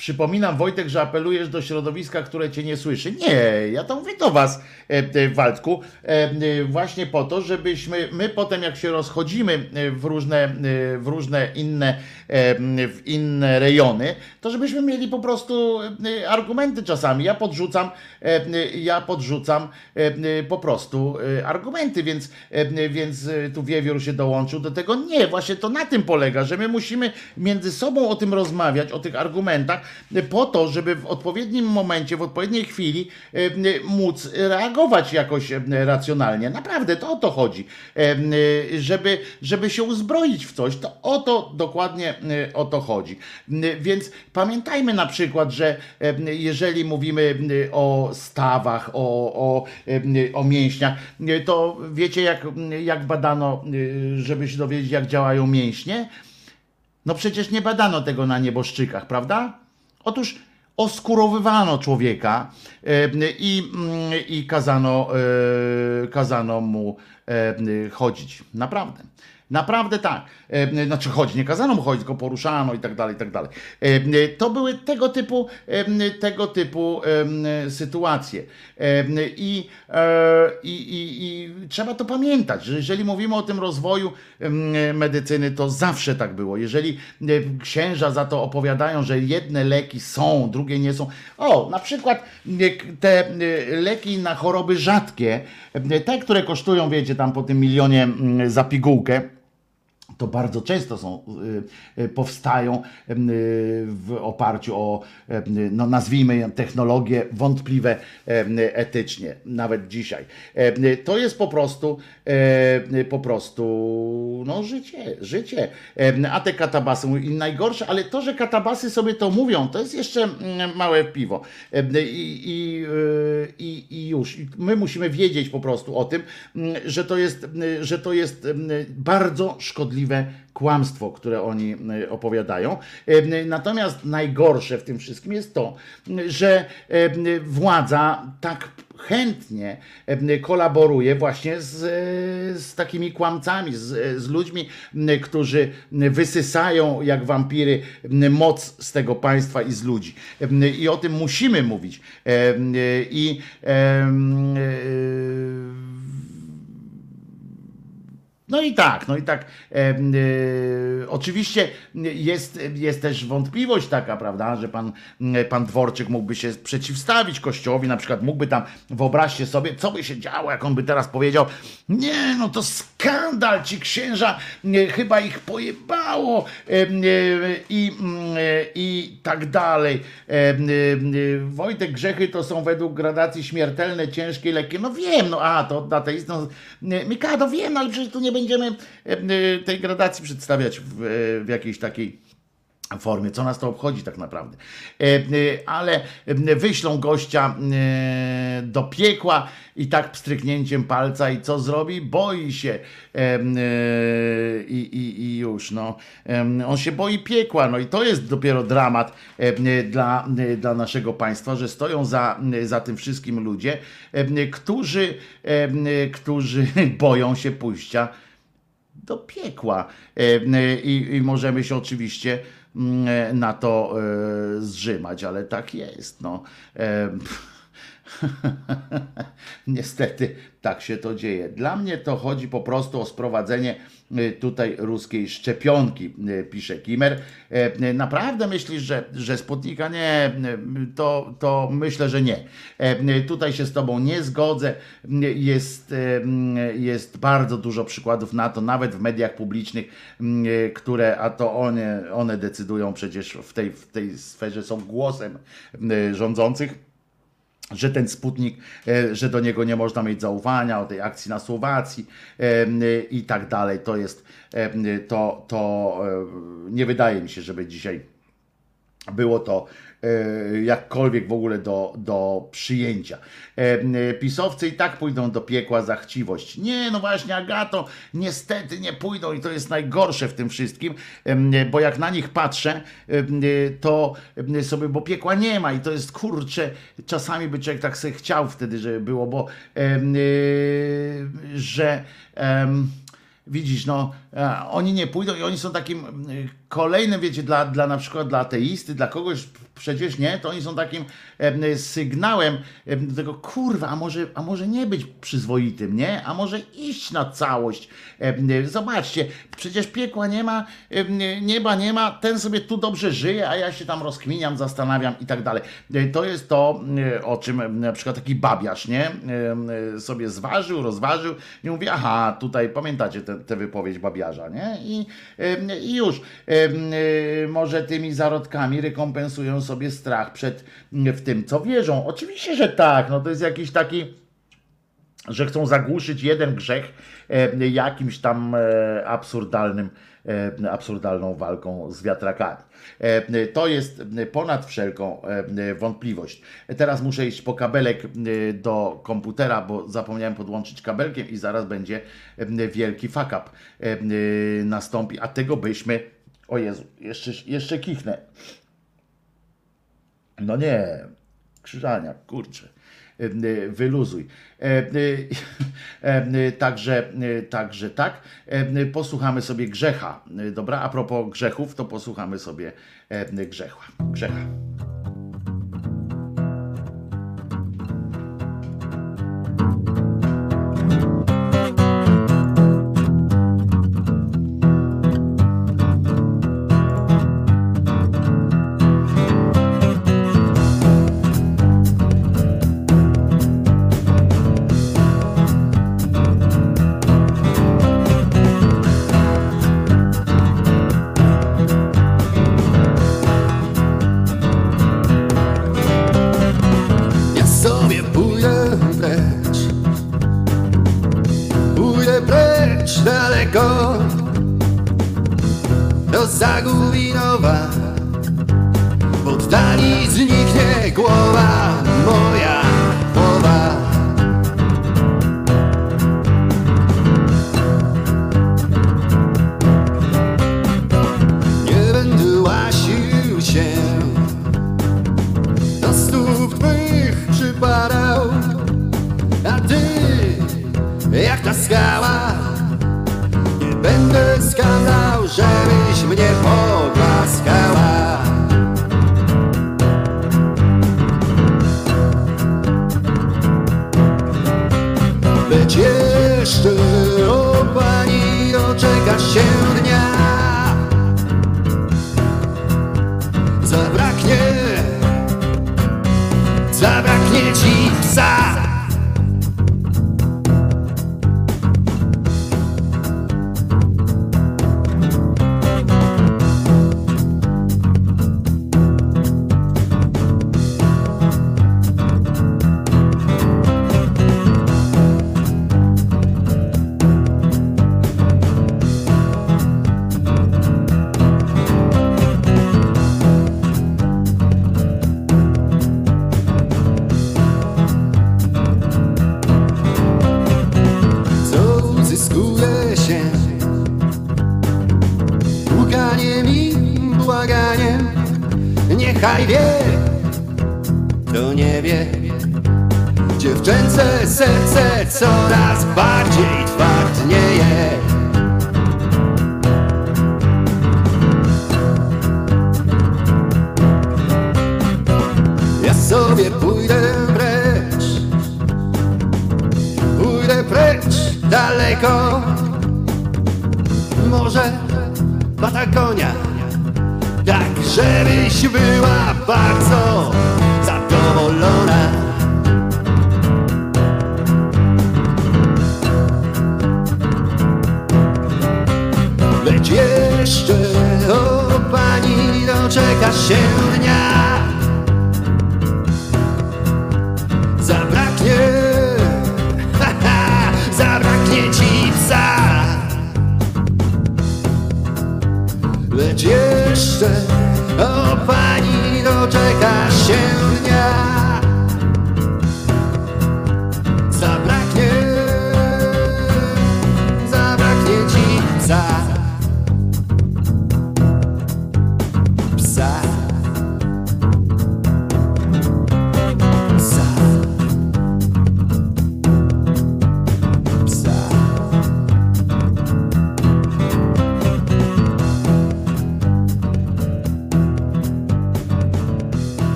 Przypominam, Wojtek, że apelujesz do środowiska, które cię nie słyszy. Nie, ja to mówię do was, e, e, Waldku, e, właśnie po to, żebyśmy, my potem jak się rozchodzimy w różne, w różne inne, w inne rejony, to żebyśmy mieli po prostu argumenty czasami. Ja podrzucam, ja podrzucam po prostu argumenty, więc, więc tu Wiewiór się dołączył do tego. Nie, właśnie to na tym polega, że my musimy między sobą o tym rozmawiać, o tych argumentach, po to, żeby w odpowiednim momencie, w odpowiedniej chwili e, móc reagować jakoś e, racjonalnie. Naprawdę to o to chodzi. E, Żeby, żeby się uzbroić w coś, to o to dokładnie o to chodzi. Więc pamiętajmy na przykład, że jeżeli mówimy o stawach, o, o, o mięśniach, to wiecie jak, jak badano, żeby się dowiedzieć jak działają mięśnie? No przecież nie badano tego na nieboszczykach, prawda? Otóż oskurowywano człowieka e, i, mm, i kazano, e, kazano mu e, chodzić. Naprawdę. Naprawdę tak. E, Znaczy chodzić, nie kazano mu chodzić, tylko poruszano i tak dalej, i tak dalej. E, To były tego typu, e, tego typu sytuacje. I, i, i, I trzeba to pamiętać, że jeżeli mówimy o tym rozwoju medycyny, to zawsze tak było. Jeżeli księża za to opowiadają, że jedne leki są, drugie nie są. O, na przykład te leki na choroby rzadkie, te, które kosztują, wiecie, tam po tym milionie za pigułkę, to bardzo często są, y, y, powstają y, w oparciu o, no nazwijmy je technologie wątpliwe etycznie, nawet dzisiaj. To jest po prostu, po prostu, no życie, życie. A te katabasy, i najgorsze, ale to, że katabasy sobie to mówią, to jest jeszcze mm, małe piwo. I, i, i, i już. My musimy wiedzieć po prostu o tym, mm, że to jest, że to jest bardzo szkodliwe kłamstwo, które oni y, opowiadają. Y, Natomiast najgorsze w tym wszystkim jest to, że y, władza tak chętnie kolaboruje właśnie z, z takimi kłamcami, z, z ludźmi, którzy wysysają jak wampiry moc z tego państwa i z ludzi. I o tym musimy mówić. I no i tak, no i tak. E, e, oczywiście jest, jest też wątpliwość taka, prawda, że pan, pan Dworczyk mógłby się przeciwstawić Kościołowi, na przykład mógłby tam, wyobraźcie sobie, co by się działo, jak on by teraz powiedział, nie, no to skandal, ci księża, e, chyba ich pojebało e, e, i, mm, i tak dalej. E, e, Wojtek, grzechy to są według gradacji śmiertelne, ciężkie, lekkie. No wiem, no a to ateistą. Mikado, wiem, ale przecież tu nie będziemy e, e, tej gradacji przedstawiać w, e, w jakiejś takiej formie, co nas to obchodzi tak naprawdę. Ale wyślą gościa do piekła i tak pstryknięciem palca i co zrobi? Boi się i, i, i już, no. On się boi piekła, no i to jest dopiero dramat dla, dla naszego państwa, że stoją za, za tym wszystkim ludzie, którzy, którzy boją się pójścia do piekła. E, e, I, I możemy się oczywiście mm, na to e, zrzymać, ale tak jest. No. Niestety tak się to dzieje. Dla mnie to chodzi po prostu o sprowadzenie y, tutaj ruskiej szczepionki, y, pisze Kimer. Y, Naprawdę myślisz, że, że Sputnika nie? To, to myślę, że nie. Tutaj się z Tobą nie zgodzę. Jest, jest bardzo dużo przykładów na to, nawet w mediach publicznych, które, a to one, one decydują przecież w tej, w tej sferze, są głosem rządzących że ten Sputnik, e, że do niego nie można mieć zaufania, o tej akcji na Słowacji e, i tak dalej. To jest, e, to, to e, nie wydaje mi się, żeby dzisiaj było to e, jakkolwiek w ogóle do, do przyjęcia. E, e, Pisowcy i tak pójdą do piekła za chciwość. Nie, no właśnie, Agato, niestety nie pójdą i to jest najgorsze w tym wszystkim, bo jak na nich patrzę, to sobie, bo piekła nie ma i to jest kurcze, czasami by człowiek tak sobie chciał wtedy, żeby było, bo że widzisz, no, e, oni nie pójdą i oni są takim y, kolejnym, wiecie, dla, dla na przykład dla ateisty, dla kogoś przecież nie, to oni są takim em, sygnałem em, do tego, kurwa, a może, a może nie być przyzwoitym, nie? A może iść na całość. Y, Zobaczcie, przecież piekła nie ma, y, nieba nie ma, ten sobie tu dobrze żyje, a ja się tam rozkminiam, zastanawiam i tak dalej. Y, To jest to, y, o czym na przykład taki babiarz, nie? Y, Sobie zważył, rozważył i mówi, aha, tutaj pamiętacie tę wypowiedź babiarza, nie? I, i już. Y, Może tymi zarodkami rekompensują sobie strach przed mm, w tym, co wierzą. Oczywiście, że tak, no to jest jakiś taki że chcą zagłuszyć jeden grzech jakimś tam e, absurdalnym, absurdalną walką z wiatrakami. E, To jest ponad wszelką e, wątpliwość. Teraz muszę iść po kabelek e, do komputera, bo zapomniałem podłączyć kabelkiem i zaraz będzie e, wielki fuck up e, nastąpi, a tego byśmy, o Jezu, jeszcze, jeszcze kichnę. No nie, krzyżania, kurczę. E, Wyluzuj. E, e, Także, także tak. Posłuchamy sobie grzecha. Dobra, a propos grzechów, to posłuchamy sobie grzecha. grzecha. zabraknie ci psa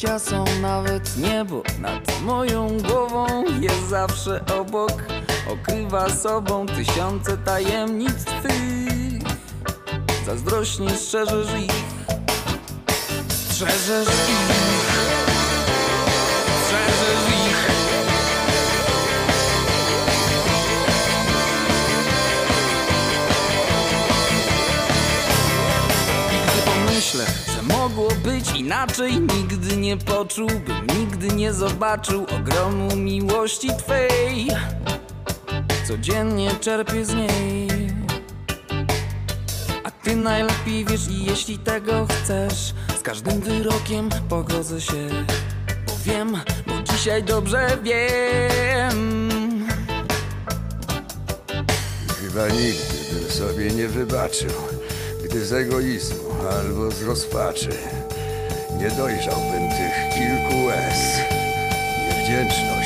bycia są nawet niebo nad moją głową. Jest zawsze obok, okrywa sobą tysiące tajemnic twych. Zazdrośnie strzeżesz Nie poczułbym, nigdy nie zobaczył Ogromu miłości Twej. Codziennie czerpię z niej. A Ty najlepiej wiesz i jeśli tego chcesz Z każdym wyrokiem pogodzę się Bo wiem, bo dzisiaj dobrze wiem. Chyba nigdy bym sobie nie wybaczył, gdy z egoizmu albo z rozpaczy nie dojrzałbym tych kilku łez. Niewdzięczność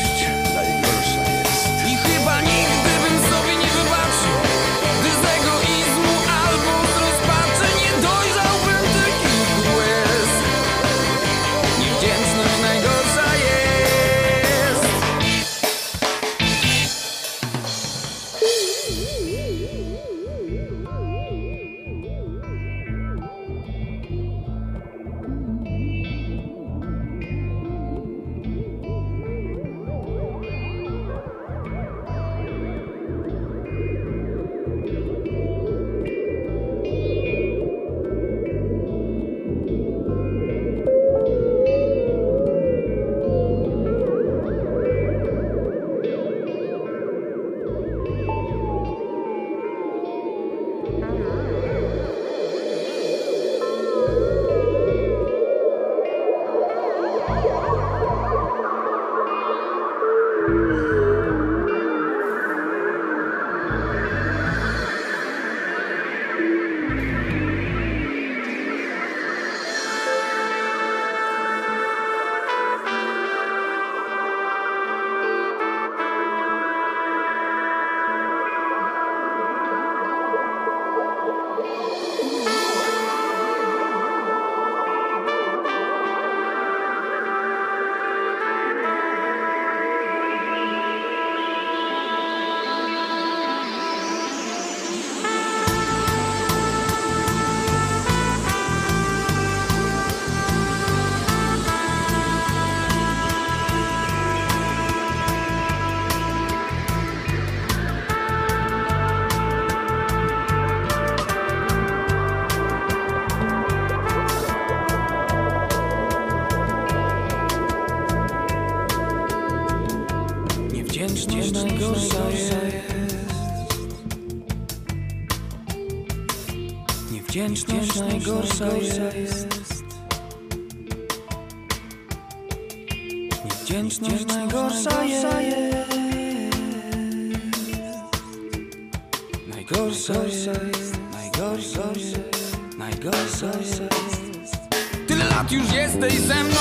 już jesteś ze mną.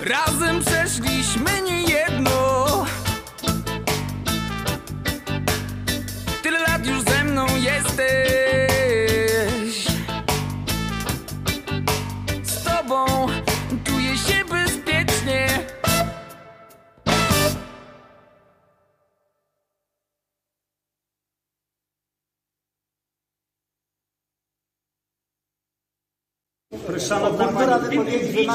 Razem przeszliśmy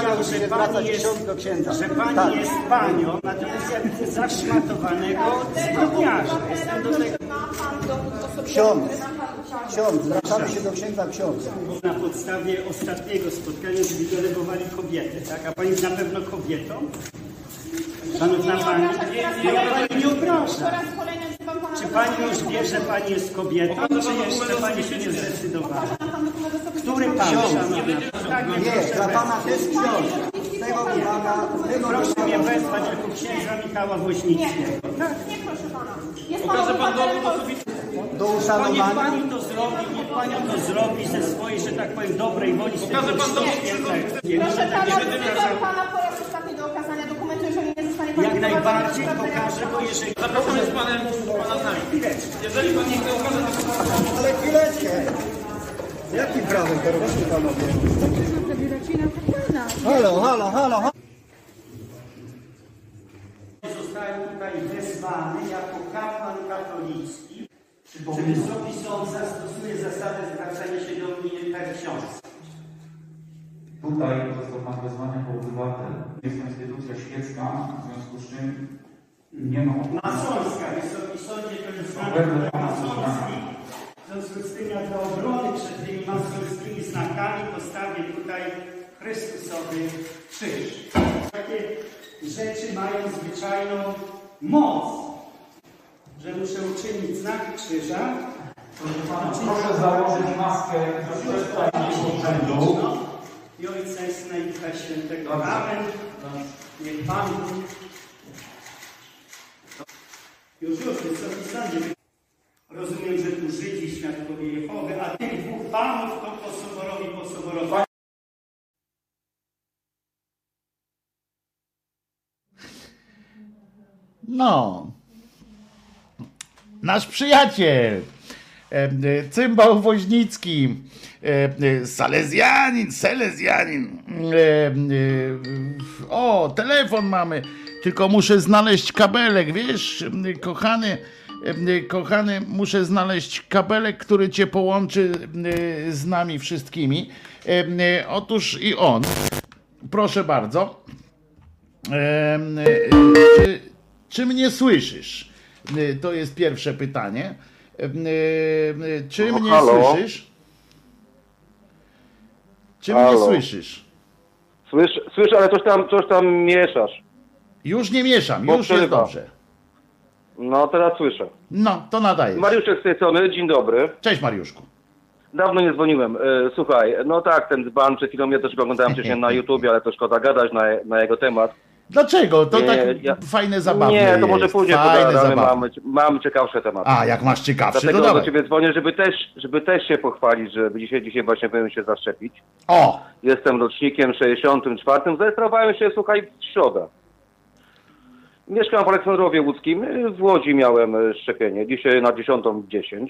gdybym wiedział, że Pani jest, że pani jest Panią, natomiast ja widzę zaszmatowanego zbrodniarza. Jestem do tego Ksiądz, ksiądz, zwracamy się do księdza ksiądz. na podstawie ostatniego spotkania, gdy delegowali kobiety, tak? A Pani jest na pewno kobietą? Szanowna Pani, ja Pani nie obrażam. Czy Pani już wie, że Pani jest kobietą, czy jeszcze Pani się nie zdecydowała? Który Pan, Szanowna Tak, Nie, dla pana też ksiądz. Z tego wymaga, z tego Proszę mnie wezwać jako księdza Michała Woźnickiego. Tak? Pokaże pan dowód osobisty. Do To niech uszanowania. Pani to zrobi, niech Panią to zrobi ze swojej, że tak powiem, dobrej woli. Pokaże pan dowód Proszę pana, wzywam pana po raz ostatni do okazania dokumentu, jeżeli nie zostanie pan Jak najbardziej pokażę, bo jeżeli... Zapraszamy z panem pana z nami. Jeżeli pan nie chce okazać, to Ale chwileczkę. Jakim prawem to robicie panowie? Halo, halo, halo, halo. Zostałem tutaj wezwany jako kapłan katolicki, czy Wysoki Sąd zastosuje zasadę zwracania się do mnie per ksiądz. Tutaj został Pan wezwany jako obywatel. Jest to instytucja świecka, w związku z czym nie ma Masońska, Wysoki Sądzie to jest masonski. W związku z tym ja dla obrony przed tymi masońskimi znakami postawię tutaj Chrystusowy krzyż. Takie rzeczy mają zwyczajną moc, że muszę uczynić znak krzyża. Proszę założyć maskę ze przedstawicieli urzędu. No, I Ojca i Syna i Ducha Świętego. Amen. Niech Pan już, już, Wysoki Sądzie. Rozumiem, że tu Żydzi, świadkowie Jehowy, a tych dwóch panów to po soborowi, po soborowi. No. Nasz przyjaciel. E, Cymbał Woźnicki. e, Salezjanin, Selezjanin. E, O, telefon mamy. Tylko muszę znaleźć kabelek, wiesz, kochany. Kochany, muszę znaleźć kabelek, który cię połączy z nami wszystkimi. Otóż i on. Proszę bardzo. Czy, czy mnie słyszysz? To jest pierwsze pytanie. E, e, Czy No, mnie halo? słyszysz? Czy mnie Halo? słyszysz? Słyszę, słyszę, ale coś tam, coś tam mieszasz. Już nie mieszam, Bo już jest dobrze. No, teraz słyszę. No, to nadaje. Mariuszek z tej strony, dzień dobry. Cześć Mariuszku. Dawno nie dzwoniłem. E, słuchaj, no tak, ten dzban przed chwilą, ja też go oglądałem wcześniej na YouTubie, ale to szkoda gadać na, na jego temat. Dlaczego? To Nie, tak ja- fajne zabawne Nie, to może później Fajne zabawne. mam, mam ciekawsze tematy. A, jak masz ciekawszy, to Dlatego do dawaj. ciebie dzwonię, żeby też, żeby też się pochwalić, że dzisiaj, dzisiaj właśnie powinien się zaszczepić. O! Jestem rocznikiem 64. Zarejestrowałem się, słuchaj, w środę. Mieszkam w Aleksandrowie Łódzkim. W Łodzi miałem szczepienie. Dzisiaj na 10.10.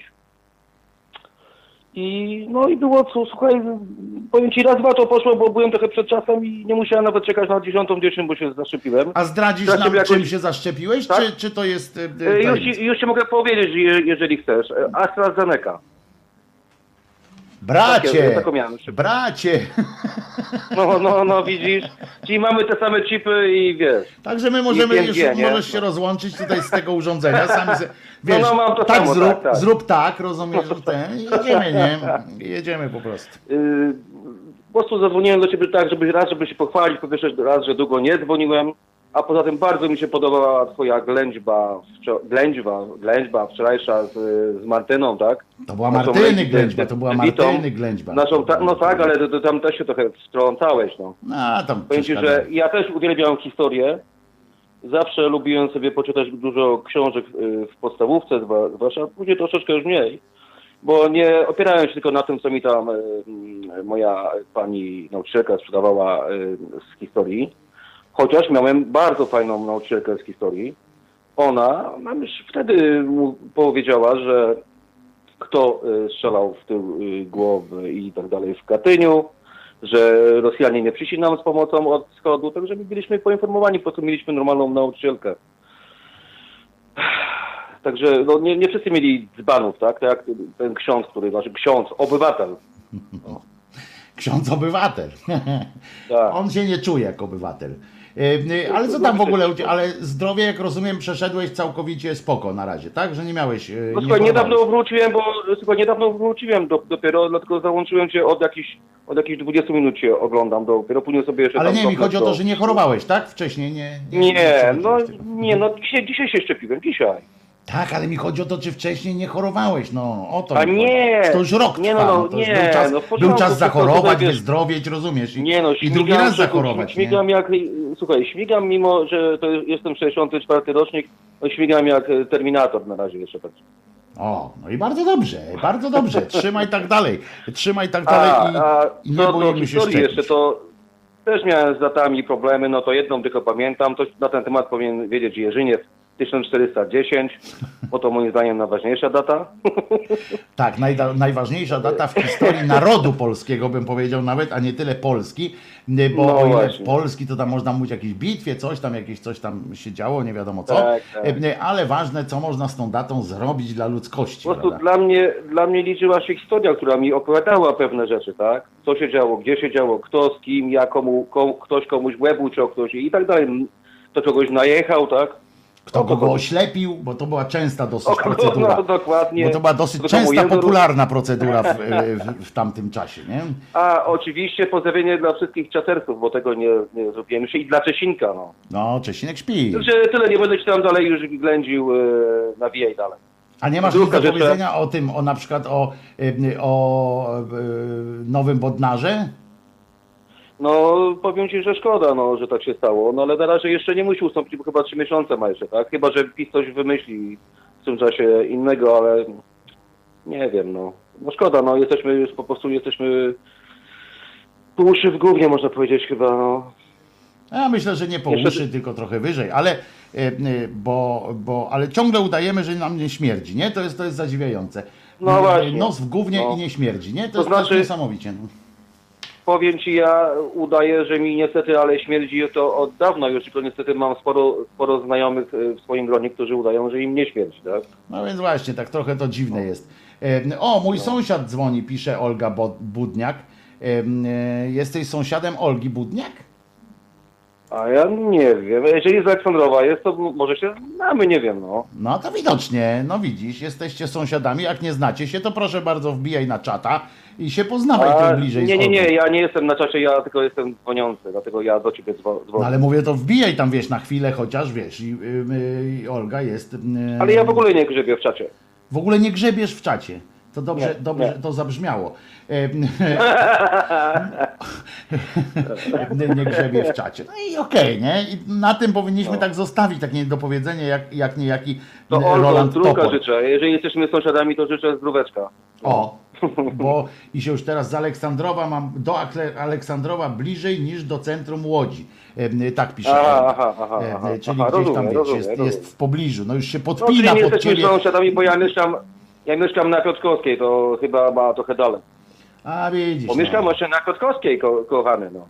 I no i było co, słuchaj, powiem ci raz, dwa to poszło, bo byłem trochę przed czasem i nie musiałem nawet czekać na 10.10, bo się zaszczepiłem. A zdradzisz Straciłem nam, jakoś- czym się zaszczepiłeś, Tak? czy, czy to jest... e, e, Już, już ci mogę powiedzieć, je- jeżeli chcesz. E, AstraZeneca. Bracie! Taką miałem. Bracie! No, no, no, widzisz? Czyli mamy te same chipy i wiesz. Także my możemy, już, 5G, nie? możesz się rozłączyć tutaj z tego urządzenia. Sami se, wiesz, no, mam to tak, samo, zrób, tak, tak. zrób tak, rozumiesz, że ten, jedziemy, nie? Jedziemy po prostu. Yy, po prostu zadzwoniłem do ciebie tak, żeby raz, żeby się pochwalić, po pierwsze raz, że długo nie dzwoniłem. A poza tym bardzo mi się podobała twoja ględźba, ględźba, ględźba wczorajsza z, z Martyną, tak? To była Naszą Martyny lejki- Ględźba, to była. Martyny Ględźba. Naszą, ta, no tak, ale to, to tam też się trochę wtrącałeś, no. A, tam Powiem ci, że ja też uwielbiam historię. Zawsze lubiłem sobie poczytać dużo książek y, w podstawówce, zwłaszcza później troszeczkę już mniej, bo nie opierałem się tylko na tym, co mi tam y, moja pani nauczycielka sprzedawała y, z historii. Chociaż miałem bardzo fajną nauczycielkę z historii. Ona nam już wtedy powiedziała, że kto y, strzelał w tył y, głowy i tak dalej w Katyniu, że Rosjanie nie przyszli nam z pomocą od wschodu, także my byliśmy poinformowani, po prostu mieliśmy normalną nauczycielkę. Także no, nie, nie wszyscy mieli dzbanów, tak? Tak jak ten ksiądz, który, znaczy ksiądz, obywatel. Ksiądz obywatel. Tak. On się nie czuje jak obywatel. E, Ale co tam w ogóle, ale zdrowie, jak rozumiem, przeszedłeś całkowicie spoko na razie, tak? Że nie miałeś... e, No nie słuchaj, niedawno wróciłem, bo słuchaj, niedawno wróciłem do, dopiero, dlatego załączyłem cię od jakichś od jakichś 20 minut cię oglądam dopiero, później sobie jeszcze Ale nie, mi chodzi o to, że nie chorowałeś, tak? Wcześniej nie... Nie, no nie, no dzisiaj, dzisiaj się szczepiłem, dzisiaj. Tak, ale mi chodzi o to, czy wcześniej nie chorowałeś, no o to A nie! To już rok Nie, no, trwa, no, no, nie, był czas, no, w był czas zachorować, wiesz- wyzdrowieć, rozumiesz? I, Nie no, I drugi raz zachorować, nie? Śmigam jak, słuchaj, śmigam mimo, że to jestem 64 rocznik, no śmigam jak e, Terminator na razie jeszcze tak. O, no i bardzo dobrze, bardzo dobrze, trzymaj tak dalej, trzymaj tak dalej i, a i nie boimy się szczepić. jeszcze, to też miałem z datami problemy, no to jedną tylko pamiętam, to na ten temat powinien wiedzieć Jerzyniew 1410, bo to moim zdaniem najważniejsza data. Tak, najda, najważniejsza data w historii narodu polskiego, bym powiedział nawet, a nie tyle Polski, bo No o ile właśnie. Polski to tam można mówić o jakiejś bitwie, coś tam, jakieś coś tam się działo, nie wiadomo co, Tak, tak. Ale ważne, co można z tą datą zrobić dla ludzkości, Po prostu dla mnie, dla mnie liczyła się historia, która mi opowiadała pewne rzeczy, tak? Co się działo, gdzie się działo, kto z kim, ja komu, komu, ktoś komuś łeb uciął, ktoś i tak dalej. To kogoś najechał, tak? Kto kogo oślepił, bo to była częsta dosyć O procedura. no, dokładnie. Bo to była dosyć częsta, popularna procedura w, w, w tamtym czasie, nie? A oczywiście pozdrowienie dla wszystkich czaserców, bo tego nie, nie zrobiłem jeszcze i dla Czesinka, no. No, Czesinek śpi. Także tyle, nie będę ci tam dalej już ględził, e, nawijaj dalej. A nie masz nic do powiedzenia o tym, o na przykład o, y, o y, nowym Bodnarze? No, powiem ci, że szkoda, no, że tak się stało, no ale na razie jeszcze nie musi ustąpić, bo chyba trzy miesiące ma jeszcze, tak? Chyba, że PiS coś wymyśli w tym czasie innego, ale nie wiem, no. No szkoda, no, jesteśmy już po prostu, jesteśmy po uszy w gównie, można powiedzieć chyba, no. Ja myślę, że nie po Jeszcze- uszy, tylko trochę wyżej, ale, y, y, bo, bo, ale ciągle udajemy, że nam nie śmierdzi, nie? To jest, to jest zadziwiające. No Y, właśnie. Nos w gównie No. i nie śmierdzi, nie? To, To jest, znaczy- jest niesamowicie. No. Powiem ci, ja udaję, że mi niestety, ale śmierdzi to od dawna już, tylko niestety mam sporo, sporo znajomych e, w swoim gronie, którzy udają, że im nie śmierdzi, tak? No więc właśnie, tak trochę to dziwne jest. E, O, mój sąsiad dzwoni, pisze Olga Budniak. E, Jesteś sąsiadem Olgi Budniak? A ja nie wiem, jeżeli z Aleksandrowa jest, to może się znamy, nie wiem, no. No to widocznie, no widzisz, jesteście sąsiadami. Jak nie znacie się, to proszę bardzo wbijaj na czata i się poznawaj A, tu bliżej. nie, nie, nie, ja nie jestem na czasie, ja tylko jestem dzwoniący, dlatego ja do ciebie dzwo- dzwonię. No ale mówię, to wbijaj tam, wiesz, na chwilę chociaż, wiesz, i, y, y, i Olga jest... y, Ale ja w ogóle nie grzebię w czacie. W ogóle nie grzebiesz w czacie. To dobrze, Nie, dobrze nie. to zabrzmiało. E, nie, grzebie w czacie. No i okej, nie? I na tym powinniśmy tak zostawić, takie niedopowiedzenie, jak, jak niejaki To Olgo, Roland Topor. życzę. Jeżeli jesteśmy sąsiadami, to życzę zdróweczka. O, bo i się już teraz z Aleksandrowa mam do Aleksandrowa bliżej niż do centrum Łodzi. E, Tak pisze. Aha, aha, aha, E, aha, Czyli gdzieś tam rozumiem, wiesz, rozumiem, jest, rozumiem. jest w pobliżu. No już się No, podpina nie pod ciebie. sąsiadami, bo ja mieszkam, ja mieszkam na Piotrkowskiej, to chyba ma trochę dalej. A widzisz. Bo no. mieszkam jeszcze na Piotrkowskiej, ko kochany, no.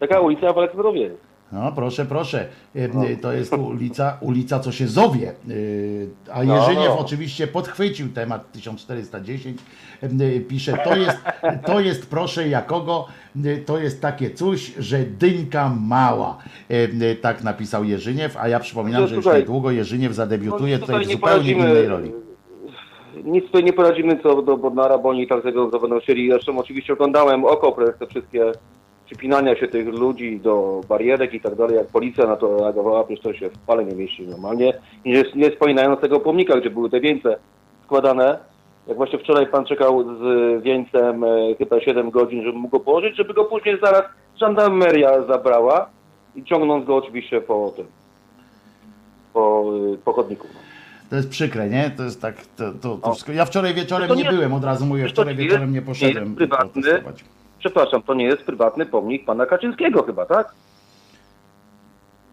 Taka ulica w Aleksandrowie jest. No proszę, proszę. E, To jest ulica, ulica co się zowie. E, A No, Jerzyniew no. oczywiście podchwycił temat 1410. E, Pisze, to jest, to jest proszę jakogo, e, to jest takie coś, że dynka mała. E, Tak napisał Jerzyniew, a ja przypominam, No, że już niedługo Jerzyniew zadebiutuje no, tutaj tutaj w nie zupełnie innej roli. Nic tutaj nie poradzimy co do Bodnara, bo oni tak tego będą chcieli. Zresztą oczywiście oglądałem Okopres, te wszystkie przypinania się tych ludzi do barierek i tak dalej, jak policja na to reagowała, przecież to się w pale nie mieści normalnie. I nie, nie wspominając tego pomnika, gdzie były te wieńce składane, jak właśnie wczoraj pan czekał z wieńcem e, chyba 7 godzin, żeby mógł go położyć, żeby go później zaraz żandarmeria zabrała i ciągnąc go oczywiście po tym, po, y, po chodniku. To jest przykre, nie? To jest tak, to, to, to O. wszystko. Ja wczoraj wieczorem nie nie- byłem, od razu mówię, wczoraj nie wieczorem nie nie poszedłem jest prywatny, przepraszam, to nie jest prywatny pomnik pana Kaczyńskiego chyba, tak?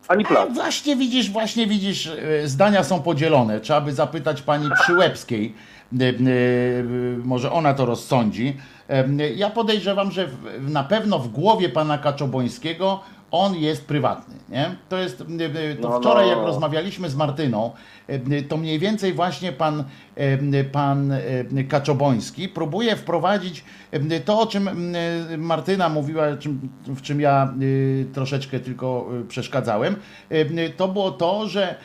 Ani A plac. właśnie widzisz, właśnie widzisz, e, zdania są podzielone. Trzeba by zapytać pani Przyłębskiej, e, e, może ona to rozsądzi. Ja podejrzewam, że na pewno w głowie pana Kaczobońskiego on jest prywatny, nie? To jest, to No, wczoraj no. jak rozmawialiśmy z Martyną, to mniej więcej właśnie pan, pan Kaczoboński próbuje wprowadzić to, o czym Martyna mówiła, w czym ja troszeczkę tylko przeszkadzałem, to było to, że,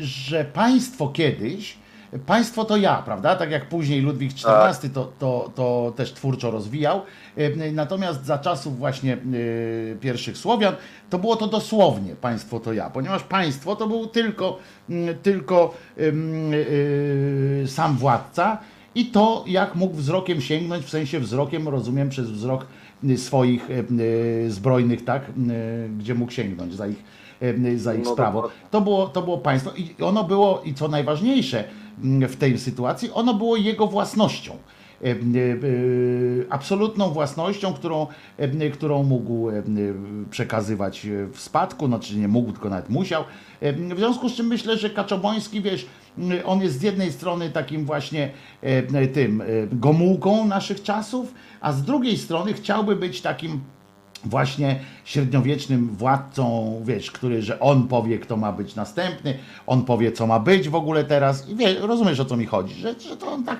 że państwo kiedyś, Państwo to ja, prawda? Tak jak później Ludwik XIV to, to, to też twórczo rozwijał. E, Natomiast za czasów właśnie e, pierwszych Słowian to było to dosłownie państwo to ja, ponieważ państwo to był tylko, tylko e, sam władca i to jak mógł wzrokiem sięgnąć, w sensie wzrokiem rozumiem przez wzrok swoich zbrojnych, tak, gdzie mógł sięgnąć za ich, za ich No sprawą. To było, to było państwo i ono było, i co najważniejsze w tej sytuacji, ono było jego własnością. E, e, Absolutną własnością, którą, e, którą mógł przekazywać w spadku, no czy nie mógł, tylko nawet musiał. W związku z czym myślę, że Kaczoboński, wiesz, on jest z jednej strony takim właśnie tym gomułką naszych czasów, a z drugiej strony chciałby być takim właśnie średniowiecznym władcą, wiesz, który, że on powie, kto ma być następny, on powie, co ma być w ogóle teraz i wie, rozumiesz, o co mi chodzi, że, że to on tak,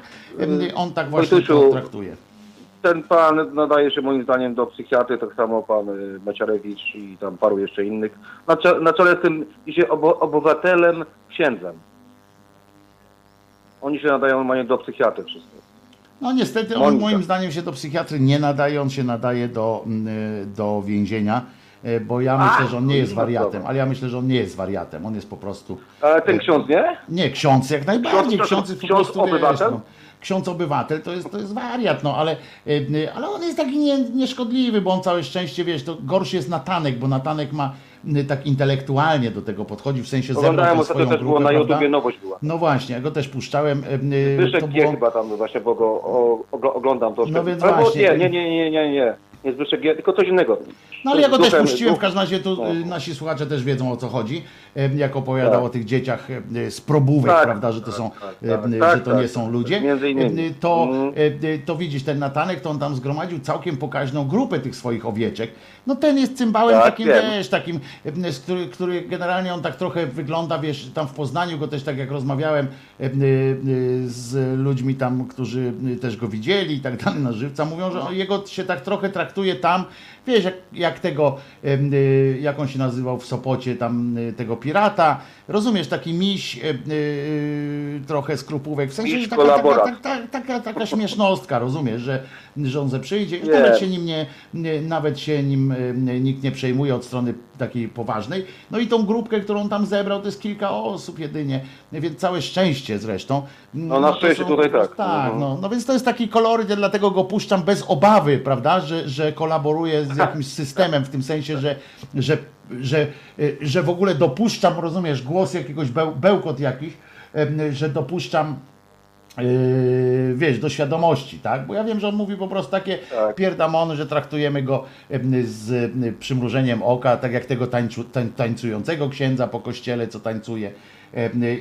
on tak właśnie to traktuje. Ten pan nadaje się moim zdaniem do psychiatry, tak samo pan y, Maciarewicz i tam paru jeszcze innych. Na, cze- na czele z tym idzie obo, obywatelem księdzem. Oni się nadają normalnie do psychiatry wszyscy. No niestety on Moim zdaniem. się do psychiatry nie nadaje, on się nadaje do, mm, do więzienia, e, bo ja myślę, że on nie jest wariatem, ale ja myślę, że on nie jest wariatem, on jest po prostu... Ale ten ksiądz nie? Nie, ksiądz jak najbardziej, Ksiądz- ksiądz jest po ksiądz prostu, wiesz, obywatel? no, ksiądz obywatel to jest, to jest wariat, no ale, y, ale on jest taki nie, nieszkodliwy, bo on całe szczęście, wiesz, to gorszy jest Natanek, bo Natanek ma y, tak intelektualnie do tego podchodzi, w sensie Oglądałem ostatnio też było na? YouTubie, nowość była. No właśnie, ja go też puszczałem. y, y, Zbyszek było... chyba tam właśnie, bo go oglądam to. No więc właśnie. nie, nie, nie, nie, nie, nie. Nie Zbyszek G, tylko coś innego. No ale ja go też puściłem, w każdym razie tu No. y, nasi słuchacze też wiedzą o co chodzi, y, jak opowiadał Tak. o tych dzieciach z probówek, Tak, prawda, że to są, tak, y, tak, tak, że to nie są ludzie. To, Mhm. to widzisz, ten Natanek, to on tam zgromadził całkiem pokaźną grupę tych swoich owieczek. No ten jest cymbałem Tak, takim, wiem. wiesz, takim, który, który generalnie on tak trochę wygląda, wiesz, tam w Poznaniu go też tak jak rozmawiałem y, y, z ludźmi tam, którzy y, też go widzieli i tak dalej na żywca, mówią, że on- jego się tak trochę traktuje tam, wiesz, jak, jak tego, jak on się nazywał w Sopocie, tam tego pirata, rozumiesz, taki miś, y, y, trochę skrupówek, w sensie, Miś że taka, taka, taka, taka, taka śmiesznostka, rozumiesz, że, że on ze przyjdzie, i nawet się nim nie, nawet się nim y, nikt nie przejmuje od strony takiej poważnej, no i tą grupkę, którą tam zebrał, to jest kilka osób jedynie, więc całe szczęście zresztą. No, na to szczęście są tutaj tak. Tak, Mhm. no, no więc to jest taki koloryt, ja dlatego go puszczam bez obawy, prawda, że, że kolaboruje z jakimś systemem w tym sensie, że, że, że, y, że w ogóle dopuszczam, rozumiesz, głos jakiegoś beł, bełkot jakiś, em, że dopuszczam yy, wiesz, do świadomości, tak? Bo ja wiem, że on mówi po prostu takie pierdamony, że traktujemy go z em, przymrużeniem oka, tak jak tego tańcu, tań, tańcującego księdza po kościele, co tańcuje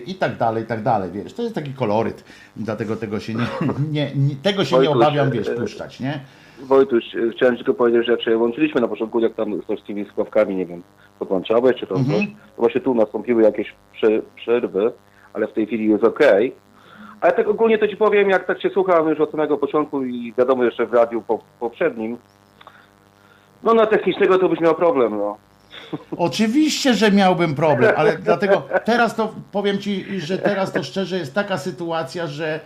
i tak dalej, i tak dalej, wiesz. To jest taki koloryt, dlatego tego się nie, nie, nie, tego się nie obawiam, wiesz, e, puszczać, nie? Wojtuś, y, chciałem tylko powiedzieć, że jak się łączyliśmy na początku, jak tam z tymi skławkami, nie wiem, podłączałeś czy tam Mhm. coś, to właśnie tu nastąpiły jakieś prze, przerwy, ale w tej chwili jest okej. Ale tak ogólnie to ci powiem, jak tak się słucham już od samego początku i wiadomo jeszcze w radiu po, poprzednim, no na technicznego to byś miał problem, no. Oczywiście, że miałbym problem, ale dlatego teraz to powiem ci, że teraz to szczerze jest taka sytuacja, że,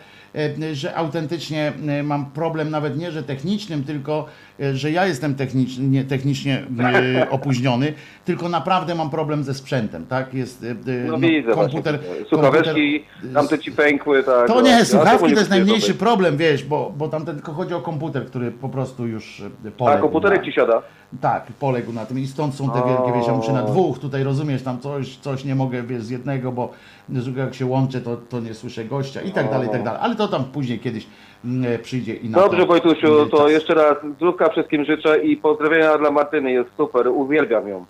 że autentycznie e, mam problem nawet nie, że technicznym, tylko e, że ja jestem technicznie, technicznie e, opóźniony, tylko naprawdę mam problem ze sprzętem, tak? Jest e, e, No, widzę komputer, właśnie. Słuchaweczki, tamte ci pękły, tak. to no. nie, słuchawki to jest najmniejszy problem, wiesz, bo, bo tam tylko chodzi o komputer, który po prostu już e, poległ. A komputerek na- ci siada? Tak, poległ na tym i stąd są te wielkie, wiesz, ja muszę na dwóch, tutaj rozumiesz, tam coś, coś nie mogę, wiesz, z jednego, bo jak się łączę, to, to nie słyszę gościa i tak dalej, i tak dalej, ale to tam później kiedyś e, przyjdzie i na Dobrze to, Wojtusiu, to czas. jeszcze raz zdrówka wszystkim życzę i pozdrowienia dla Martyny, jest super, uwielbiam ją.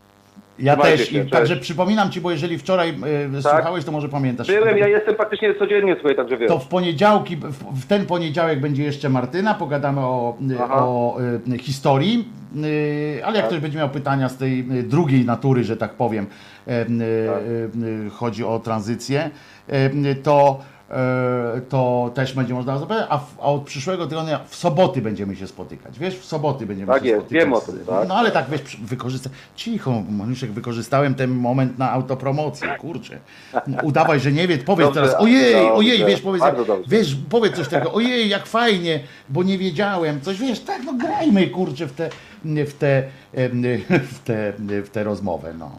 Ja Trzymajcie też, się, także przypominam Ci, bo jeżeli wczoraj e, słuchałeś, to może pamiętasz. Byłem, ja jestem praktycznie codziennie słuchaj, także wiesz. To w poniedziałki, w, ten poniedziałek będzie jeszcze Martyna, pogadamy o, o e, historii, e, ale jak Tak. ktoś będzie miał pytania z tej drugiej natury, że tak powiem, e, chodzi o tranzycję, to, to też będzie można zapytać, a, w, a od przyszłego tygodnia w soboty będziemy się spotykać, wiesz, w soboty będziemy Tak się jest, spotykać. wiem o tym, tak. No ale tak, wiesz, wykorzystaj, cicho, Maniuszek, wykorzystałem ten moment na autopromocję, kurczę. Udawaj, że nie wie, powiedz Dobrze, teraz, ojej, dobrze, ojej, wiesz, powiedz, wiesz, powiedz coś takiego, ojej, jak fajnie, bo nie wiedziałem, coś, wiesz, tak, no grajmy, kurczę, w te, w te, em, w te, w te rozmowę, no.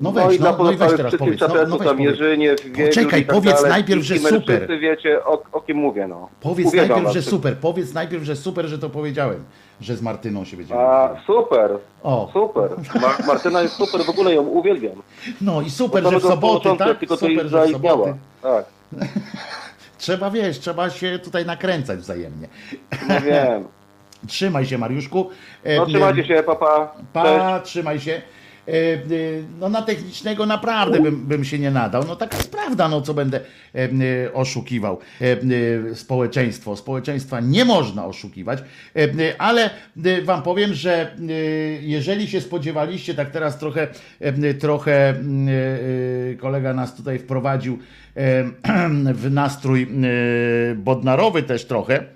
No No weź, i dla no, no i weź pozostałych teraz wszystkich powiedz, no, no czapeców, weź tam powiedz. Jerzyniew, Wiewiór Poczekaj, tak powiedz dalej, najpierw, że super. Wszyscy wiecie, o, o kim mówię, no. Powiedz Uwielbiam najpierw, że super, powiedz najpierw, że super, że to powiedziałem, że z Martyną się będziemy. A, super, O. super. Ma, Martyna jest super, w ogóle ją uwielbiam. No i super, że w soboty, tak? Tylko Super, że w soboty. Tak, Trzeba, wiesz, trzeba się tutaj nakręcać wzajemnie. no wiem. Trzymaj się, Mariuszku. E, No trzymajcie się, papa. Pa, trzymaj się. E, e, No na technicznego naprawdę bym, bym się nie nadał. No taka jest prawda, no co będę e, oszukiwał społeczeństwo. Społeczeństwa nie można oszukiwać, ale wam powiem, że jeżeli się spodziewaliście, tak teraz trochę, trochę kolega nas tutaj wprowadził w nastrój bodnarowy też trochę,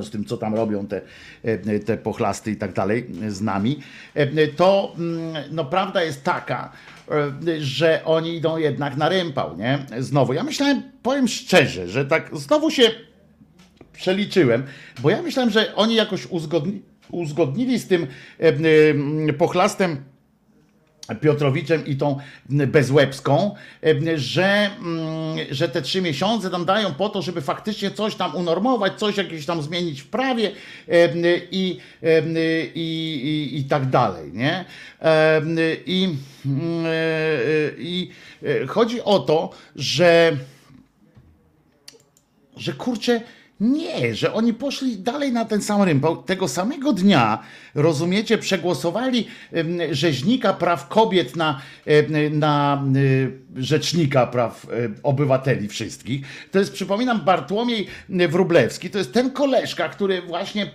z tym, co tam robią te, e, te pochlasty i tak dalej z nami, e, to mm, no, prawda jest taka, e, że oni idą jednak na rympał, nie? Znowu. Ja myślałem, powiem szczerze, że tak znowu się przeliczyłem, bo ja myślałem, że oni jakoś uzgodni, uzgodnili z tym e, e, pochlastem Piotrowiczem i tą Bezłebską, e, że, mm, że te trzy miesiące tam dają po to, żeby faktycznie coś tam unormować, coś jakieś tam zmienić w prawie e, i, e, i, i, i tak dalej, nie? I, mm, i e, chodzi o to, że że kurczę, nie, że oni poszli dalej na ten sam rympał. Tego samego dnia, rozumiecie, przegłosowali rzeźnika praw kobiet na, na rzecznika praw obywateli wszystkich. To jest, przypominam, Bartłomiej Wróblewski. To jest ten koleżka, który właśnie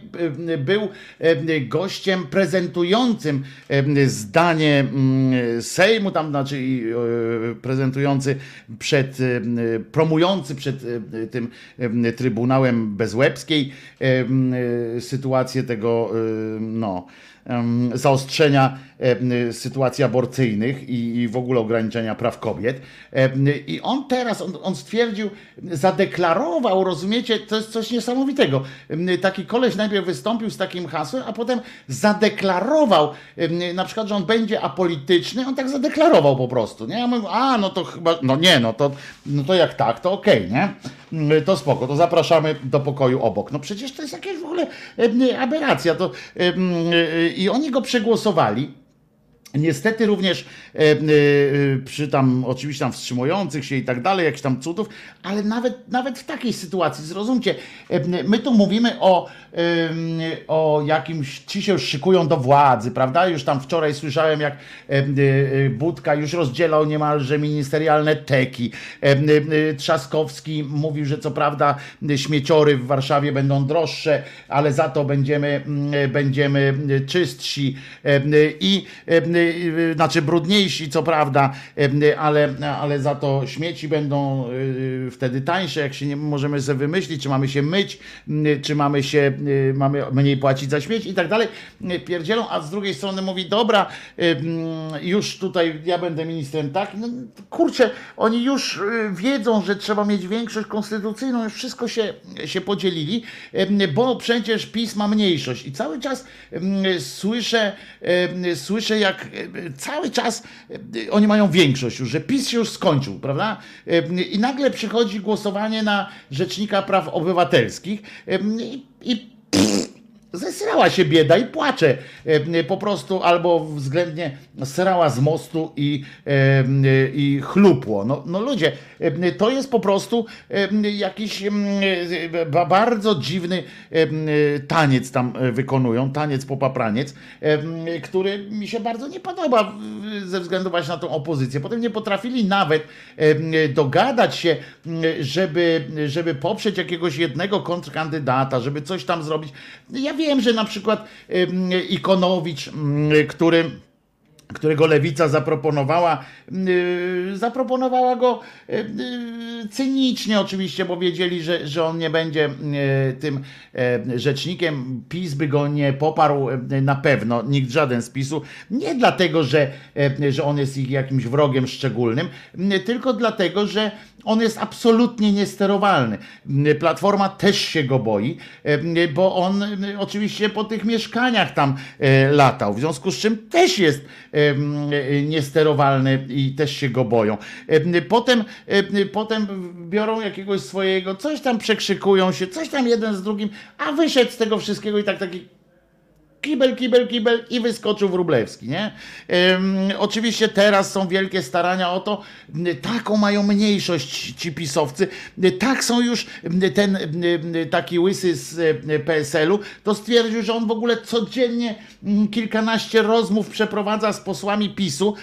był em, gościem prezentującym zdanie mm, Sejmu, tam znaczy e, prezentujący przed, promujący przed tym em, Trybunałem Bezłebskiej e, sytuację tego em, no, zaostrzenia sytuacji aborcyjnych i, w ogóle ograniczenia praw kobiet. Em, I on teraz, on, on stwierdził, zadeklarował, rozumiecie, to jest coś niesamowitego. Em, Taki koleś najpierw wystąpił z takim hasłem, a potem zadeklarował, na przykład, że on będzie apolityczny, on tak zadeklarował po prostu. Nie? Ja mówię, a no to chyba, no nie, no to, no to jak tak, to okej, nie? Mm, To spoko, to zapraszamy do pokoju obok. No przecież to jest jakaś w ogóle aberracja. To, I oni go przegłosowali. Niestety również e, e, przy tam oczywiście tam wstrzymujących się i tak dalej, jakichś tam cudów, ale nawet, nawet w takiej sytuacji, zrozumcie, e, my tu mówimy o, o jakimś, ci się już szykują do władzy, prawda? Już tam wczoraj słyszałem, jak e, e, Budka już rozdzielał niemalże ministerialne teki. E, e, Trzaskowski mówił, że co prawda śmieciory w Warszawie będą droższe, ale za to będziemy, mm, będziemy czystsi. E, I e, znaczy brudniejsi, co prawda, y, ale, ale za to śmieci będą y, wtedy tańsze, jak się nie możemy sobie wymyślić, czy mamy się myć, y, czy mamy się, y, mamy mniej płacić za śmieci i tak dalej. Y, Pierdzielą, a z drugiej strony mówi, dobra, y, już tutaj ja będę ministrem, tak? No, kurczę, oni już y, wiedzą, że trzeba mieć większość konstytucyjną, już wszystko się, się podzielili, y, bo przecież PiS ma mniejszość i cały czas y, słyszę, y, słyszę jak y, cały czas y, oni mają większość już, że PiS już skończył, prawda? Y, I nagle przychodzi głosowanie na Rzecznika Praw Obywatelskich y, i, i zesrała się bieda i płacze e, po prostu, albo względnie srała z mostu i, e, i chlupło. No, no ludzie, e, to jest po prostu e, jakiś mm, e, ba- bardzo dziwny e, taniec tam e, wykonują, taniec popapraniec, e, który mi się bardzo nie podoba ze względu właśnie na tą opozycję. Potem nie potrafili nawet e, dogadać się, żeby, żeby poprzeć jakiegoś jednego kontrkandydata, żeby coś tam zrobić. Ja wiem, że na przykład Ikonowicz, m, który którego lewica zaproponowała, y, zaproponowała go y, cynicznie oczywiście, bo wiedzieli, że, że on nie będzie y, tym rzecznikiem. PiS by go nie poparł na pewno, nikt żaden z PiSu. Nie dlatego, że, że on jest ich jakimś wrogiem szczególnym, tylko dlatego, że on jest absolutnie niesterowalny. Platforma też się go boi, bo on oczywiście po tych mieszkaniach tam e, latał, w związku z czym też jest niesterowalny i też się go boją. Potem, potem biorą jakiegoś swojego, coś tam przekrzykują się, coś tam jeden z drugim, a wyszedł z tego wszystkiego i tak taki kibel, kibel, kibel i wyskoczył Wróblewski, nie? Ym, oczywiście teraz są wielkie starania o to, taką mają mniejszość ci pisowcy, tak są już, ten taki łysy z PSL-u, to stwierdził, że on w ogóle codziennie kilkanaście rozmów przeprowadza z posłami PiSu,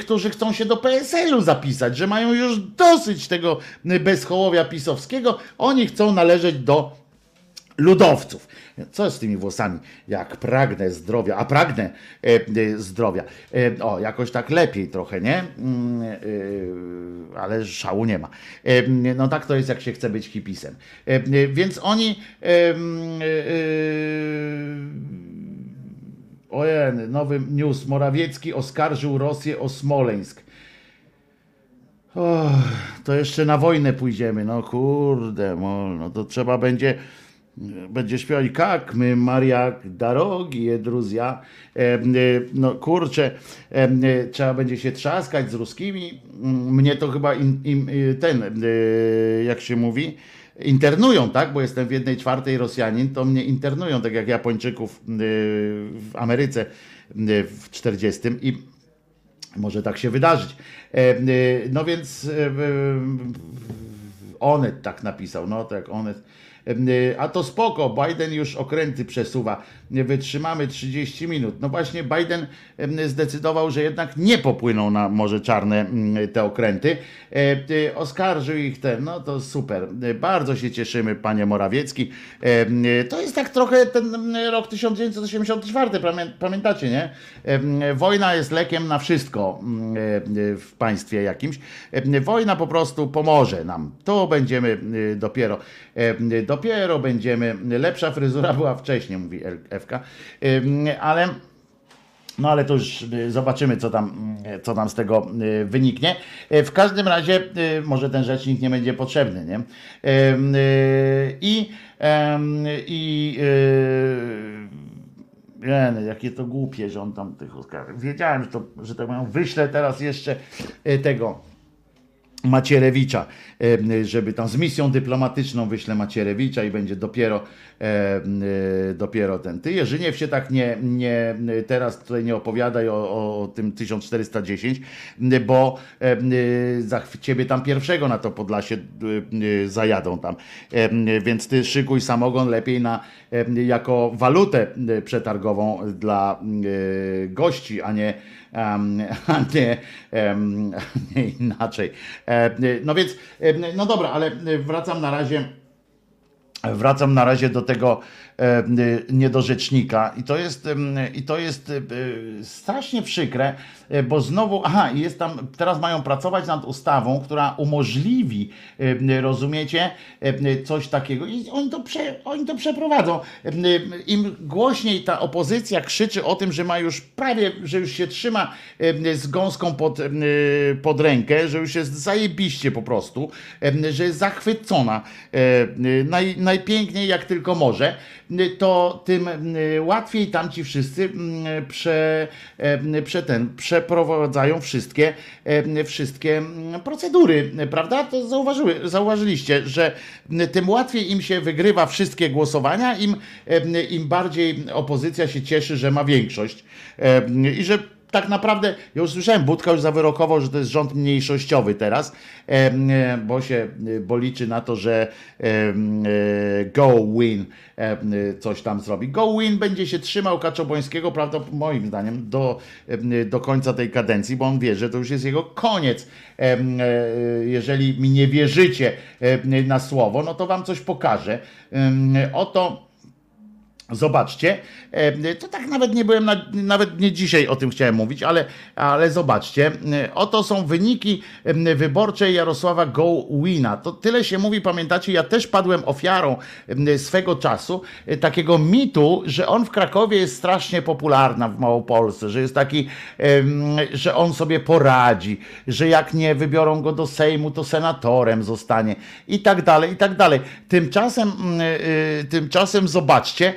którzy chcą się do PSL-u zapisać, że mają już dosyć tego bezchołowia pisowskiego, oni chcą należeć do ludowców. Co z tymi włosami? Jak pragnę zdrowia, a pragnę e, e, zdrowia. E, o, jakoś tak lepiej trochę, nie? Mm, e, ale szału nie ma. E, no tak to jest, jak się chce być hipisem. E, więc oni. Mm, Ojej, nowy news. Morawiecki oskarżył Rosję o Smoleńsk. To jeszcze na wojnę pójdziemy. No kurde, mol, no to trzeba będzie będzie śpiewali jak my Mariak Darogi Jedruzja. E, e, No kurczę, e, trzeba będzie się trzaskać z ruskimi. Mnie to chyba ten, jak się mówi, internują, tak? Bo jestem w jednej czwartej Rosjanin, to mnie internują, tak jak Japończyków w Ameryce w 40 i może tak się wydarzyć. No więc Onet tak napisał, no tak Onet. E, A to spoko, Biden już okręty przesuwa. Wytrzymamy 30 minut. No właśnie Biden zdecydował, że jednak nie popłyną na Morze Czarne mm, te okręty. E, e, Oskarżył ich ten, no to super. E, Bardzo się cieszymy, panie Morawiecki. E, To jest tak trochę ten mm, rok 1984, pamię- pamiętacie, nie? Wojna jest lekiem na wszystko mm, e, w państwie jakimś. Wojna po prostu pomoże nam. To będziemy dopiero, e, dopiero będziemy, lepsza fryzura była wcześniej, mówi E, ale no ale to już y, zobaczymy, co tam, y, co tam z tego y, wyniknie. W każdym razie może ten rzecznik nie będzie potrzebny, nie? I, i Jeny, jakie to głupie, że on tam tych. Wiedziałem, że, to, że tak powiem, wyślę teraz jeszcze tego Macierewicza, żeby tam z misją dyplomatyczną wyślę Macierewicza i będzie dopiero, e, dopiero ten. Ty Jerzyniew się tak nie, nie teraz tutaj nie opowiadaj o, o, tym 1410, bo e, za ciebie tam pierwszego na to Podlasie e, e, zajadą tam. Więc ty szykuj samogon lepiej na, jako walutę e, przetargową dla e, gości, a nie a nie, nie inaczej. E, No więc, no dobra, ale wracam na razie. Wracam na razie do tego, niedorzecznika i to jest, i to jest e, strasznie przykre, bo znowu, aha, jest tam, teraz mają pracować nad ustawą, która umożliwi, e, rozumiecie, e, coś takiego i oni to, prze, oni to przeprowadzą. E, Im głośniej ta opozycja krzyczy o tym, że ma już prawie, że już się trzyma e, z gąską pod, e, pod rękę, że już jest zajebiście po prostu, e, że jest zachwycona e, naj, najpiękniej jak tylko może, to tym e, łatwiej tamci wszyscy mm, prze, e, prze ten, przeprowadzają wszystkie, e, wszystkie mm, procedury, prawda? To zauważyły, zauważyliście, że tym łatwiej im się wygrywa wszystkie głosowania, im, e, im bardziej opozycja się cieszy, że ma większość e, i że tak naprawdę, ja już słyszałem, Budka już zawyrokował, że to jest rząd mniejszościowy teraz, e, bo się, e, bo liczy na to, że e, Go Win coś tam zrobi. Go Win będzie się trzymał Kaczobońskiego, prawda, moim zdaniem, do, do końca tej kadencji, bo on wie, że to już jest jego koniec. Jeżeli mi nie wierzycie na słowo, no to wam coś pokażę. Oto Zobaczcie, e, to tak nawet nie byłem, na, nawet nie dzisiaj o tym chciałem mówić, ale, ale zobaczcie, e, oto są wyniki e, wyborcze Jarosława Gowina. To tyle się mówi, pamiętacie, ja też padłem ofiarą swego czasu takiego mitu, że on w Krakowie jest strasznie popularny w Małopolsce, że jest taki, że on sobie poradzi, że jak nie wybiorą go do Sejmu, to senatorem zostanie i tak dalej, i tak dalej. Tymczasem, mm, tymczasem zobaczcie,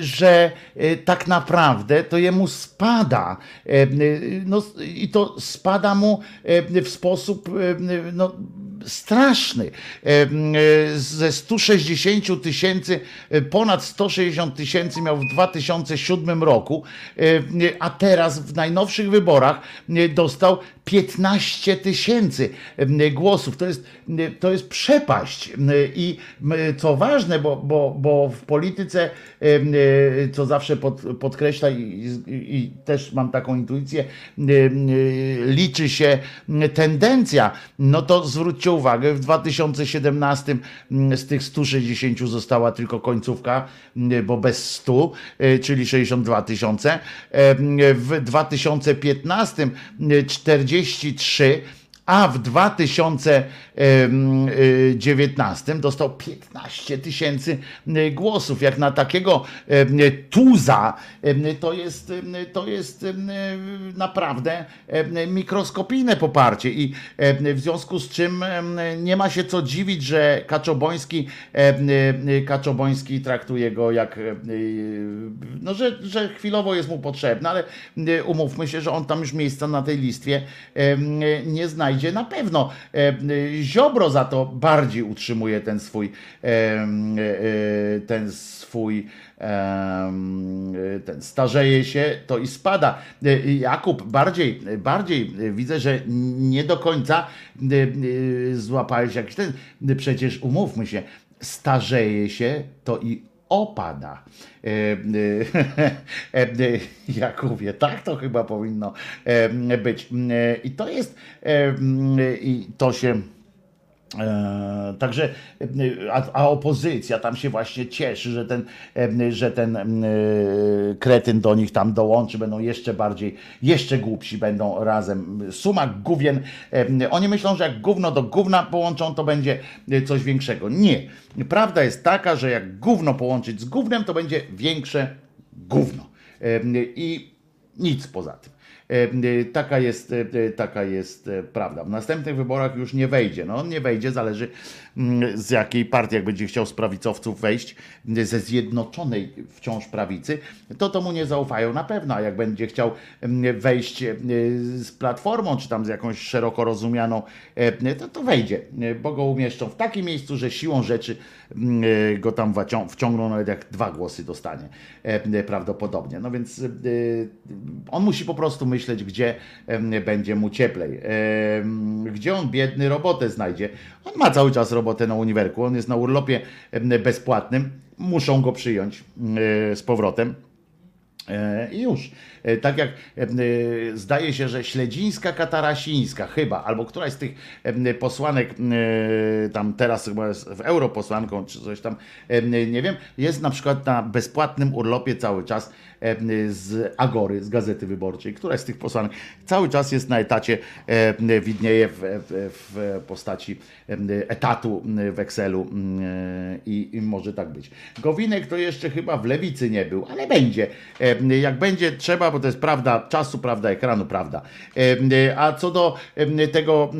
że y, tak naprawdę to jemu spada e, y, no, i to spada mu e, w sposób e, no, straszny. E, e, Ze 160 tysięcy, e, ponad 160 tysięcy miał w 2007 roku, a teraz w najnowszych wyborach dostał 15 tysięcy głosów. To jest, to jest przepaść. I co ważne, bo, bo, bo w polityce, co zawsze pod, podkreśla i, i, też mam taką intuicję, liczy się tendencja. No to zwróćcie uwagę, w 2017 mm, z tych 160 została tylko końcówka, mm, bo bez 100, e, czyli 62 tysiące. E, W 2015 mm, 43 a w 2019 dostał 15 tysięcy y, głosów. Jak na takiego y, tuza, y, to jest, to jest naprawdę mikroskopijne poparcie i w związku z czym nie ma się co dziwić, że Kaczoboński, Kaczoboński traktuje go jak, no, że, że chwilowo jest mu potrzebny, ale umówmy się, że on tam już miejsca na tej listwie nie znajdzie na pewno. Ziobro za to bardziej utrzymuje ten swój ten swój ten starzeje się, to i spada. Jakub, bardziej, bardziej widzę, że nie do końca złapałeś jakiś ten, przecież umówmy się, starzeje się, to i opada. E, e, e, Jakubie, tak to chyba powinno być. I to jest, i to się. E, także, e, a, opozycja tam się właśnie cieszy, że ten, e, że ten kretyn do nich tam dołączy, będą jeszcze bardziej, jeszcze głupsi będą razem. Suma gówien. Oni myślą, że jak gówno do gówna połączą, to będzie coś większego. Nie. Prawda jest taka, że jak gówno połączyć z gównem, to będzie większe gówno. I nic poza tym. E, Taka jest, e, taka jest prawda. W następnych wyborach już nie wejdzie. No on nie wejdzie, zależy z jakiej partii, jak będzie chciał z prawicowców wejść, ze zjednoczonej wciąż prawicy, to to mu nie zaufają na pewno, a jak będzie chciał mm, wejść z platformą, czy tam z jakąś szeroko rozumianą, to, to wejdzie, bo go umieszczą w takim miejscu, że siłą rzeczy mm, go tam wciągną, nawet jak dwa głosy dostanie prawdopodobnie. No więc on musi po prostu myśleć, gdzie będzie mu cieplej. Gdzie on biedny robotę znajdzie. On ma cały czas robotę na uniwerku, on jest na urlopie bezpłatnym, muszą go przyjąć e, z powrotem. E, I już. E, Tak jak e, zdaje się, że Śledzińska Katarasińska chyba, albo któraś z tych e, posłanek, tam teraz chyba jest w europosłanką, czy coś tam, nie wiem, jest na przykład na bezpłatnym urlopie cały czas z Agory, z Gazety Wyborczej. Któraś z tych posłanek cały czas jest na etacie, widnieje w, w, w postaci etatu w Excelu i, i może tak być. Gowinek to jeszcze chyba w lewicy nie był, ale będzie. Jak będzie trzeba, bo to jest prawda czasu, prawda ekranu, prawda. E, A co do e, tego e,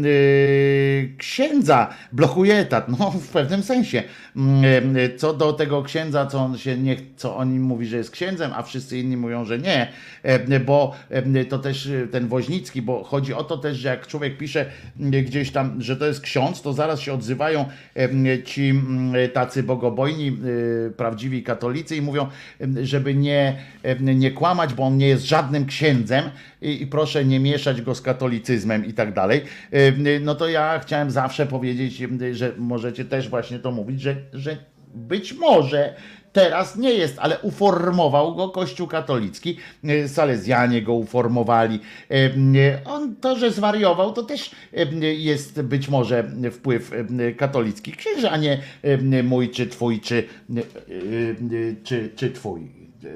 księdza, blokuje etat, no w pewnym sensie. Mm, Co do tego księdza, co on się nie, co on mówi, że jest księdzem, a wszyscy inni mówią, że nie, bo to też ten Woźnicki, bo chodzi o to też, że jak człowiek pisze m, gdzieś tam, że to jest ksiądz, to zaraz się odzywają ci m, tacy bogobojni, y, prawdziwi katolicy i mówią, żeby nie, nie kłamać, bo on nie jest żadnym księdzem i, i proszę nie mieszać go z katolicyzmem i tak dalej. Em, No to ja chciałem zawsze powiedzieć, em, że możecie też właśnie to mówić, że, że być może teraz nie jest, ale uformował go Kościół katolicki, e, Salezjanie go uformowali. E, e, On to, że zwariował, to też e, jest być może wpływ e, katolickich księży, a nie e, mój, czy twój, czy, e, e, czy, czy twój, e,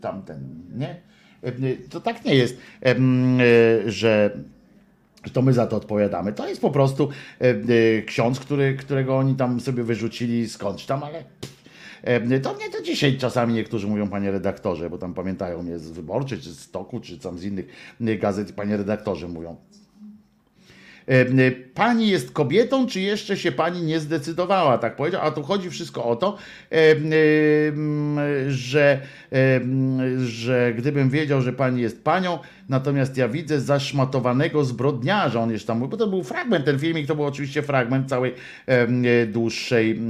tamten, nie? E, To tak nie jest, e, że to my za to odpowiadamy. To jest po prostu e, ksiądz, który, którego oni tam sobie wyrzucili skądś tam, ale to mnie to dzisiaj czasami niektórzy mówią, panie redaktorze, bo tam pamiętają mnie z Wyborczej, czy z Toku, czy tam z innych gazet, panie redaktorze mówią. E, Pani jest kobietą, czy jeszcze się pani nie zdecydowała? Tak powiedział. A tu chodzi wszystko o to, że, że gdybym wiedział, że pani jest panią, natomiast ja widzę zaszmatowanego zbrodniarza. On jeszcze tam bo to był fragment, ten filmik to był oczywiście fragment całej e, dłuższej,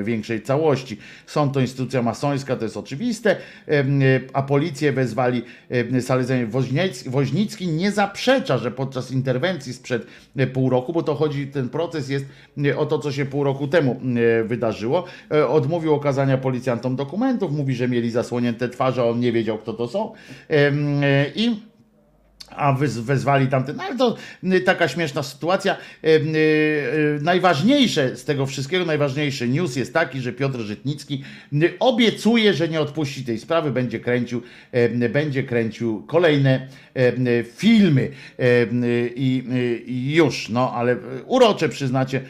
e, większej całości. Sąd to instytucja masońska, to jest oczywiste, e, a policję wezwali e, Salezjanie. Woźniecki, Woźnicki nie zaprzecza, że podczas interwencji sprzed e, pół roku, bo to chodzi, ten proces jest e, o to, co się pół roku temu e, wydarzyło. Odmówił okazania policjantom dokumentów, mówi, że mieli zasłonięte twarze, on nie wiedział, kto to są. I a wez, wezwali tamten. No ale to y, taka śmieszna sytuacja. Y, y, Najważniejsze z tego wszystkiego, najważniejszy news jest taki, że Piotr Żytnicki obiecuje, że nie odpuści tej sprawy, będzie kręcił, będzie kręcił kolejne filmy i i już, no ale urocze przyznacie,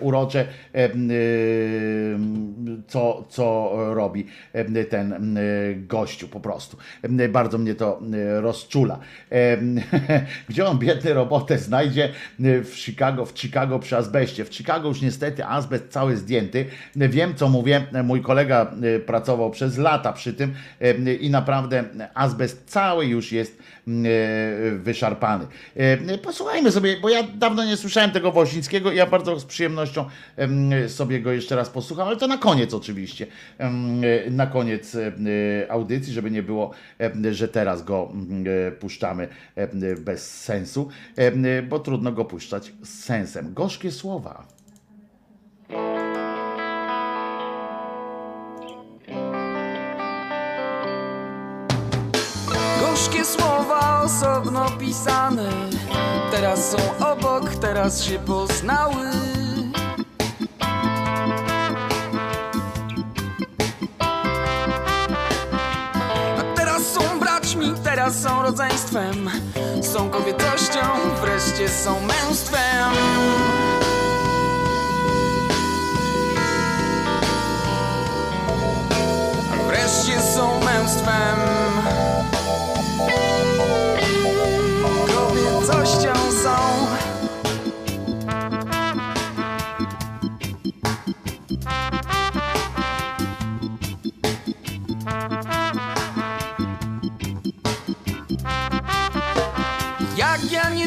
urocze co, co robi ten gościu po prostu. Bardzo mnie to rozczula. Gdzie on biedny robotę znajdzie y, w Chicago, w Chicago przy azbeście. W Chicago już niestety azbest cały zdjęty. Wiem co mówię, mój kolega y, pracował przez lata przy tym i naprawdę azbest cały już jest y, wyszarpany. Posłuchajmy sobie, bo ja dawno nie słyszałem tego Woźnickiego i ja bardzo z przyjemnością em, sobie go jeszcze raz posłucham, ale to na koniec oczywiście. Na koniec audycji, żeby nie było, że teraz go y, puszczamy bez sensu, em, bo trudno go puszczać z sensem. Gorzkie słowa. Gorzkie słowa osobno pisane Teraz są obok, teraz się poznały są rodzeństwem Są kobietością, wreszcie są męstwem. Wreszcie są męstwem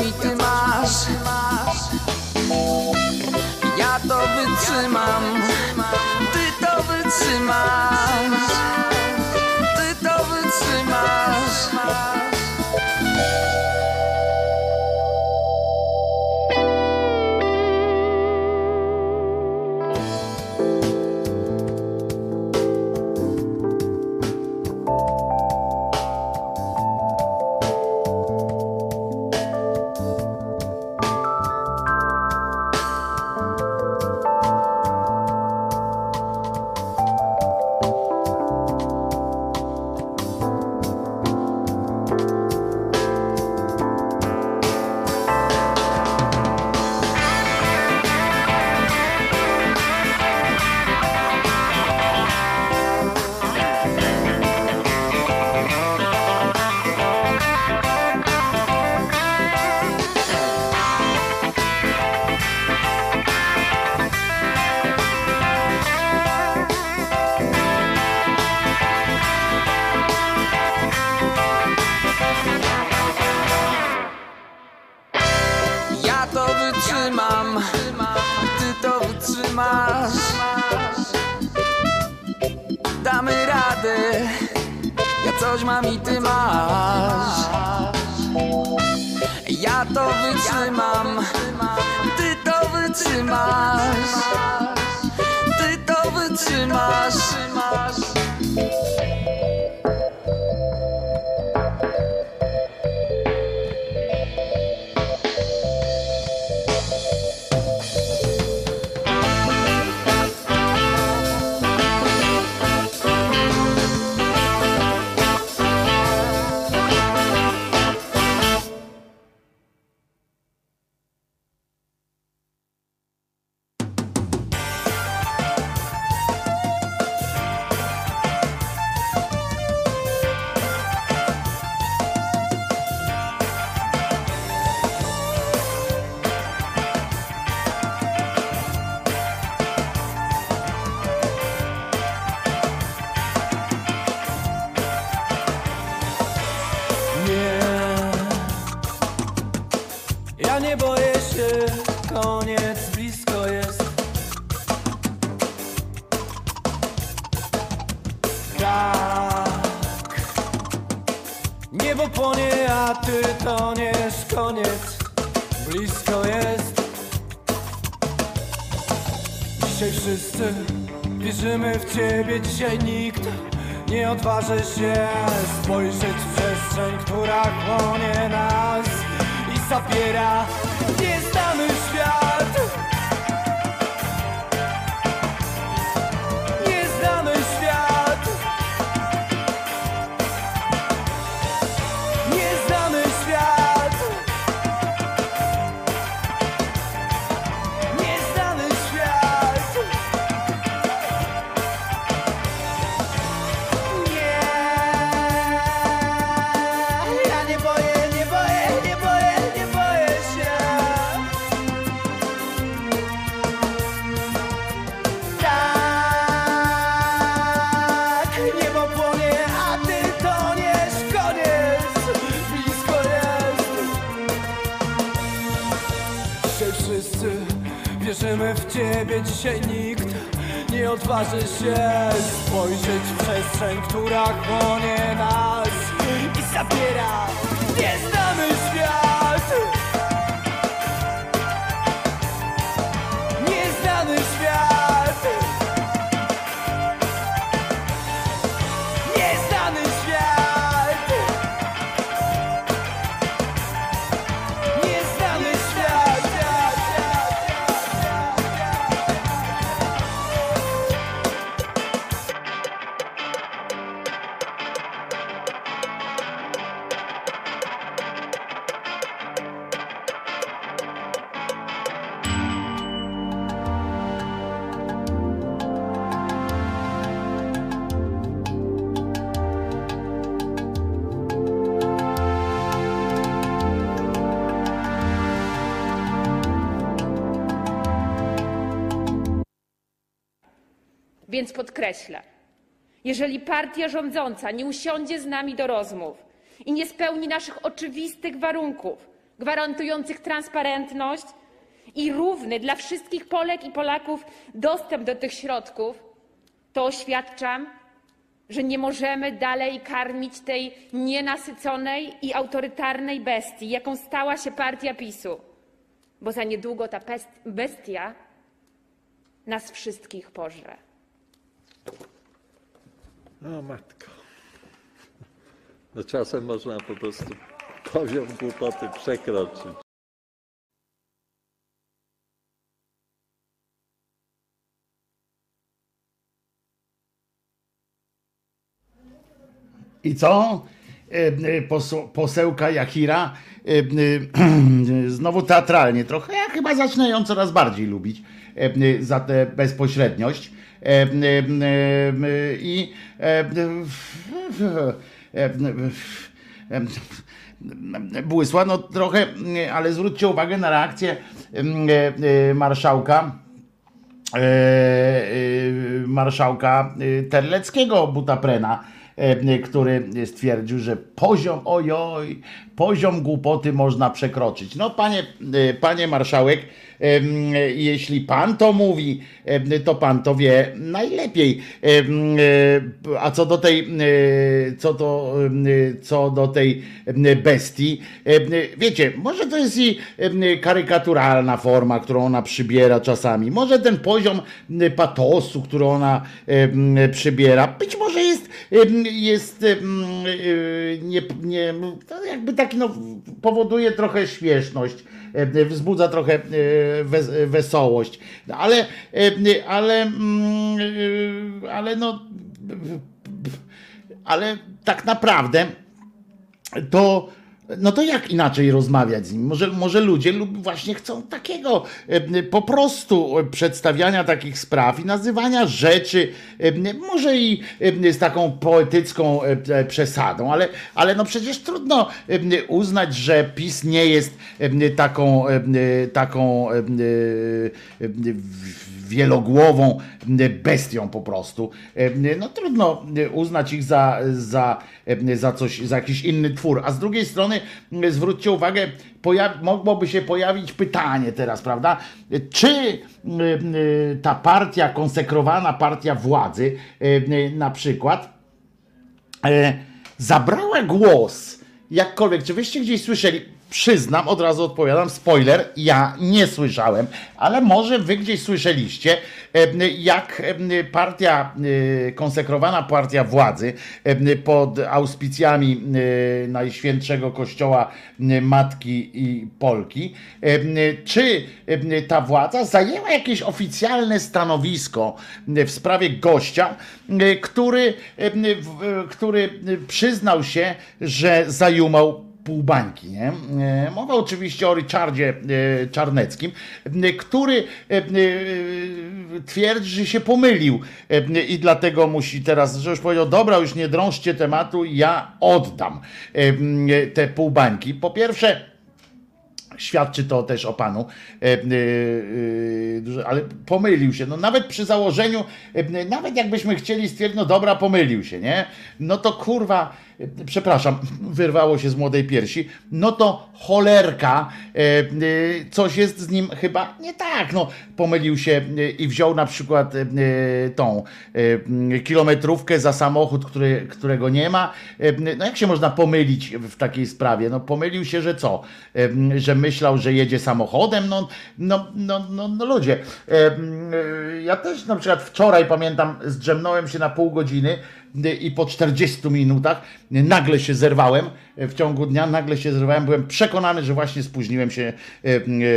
mi ty masz. Ja to wytrzymam. Ty to wytrzymasz. nami ty masz. Ja to wytrzymam Ty to wytrzymasz. Ty to wytrzymasz. odważy się spojrzeć w przestrzeń, która chłonie nas i zabiera podkreślę, jeżeli partia rządząca nie usiądzie z nami do rozmów i nie spełni naszych oczywistych warunków gwarantujących transparentność i równy dla wszystkich Polek i Polaków dostęp do tych środków, to oświadczam, że nie możemy dalej karmić tej nienasyconej i autorytarnej bestii, jaką stała się partia PiSu, bo za niedługo ta bestia nas wszystkich pożre. O matko. No czasem można po prostu poziom głupoty przekroczyć. I co? E, e, Posełka Jachira e, znowu teatralnie trochę. Ja chyba zaczynają ją coraz bardziej lubić za tę bezpośredniość. I błysła, no trochę, ale zwróćcie uwagę na reakcję e, marszałka e, e, marszałka Terleckiego Butaprena, który stwierdził, że poziom, ojoj, poziom głupoty można przekroczyć. No panie, panie marszałek, jeśli pan to mówi, to pan to wie najlepiej. E, A co do tej, e, co do, em, co do tej bestii, wiecie, może to jest i karykaturalna forma, którą ona przybiera czasami. Może ten poziom patosu, który ona przybiera, być może jest, jest e, nie, nie, jakby taki no, powoduje trochę śmieszność, e, wzbudza trochę e, wes, wesołość, ale, e, ale, mm, e, ale no, ale tak naprawdę to no to jak inaczej rozmawiać z nim? Może, może ludzie lub właśnie chcą takiego e, po prostu przedstawiania takich spraw i nazywania rzeczy, e, może i e, z taką poetycką e, przesadą, ale, ale no przecież trudno e, uznać, że PiS nie jest e, taką, e, taką e, e, wielogłową bestią po prostu. No trudno uznać ich za, za, za coś, za jakiś inny twór. A z drugiej strony zwróćcie uwagę, mogłoby się pojawić pytanie teraz, prawda? Czy ta partia, konsekrowana partia władzy, na przykład, e, zabrała głos, jakkolwiek, czy wyście gdzieś słyszeli, przyznam, od razu odpowiadam, spoiler, ja nie słyszałem, ale może wy gdzieś słyszeliście, jak partia, e, konsekrowana partia władzy pod auspicjami e, Najświętszego Kościoła Matki i Polki, czy ta władza zajęła jakieś oficjalne stanowisko w sprawie gościa, który, który przyznał się, że zajumał pół bańki. Nie? E, Mowa oczywiście o Richardzie e, Czarneckim, e, który twierdzi, że się pomylił i dlatego musi teraz, że już powiedział, dobra, już nie drążcie tematu, ja oddam te pół bańki. Po pierwsze, Świadczy to też o panu, ale pomylił się. No nawet przy założeniu, nawet jakbyśmy chcieli stwierdzić, no dobra, pomylił się, nie? No to kurwa, przepraszam, wyrwało się z młodej piersi, no to cholerka, e, e, coś jest z nim chyba nie tak. No, pomylił się e, i wziął na przykład tą kilometrówkę za samochód, który, którego nie ma. No jak się można pomylić w takiej sprawie? No pomylił się, że co? Że myślał, że jedzie samochodem? No, no, no, no, no ludzie. Ja też na przykład wczoraj pamiętam, zdrzemnąłem się na pół godziny i po 40 minutach nagle się zerwałem e, w ciągu dnia, nagle się zerwałem, byłem przekonany, że właśnie spóźniłem się e,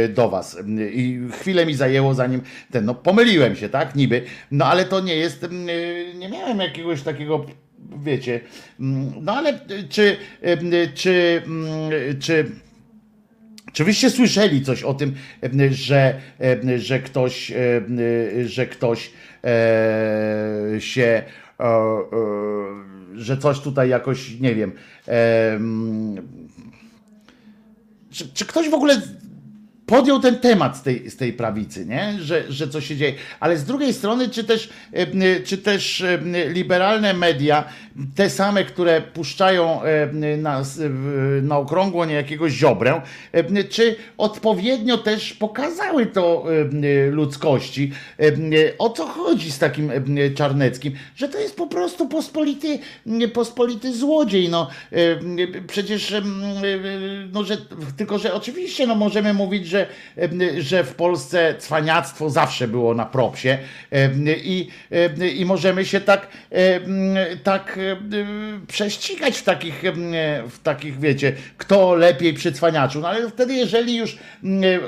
e, do was. I chwilę mi zajęło zanim ten, no pomyliłem się, tak, niby, no ale to nie jest, mm, nie miałem jakiegoś takiego wiecie, mm, no ale czy, czy, mm, czy czy wyście słyszeli coś o tym, że, że ktoś, że ktoś się, że coś tutaj jakoś, nie wiem, e, czy, czy ktoś w ogóle podjął ten temat z tej, z tej prawicy, nie? Że, że co się dzieje. Ale z drugiej strony, czy też, e, czy też e, liberalne media, te same, które puszczają e, na, na okrągło niejakiegoś ziobrę, czy odpowiednio też pokazały to ludzkości, o co chodzi z takim Czarneckim, że to jest po prostu pospolity, pospolity złodziej. No, przecież, no, że, tylko że oczywiście no, możemy mówić, że, że w Polsce cwaniactwo zawsze było na propsie i, i możemy się tak, tak prześcigać w takich, w takich, wiecie, kto lepiej przy. No ale wtedy, jeżeli już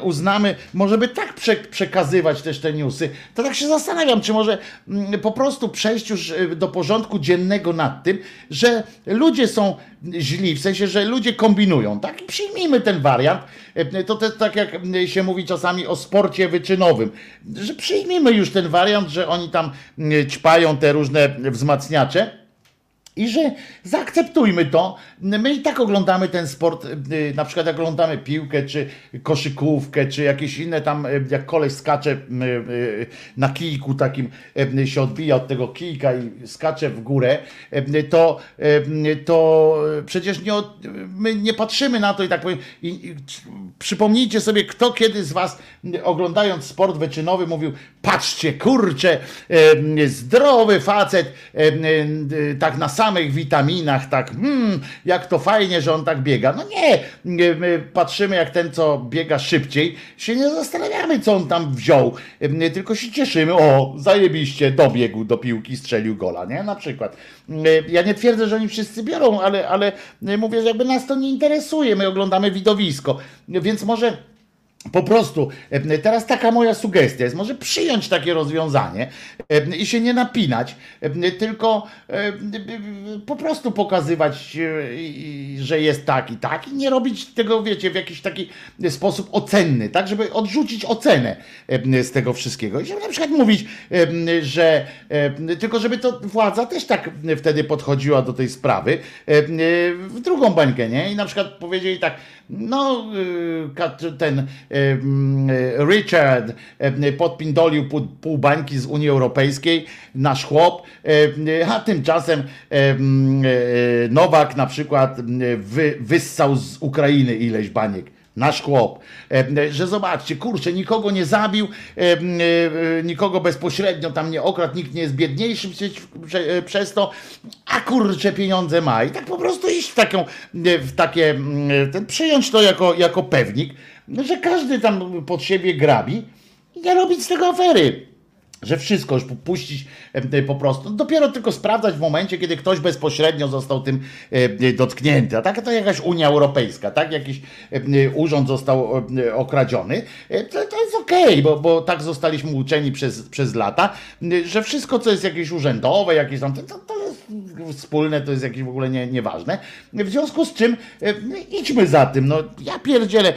uznamy, możemy tak prze, przekazywać też te newsy, to tak się zastanawiam, czy może po prostu przejść już do porządku dziennego nad tym, że ludzie są źli, w sensie, że ludzie kombinują, tak? I przyjmijmy ten wariant. To, to tak jak się mówi czasami o sporcie wyczynowym, że przyjmijmy już ten wariant, że oni tam ćpają te różne wzmacniacze. I że zaakceptujmy to. My i tak oglądamy ten sport, y, na przykład jak oglądamy piłkę, czy koszykówkę, czy jakieś inne tam, y, jak koleś skacze y, na kijku takim, się odbija od tego kijka i skacze w górę, to, to przecież nie, my nie patrzymy na to i tak powiem. I, i, przypomnijcie sobie, kto kiedy z was oglądając sport wyczynowy mówił, patrzcie, kurczę, zdrowy facet, tak na sam samych witaminach, tak, hmm, jak to fajnie, że on tak biega. No nie, my patrzymy jak ten, co biega szybciej, się nie zastanawiamy, co on tam wziął, tylko się cieszymy, o, zajebiście, dobiegł do piłki, strzelił gola, nie, na przykład. Ja nie twierdzę, że oni wszyscy biorą, ale, ale mówię, że jakby nas to nie interesuje, my oglądamy widowisko, więc może po prostu, e, teraz taka moja sugestia jest, może przyjąć takie rozwiązanie e, i się nie napinać, e, tylko po prostu pokazywać, że jest tak i tak i nie robić tego, wiecie, w jakiś taki sposób ocenny, tak, żeby odrzucić ocenę z tego wszystkiego. I żeby na przykład mówić, że tylko żeby to władza też tak wtedy podchodziła do tej sprawy w drugą bańkę, nie? I na przykład powiedzieli tak, no ten Richard podpindolił pół, bańki z Unii Europejskiej, nasz chłop, a tymczasem Nowak na przykład wy, wyssał z Ukrainy ileś baniek nasz chłop, że zobaczcie, kurczę, nikogo nie zabił, nikogo bezpośrednio tam nie okradł, nikt nie jest biedniejszy przez to, a kurczę, pieniądze ma. I tak po prostu iść w taką, w takie, przyjąć to jako, jako pewnik, że każdy tam pod siebie grabi i nie robić z tego afery że wszystko już puścić po prostu. Dopiero tylko sprawdzać w momencie, kiedy ktoś bezpośrednio został tym dotknięty. A tak to jakaś Unia Europejska, tak? Jakiś urząd został okradziony. To, to jest okej, okay, bo, bo tak zostaliśmy uczeni przez, przez lata, że wszystko, co jest jakieś urzędowe, jakieś tam, to, to jest wspólne, to jest jakieś w ogóle nie, nieważne. W związku z czym idźmy za tym. No, ja pierdzielę,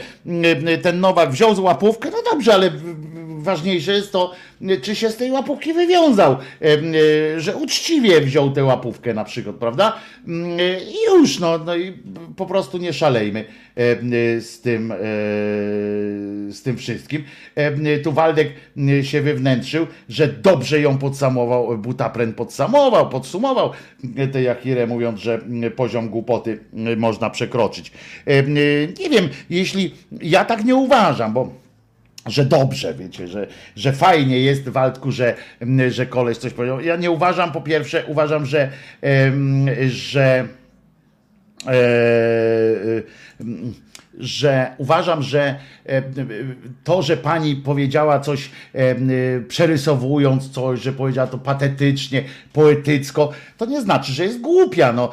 ten Nowak wziął z łapówkę, no dobrze, ale ważniejsze jest to, czy się z tej łapówki wywiązał, e, że uczciwie wziął tę łapówkę na przykład, prawda? Mm, I już, no, no i po prostu nie szalejmy z tym, e, z tym wszystkim. Tu Waldek się wywnętrzył, że dobrze ją podsumował, Butapren podsumował, podsumował tę Jachirę, mówiąc, że poziom głupoty można przekroczyć. Nie wiem, jeśli ja tak nie uważam, bo że dobrze, wiecie, że, że fajnie jest Waldku, że, że koleś coś powiedział. Ja nie uważam, po pierwsze, uważam, że, że e, że uważam, że to, że pani powiedziała coś przerysowując coś, że powiedziała to patetycznie, poetycko, to nie znaczy, że jest głupia, no,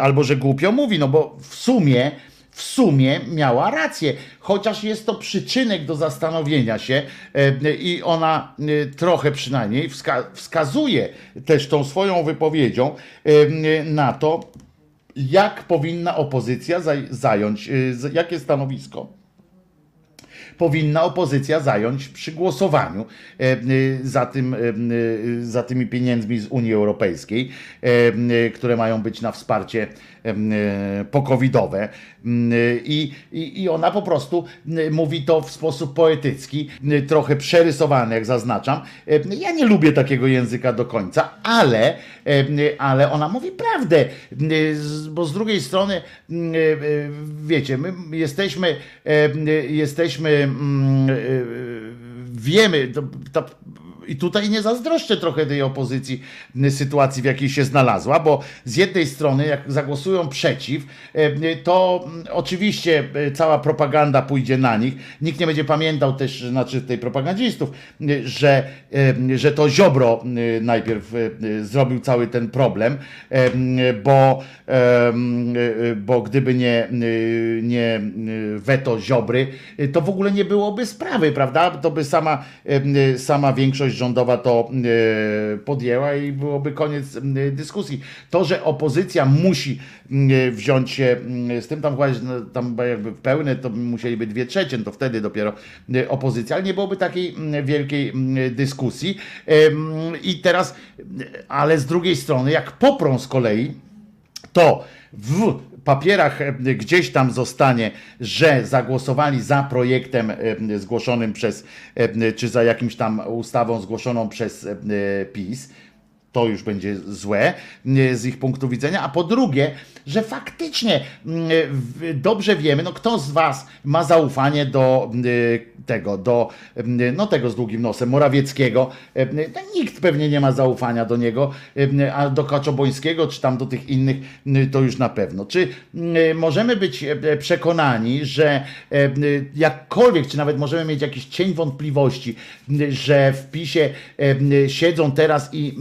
albo że głupio mówi, no bo w sumie w sumie miała rację, chociaż jest to przyczynek do zastanowienia się e, i ona e, trochę przynajmniej wskazuje też tą swoją wypowiedzią e, na to, jak powinna opozycja zająć, jakie stanowisko. powinna opozycja zająć przy głosowaniu za, tym, za tymi pieniędzmi z Unii Europejskiej, które mają być na wsparcie pokowidowe. Mm, I, i, I ona po prostu mówi to w sposób poetycki, trochę przerysowany, jak zaznaczam. E, Ja nie lubię takiego języka do końca, ale, e, ale ona mówi prawdę, e, bo z drugiej strony, e, e, wiecie, my jesteśmy, e, jesteśmy, e, wiemy, to, to, i tutaj nie zazdroszczę trochę tej opozycji y, sytuacji, w jakiej się znalazła, bo z jednej strony, jak zagłosują przeciw, y, to mm, oczywiście y, cała propaganda pójdzie na nich. Nikt nie będzie pamiętał też, znaczy tej propagandzistów, że, że to Ziobro najpierw zrobił cały ten problem, bo, bo gdyby nie, nie weto Ziobry, to w ogóle nie byłoby sprawy, prawda? To by sama, sama większość rządowa to y, podjęła i byłoby koniec dyskusji. To, że opozycja musi wziąć się z tym, tam, chyba, no, tam jakby pełne, to musieliby dwie trzecie, to wtedy dopiero opozycja, ale nie byłoby takiej wielkiej dyskusji. I teraz, ale z drugiej strony, jak poprą z kolei, to w papierach e, gdzieś tam zostanie, że zagłosowali za projektem e, zgłoszonym przez, e, czy za jakimś tam ustawą zgłoszoną przez PiS. To już będzie złe e, z ich punktu widzenia. A po drugie, że faktycznie mm, dobrze wiemy, no kto z was ma zaufanie do e, tego, do mm, no tego z długim nosem, Morawieckiego. E, no, Nikt pewnie nie ma zaufania do niego, e, a do Kaczobońskiego, czy tam do tych innych, to już na pewno. Czy mm, możemy być e, przekonani, że e, jakkolwiek, czy nawet możemy mieć jakiś cień wątpliwości, że w PiSie e, siedzą teraz i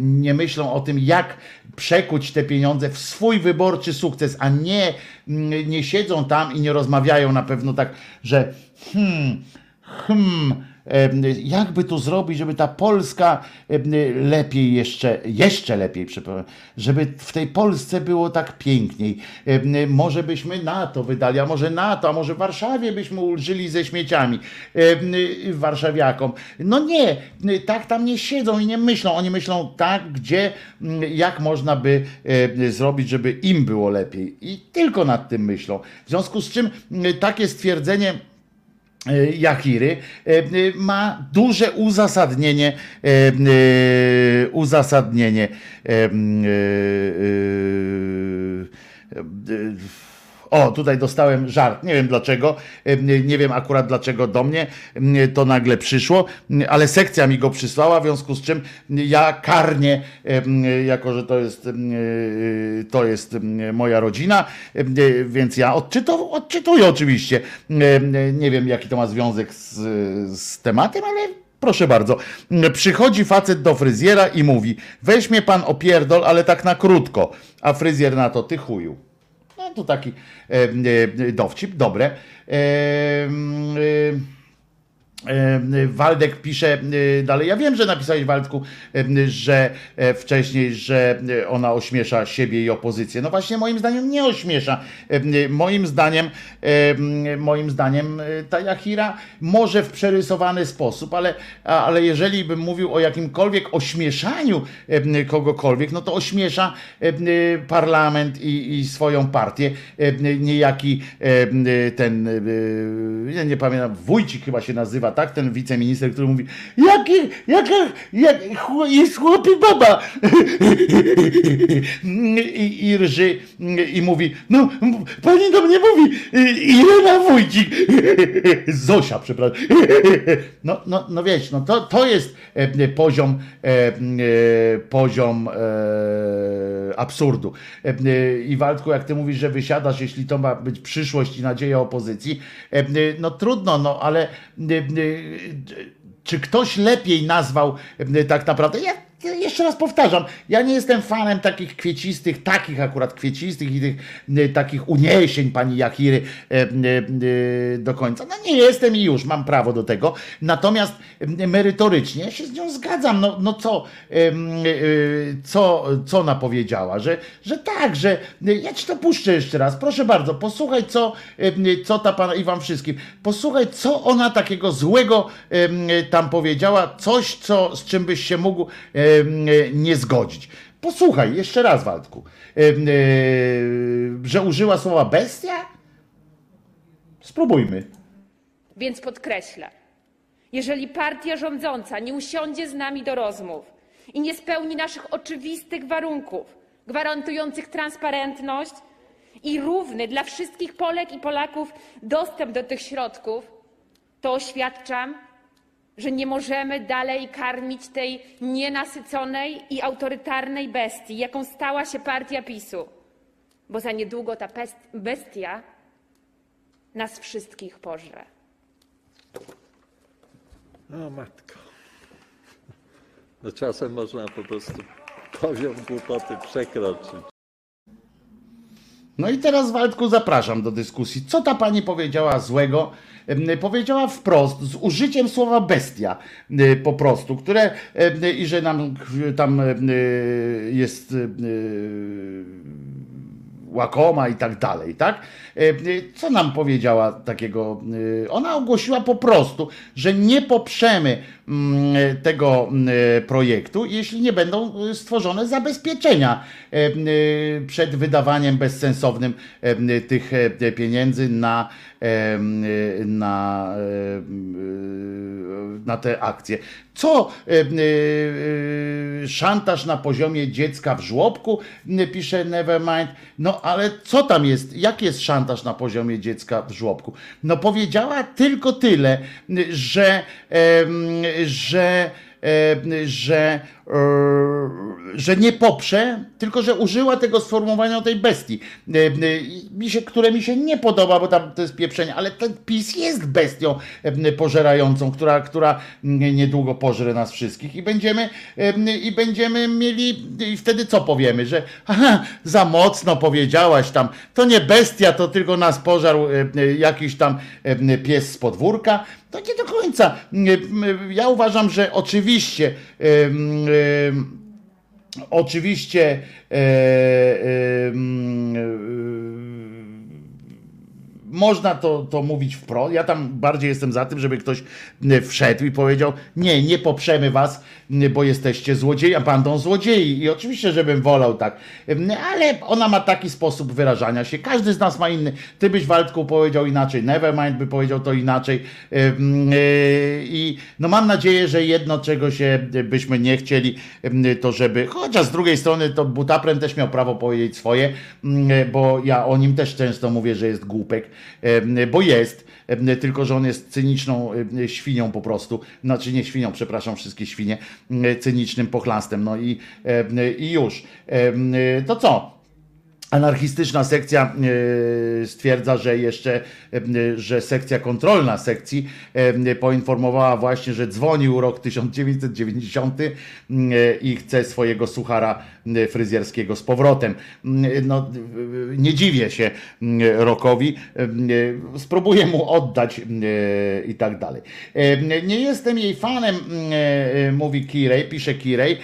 nie myślą o tym, jak przekuć te pieniądze w swój wyborczy sukces, a nie, mm, nie siedzą tam i nie rozmawiają na pewno tak, że hmm, hmm, jakby tu zrobić, żeby ta Polska lepiej jeszcze, jeszcze lepiej, żeby w tej Polsce było tak piękniej. Może byśmy na to wydali, a może na to, a może Warszawie byśmy ulżyli ze śmieciami warszawiakom. No nie, tak tam nie siedzą i nie myślą. Oni myślą tak, gdzie, jak można by zrobić, żeby im było lepiej. I tylko nad tym myślą. W związku z czym takie stwierdzenie e, Jachiry e, e, ma duże uzasadnienie uzasadnienie o, tutaj dostałem żart. Nie wiem dlaczego. Nie wiem akurat dlaczego do mnie to nagle przyszło, ale sekcja mi go przysłała, w związku z czym ja karnie, jako że to jest, e, to jest moja rodzina, e, więc ja odczytu, odczytuję oczywiście. E, Nie wiem, jaki to ma związek z, z tematem, ale Proszę bardzo. Przychodzi facet do fryzjera i mówi: Weź mnie pan opierdol, ale tak na krótko. A fryzjer na to, ty chuju. To taki e, e, dowcip, dobre. E, Waldek pisze e, dalej. Ja wiem, że napisałeś Waldku, e, że wcześniej, że ona ośmiesza siebie i opozycję. No właśnie moim zdaniem nie ośmiesza. Moim zdaniem, moim zdaniem ta Jachira może w przerysowany sposób, ale, ale jeżeli bym mówił o jakimkolwiek ośmieszaniu kogokolwiek, no to ośmiesza parlament i, i swoją partię. Niejaki ten, nie pamiętam, Wójcik chyba się nazywa, tak? Ten wiceminister, który mówi, jaki, jaka, jak, jest chłopie baba. I, I rży i mówi, no pani do mnie mówi, Irena Wójcik. Zosia, przepraszam. No, no, no wiesz, no to, to jest e, poziom, e, e, poziom absurdu. I Waldku, jak ty mówisz, że wysiadasz, jeśli to ma być przyszłość i nadzieja opozycji, no trudno, no ale czy ktoś lepiej nazwał e, tak naprawdę? Ja jeszcze raz powtarzam, ja nie jestem fanem takich kwiecistych, takich akurat kwiecistych i tych e, takich uniesień pani Jachiry e, e, e, do końca. No nie jestem i już, mam prawo do tego. Natomiast e, merytorycznie ja się z nią zgadzam. No, no co, em, e, co, co ona powiedziała? Że, że tak, że ja ci to puszczę jeszcze raz. Proszę bardzo, posłuchaj, co, co ta pana i wam wszystkim. Posłuchaj, co ona takiego złego tam powiedziała, coś, co, z czym byś się mógł nie zgodzić. Posłuchaj, jeszcze raz, Waldku. Em, e, że użyła słowa bestia? Spróbujmy. Więc podkreślę, jeżeli partia rządząca nie usiądzie z nami do rozmów i nie spełni naszych oczywistych warunków gwarantujących transparentność i równy dla wszystkich Polek i Polaków dostęp do tych środków, to oświadczam, że nie możemy dalej karmić tej nienasyconej i autorytarnej bestii, jaką stała się partia PiSu, bo za niedługo ta bestia nas wszystkich pożre. O matko. No czasem można po prostu poziom głupoty przekroczyć. No i teraz, Waldku, zapraszam do dyskusji. Co ta pani powiedziała złego? Powiedziała wprost, z użyciem słowa bestia y, po prostu, które i że nam k- tam y, jest y, łakoma i tak dalej, tak? E, Co nam powiedziała takiego? e, Ona ogłosiła po prostu, że nie poprzemy mm, tego mm, projektu, jeśli nie będą e, stworzone zabezpieczenia e, e, przed wydawaniem bezsensownym e, tych e, pieniędzy na, e, na, e, na te akcje. Co e, e, szantaż na poziomie dziecka w żłobku, pisze Nevermind. No ale co tam jest? Jak jest szantaż na poziomie dziecka w żłobku? No powiedziała tylko tyle, że, że, że, że nie poprze, tylko że użyła tego sformułowania o tej bestii, e, e, które mi się nie podoba, bo tam to jest pieprzenie, ale ten PiS jest bestią e, pożerającą, która, która niedługo pożre nas wszystkich i będziemy, e, i będziemy mieli, i wtedy co powiemy, że aha, za mocno powiedziałaś tam, to nie bestia, to tylko nas pożarł e, e, jakiś tam e, pies z podwórka, to nie do końca. E, Ja uważam, że oczywiście e, e, Oczywiście e, e, można to, to mówić wprost. Ja tam bardziej jestem za tym, żeby ktoś e, wszedł i powiedział: Nie, nie poprzemy was, bo jesteście złodziejami, bandą złodziei. I oczywiście, żebym wolał tak. Ale ona ma taki sposób wyrażania się. Każdy z nas ma inny. Ty byś Waldku powiedział inaczej, Nevermind by powiedział to inaczej. Em, e, I no mam nadzieję, że jedno, czego się byśmy nie chcieli, to żeby, chociaż z drugiej strony to Butapren też miał prawo powiedzieć swoje, bo ja o nim też często mówię, że jest głupek, bo jest, em, tylko że on jest cyniczną em, świnią po prostu, znaczy nie świnią, przepraszam wszystkie świnie, cynicznym pochlastem, no i, i już. To co? Anarchistyczna sekcja e, stwierdza, że jeszcze, e, że sekcja kontrolna sekcji e, poinformowała właśnie, że dzwonił rok 1990 e, i chce swojego suchara e, fryzjerskiego z powrotem. No, e, nie dziwię się e, Rokowi, e, spróbuję mu oddać i tak dalej. Nie jestem jej fanem, mówi Kirej, pisze Kirej,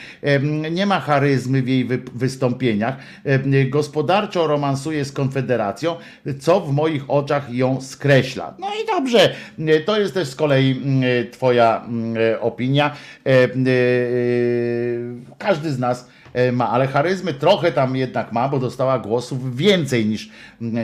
nie ma charyzmy w jej wy- wystąpieniach. Gospodarczo romansuje z Konfederacją, co w moich oczach ją skreśla. No i dobrze, to jest też z kolei mm, Twoja mm, opinia. Każdy z nas ma, ale charyzmy trochę tam jednak ma, bo dostała głosów więcej niż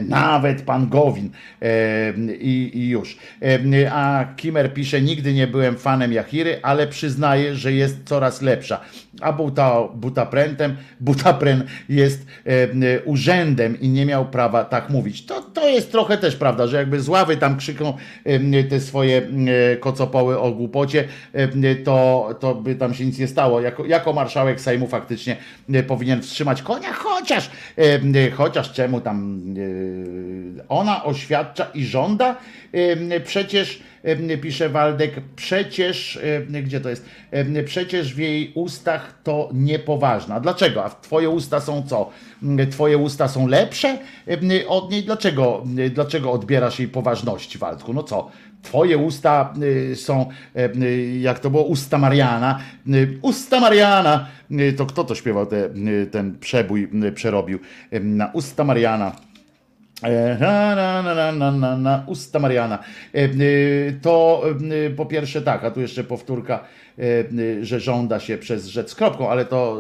nawet pan Gowin e, i, i już. E, A Kimer pisze, nigdy nie byłem fanem Jachiry, ale przyznaję, że jest coraz lepsza. A buta, butaprentem, butapren jest e, urzędem i nie miał prawa tak mówić. To, to jest trochę też prawda, że jakby z ławy tam krzykną e, te swoje e, kocopoły o głupocie, e, to, to by tam się nic nie stało. Jako, jako marszałek Sejmu faktycznie e, powinien wstrzymać konia, chociaż, e, e, chociaż czemu tam e, ona oświadcza i żąda, e, przecież e, pisze Waldek, przecież, e, gdzie to jest, E, przecież w jej ustach to niepoważne. A dlaczego? A twoje usta są co? Twoje usta są lepsze e, od niej? Dlaczego, e, dlaczego odbierasz jej poważności, Waldku? No co? Twoje usta y, są, e, y, jak to było, usta Mariana. Y, Usta Mariana! To kto to śpiewał te, ten przebój, przerobił? Na usta Mariana. E, Na, na, na, na, na, na, na usta Mariana. E, To po pierwsze tak, a tu jeszcze powtórka, że żąda się przez rzecz kropką, ale to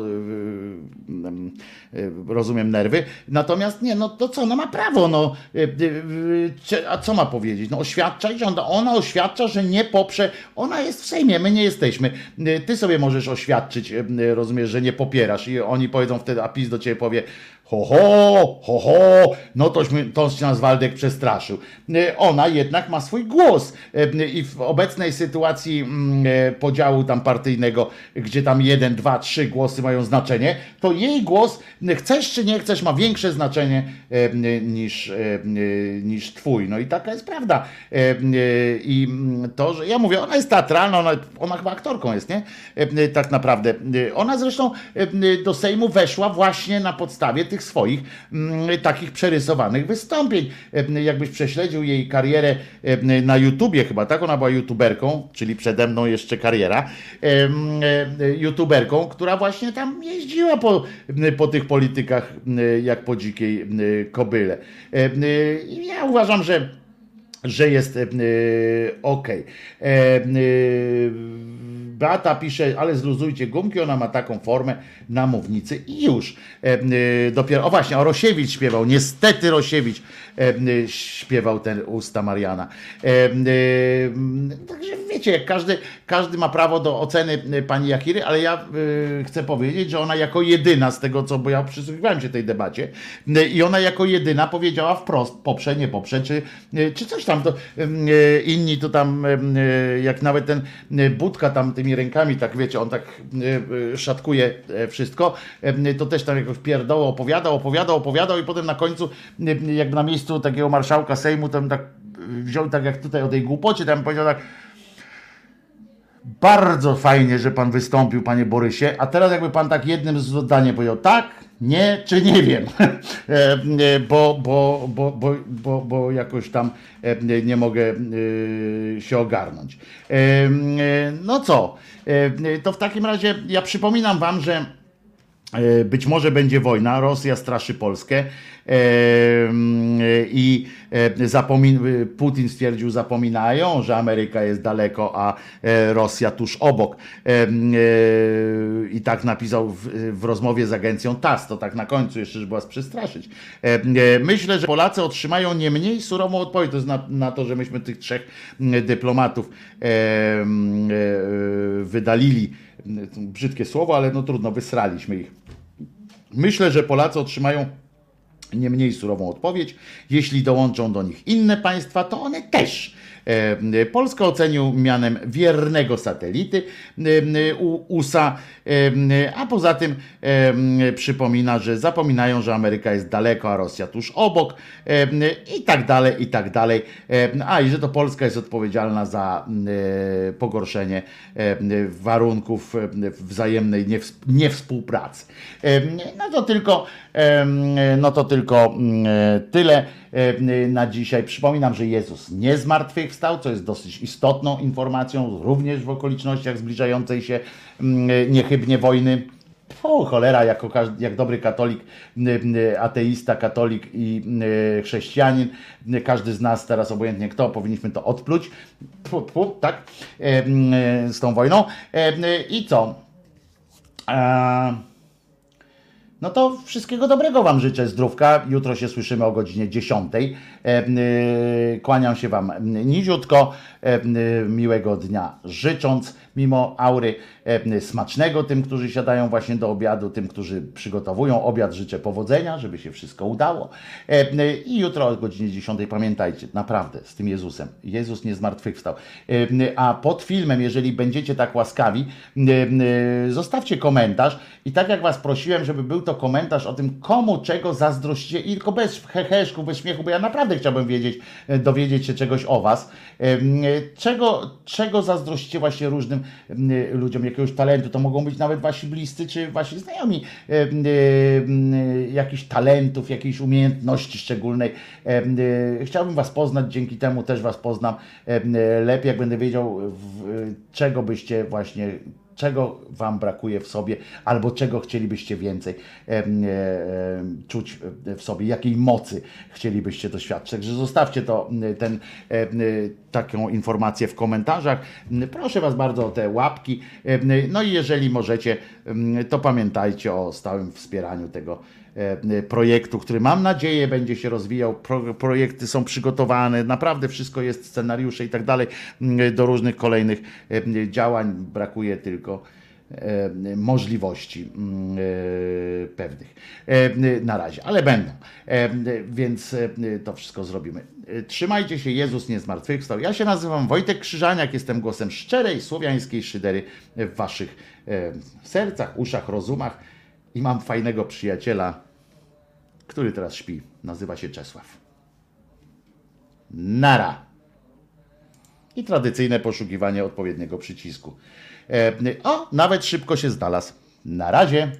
y, y, rozumiem nerwy. Natomiast nie, no to co, no ma prawo, no. A co ma powiedzieć? No oświadcza i żąda. Ona oświadcza, że nie poprze. Ona jest w Sejmie, my nie jesteśmy. Ty sobie możesz oświadczyć, rozumiesz, że nie popierasz i oni powiedzą wtedy, a PiS do ciebie powie, Ho, ho, ho, ho, no tośmy, to się nas Waldek przestraszył. Y, Ona jednak ma swój głos Y, i w obecnej sytuacji mm, e, podziału tam partyjnego, gdzie tam jeden, dwa, trzy głosy mają znaczenie, to jej głos, chcesz czy nie chcesz, ma większe znaczenie niż, niż twój. No i taka jest prawda. I mm, to, że ja mówię, ona jest teatralna, ona, ona chyba aktorką jest, nie? Tak naprawdę. Ona zresztą do Sejmu weszła właśnie na podstawie tych swoich mm, takich przerysowanych wystąpień. Y, Jakbyś prześledził jej karierę y, na YouTubie chyba, tak? Ona była youtuberką, czyli przede mną jeszcze kariera, y, youtuberką, która właśnie tam jeździła po, po tych politykach jak po dzikiej kobyle. Ja uważam, że że jest e, ok. Beata pisze, ale zluzujcie gumki, ona ma taką formę na mównicy i już. E, e, dopiero, o właśnie, o Rosiewicz śpiewał, niestety Rosiewicz śpiewał ten usta Mariana. E, e, Także wiecie, każdy, każdy ma prawo do oceny e, pani Jakiry, ale ja e, chcę powiedzieć, że ona jako jedyna z tego, co, bo ja przysłuchiwałem się tej debacie, e, i ona jako jedyna powiedziała wprost, poprze, nie poprze, czy, e, czy coś tam, to e, inni to tam, e, jak nawet ten e, Budka tam tymi rękami, tak wiecie, on tak e, e, szatkuje e, wszystko, to też tam jakoś pierdoło opowiadał, opowiadał, opowiadał i potem na końcu, e, jakby na miejscu takiego marszałka Sejmu, tam tak wziął tak jak tutaj o tej głupocie, tam powiedział tak, bardzo fajnie, że pan wystąpił, panie Borysie. A teraz jakby pan tak jednym zdaniem powiedział tak, nie, czy nie wiem. E, e, bo, bo, bo, bo, bo, bo jakoś tam e, nie- mogę się ogarnąć. No co? To w takim razie ja przypominam wam, że Być może będzie wojna, Rosja straszy Polskę e, mm, i e, zapomin- Putin stwierdził, zapominają, że Ameryka jest daleko, a e, Rosja tuż obok. E, mm, e, I tak napisał w, w rozmowie z agencją TASS, to tak na końcu jeszcze, żeby was przestraszyć. E, e, Myślę, że Polacy otrzymają nie mniej surową odpowiedź, to jest na, na to, że myśmy tych trzech mm, dyplomatów e, mm, e, wydalili. Brzydkie słowo, ale no trudno, wysraliśmy ich. Myślę, że Polacy otrzymają nie mniej surową odpowiedź. Jeśli dołączą do nich inne państwa, to one też. E, Polska ocenił mianem wiernego satelity e, USA, e, a poza tym przypomina, że zapominają, że Ameryka jest daleko, a Rosja tuż obok i tak dalej, i tak dalej. A i że to Polska jest odpowiedzialna za pogorszenie warunków wzajemnej niews- niewspółpracy. No to tylko, no to tylko mm, tyle na dzisiaj. Przypominam, że Jezus nie zmartwychwstał, co jest dosyć istotną informacją, również w okolicznościach zbliżającej się niechybnie wojny. O, cholera, jako jak dobry katolik, ateista, katolik i chrześcijanin, każdy z nas teraz, obojętnie kto, powinniśmy to odpluć, pu, tak, e, z tą wojną. E, I co? A, No to wszystkiego dobrego Wam życzę, zdrówka. Jutro się słyszymy o godzinie 10. E, y, Kłaniam się Wam niziutko, e, miłego dnia życząc, mimo aury e, smacznego tym, którzy siadają właśnie do obiadu, tym, którzy przygotowują obiad, życzę powodzenia, żeby się wszystko udało. E, y, I jutro o godzinie 10 pamiętajcie, naprawdę, z tym Jezusem. Jezus nie zmartwychwstał. E, A pod filmem, jeżeli będziecie tak łaskawi, zostawcie komentarz i tak jak Was prosiłem, żeby był to komentarz o tym, komu czego zazdrościcie i tylko bez heheszku, bez śmiechu, bo ja naprawdę chciałbym wiedzieć, e, dowiedzieć się czegoś o Was. E, Czego, czego zazdrościcie właśnie różnym e, ludziom, jakiegoś talentu, to mogą być nawet Wasi bliscy czy Wasi znajomi, em, em, jakichś talentów, jakiejś umiejętności szczególnej. Chciałbym Was poznać, dzięki temu też Was poznam lepiej, jak będę wiedział, czego byście właśnie czego Wam brakuje w sobie, albo czego chcielibyście więcej e, em, czuć w sobie, jakiej mocy chcielibyście doświadczyć. Także zostawcie to, ten, e, taką informację w komentarzach. Proszę Was bardzo o te łapki. Em, No i jeżeli możecie, to pamiętajcie o stałym wspieraniu tego e, projektu, który mam nadzieję będzie się rozwijał. Pro, projekty są przygotowane, naprawdę wszystko jest, scenariusze i tak dalej m, do różnych kolejnych e, działań. Brakuje tylko e, możliwości mm, e, pewnych e, na razie, ale będą. E, Więc e, to wszystko zrobimy. E, Trzymajcie się, Jezus nie zmartwychwstał. Ja się nazywam Wojtek Krzyżaniak, jestem głosem szczerej słowiańskiej szydery w waszych e, sercach, uszach, rozumach i mam fajnego przyjaciela, który teraz śpi. Nazywa się Czesław. Nara. I tradycyjne poszukiwanie odpowiedniego przycisku. E, O, nawet szybko się znalazł. Na razie.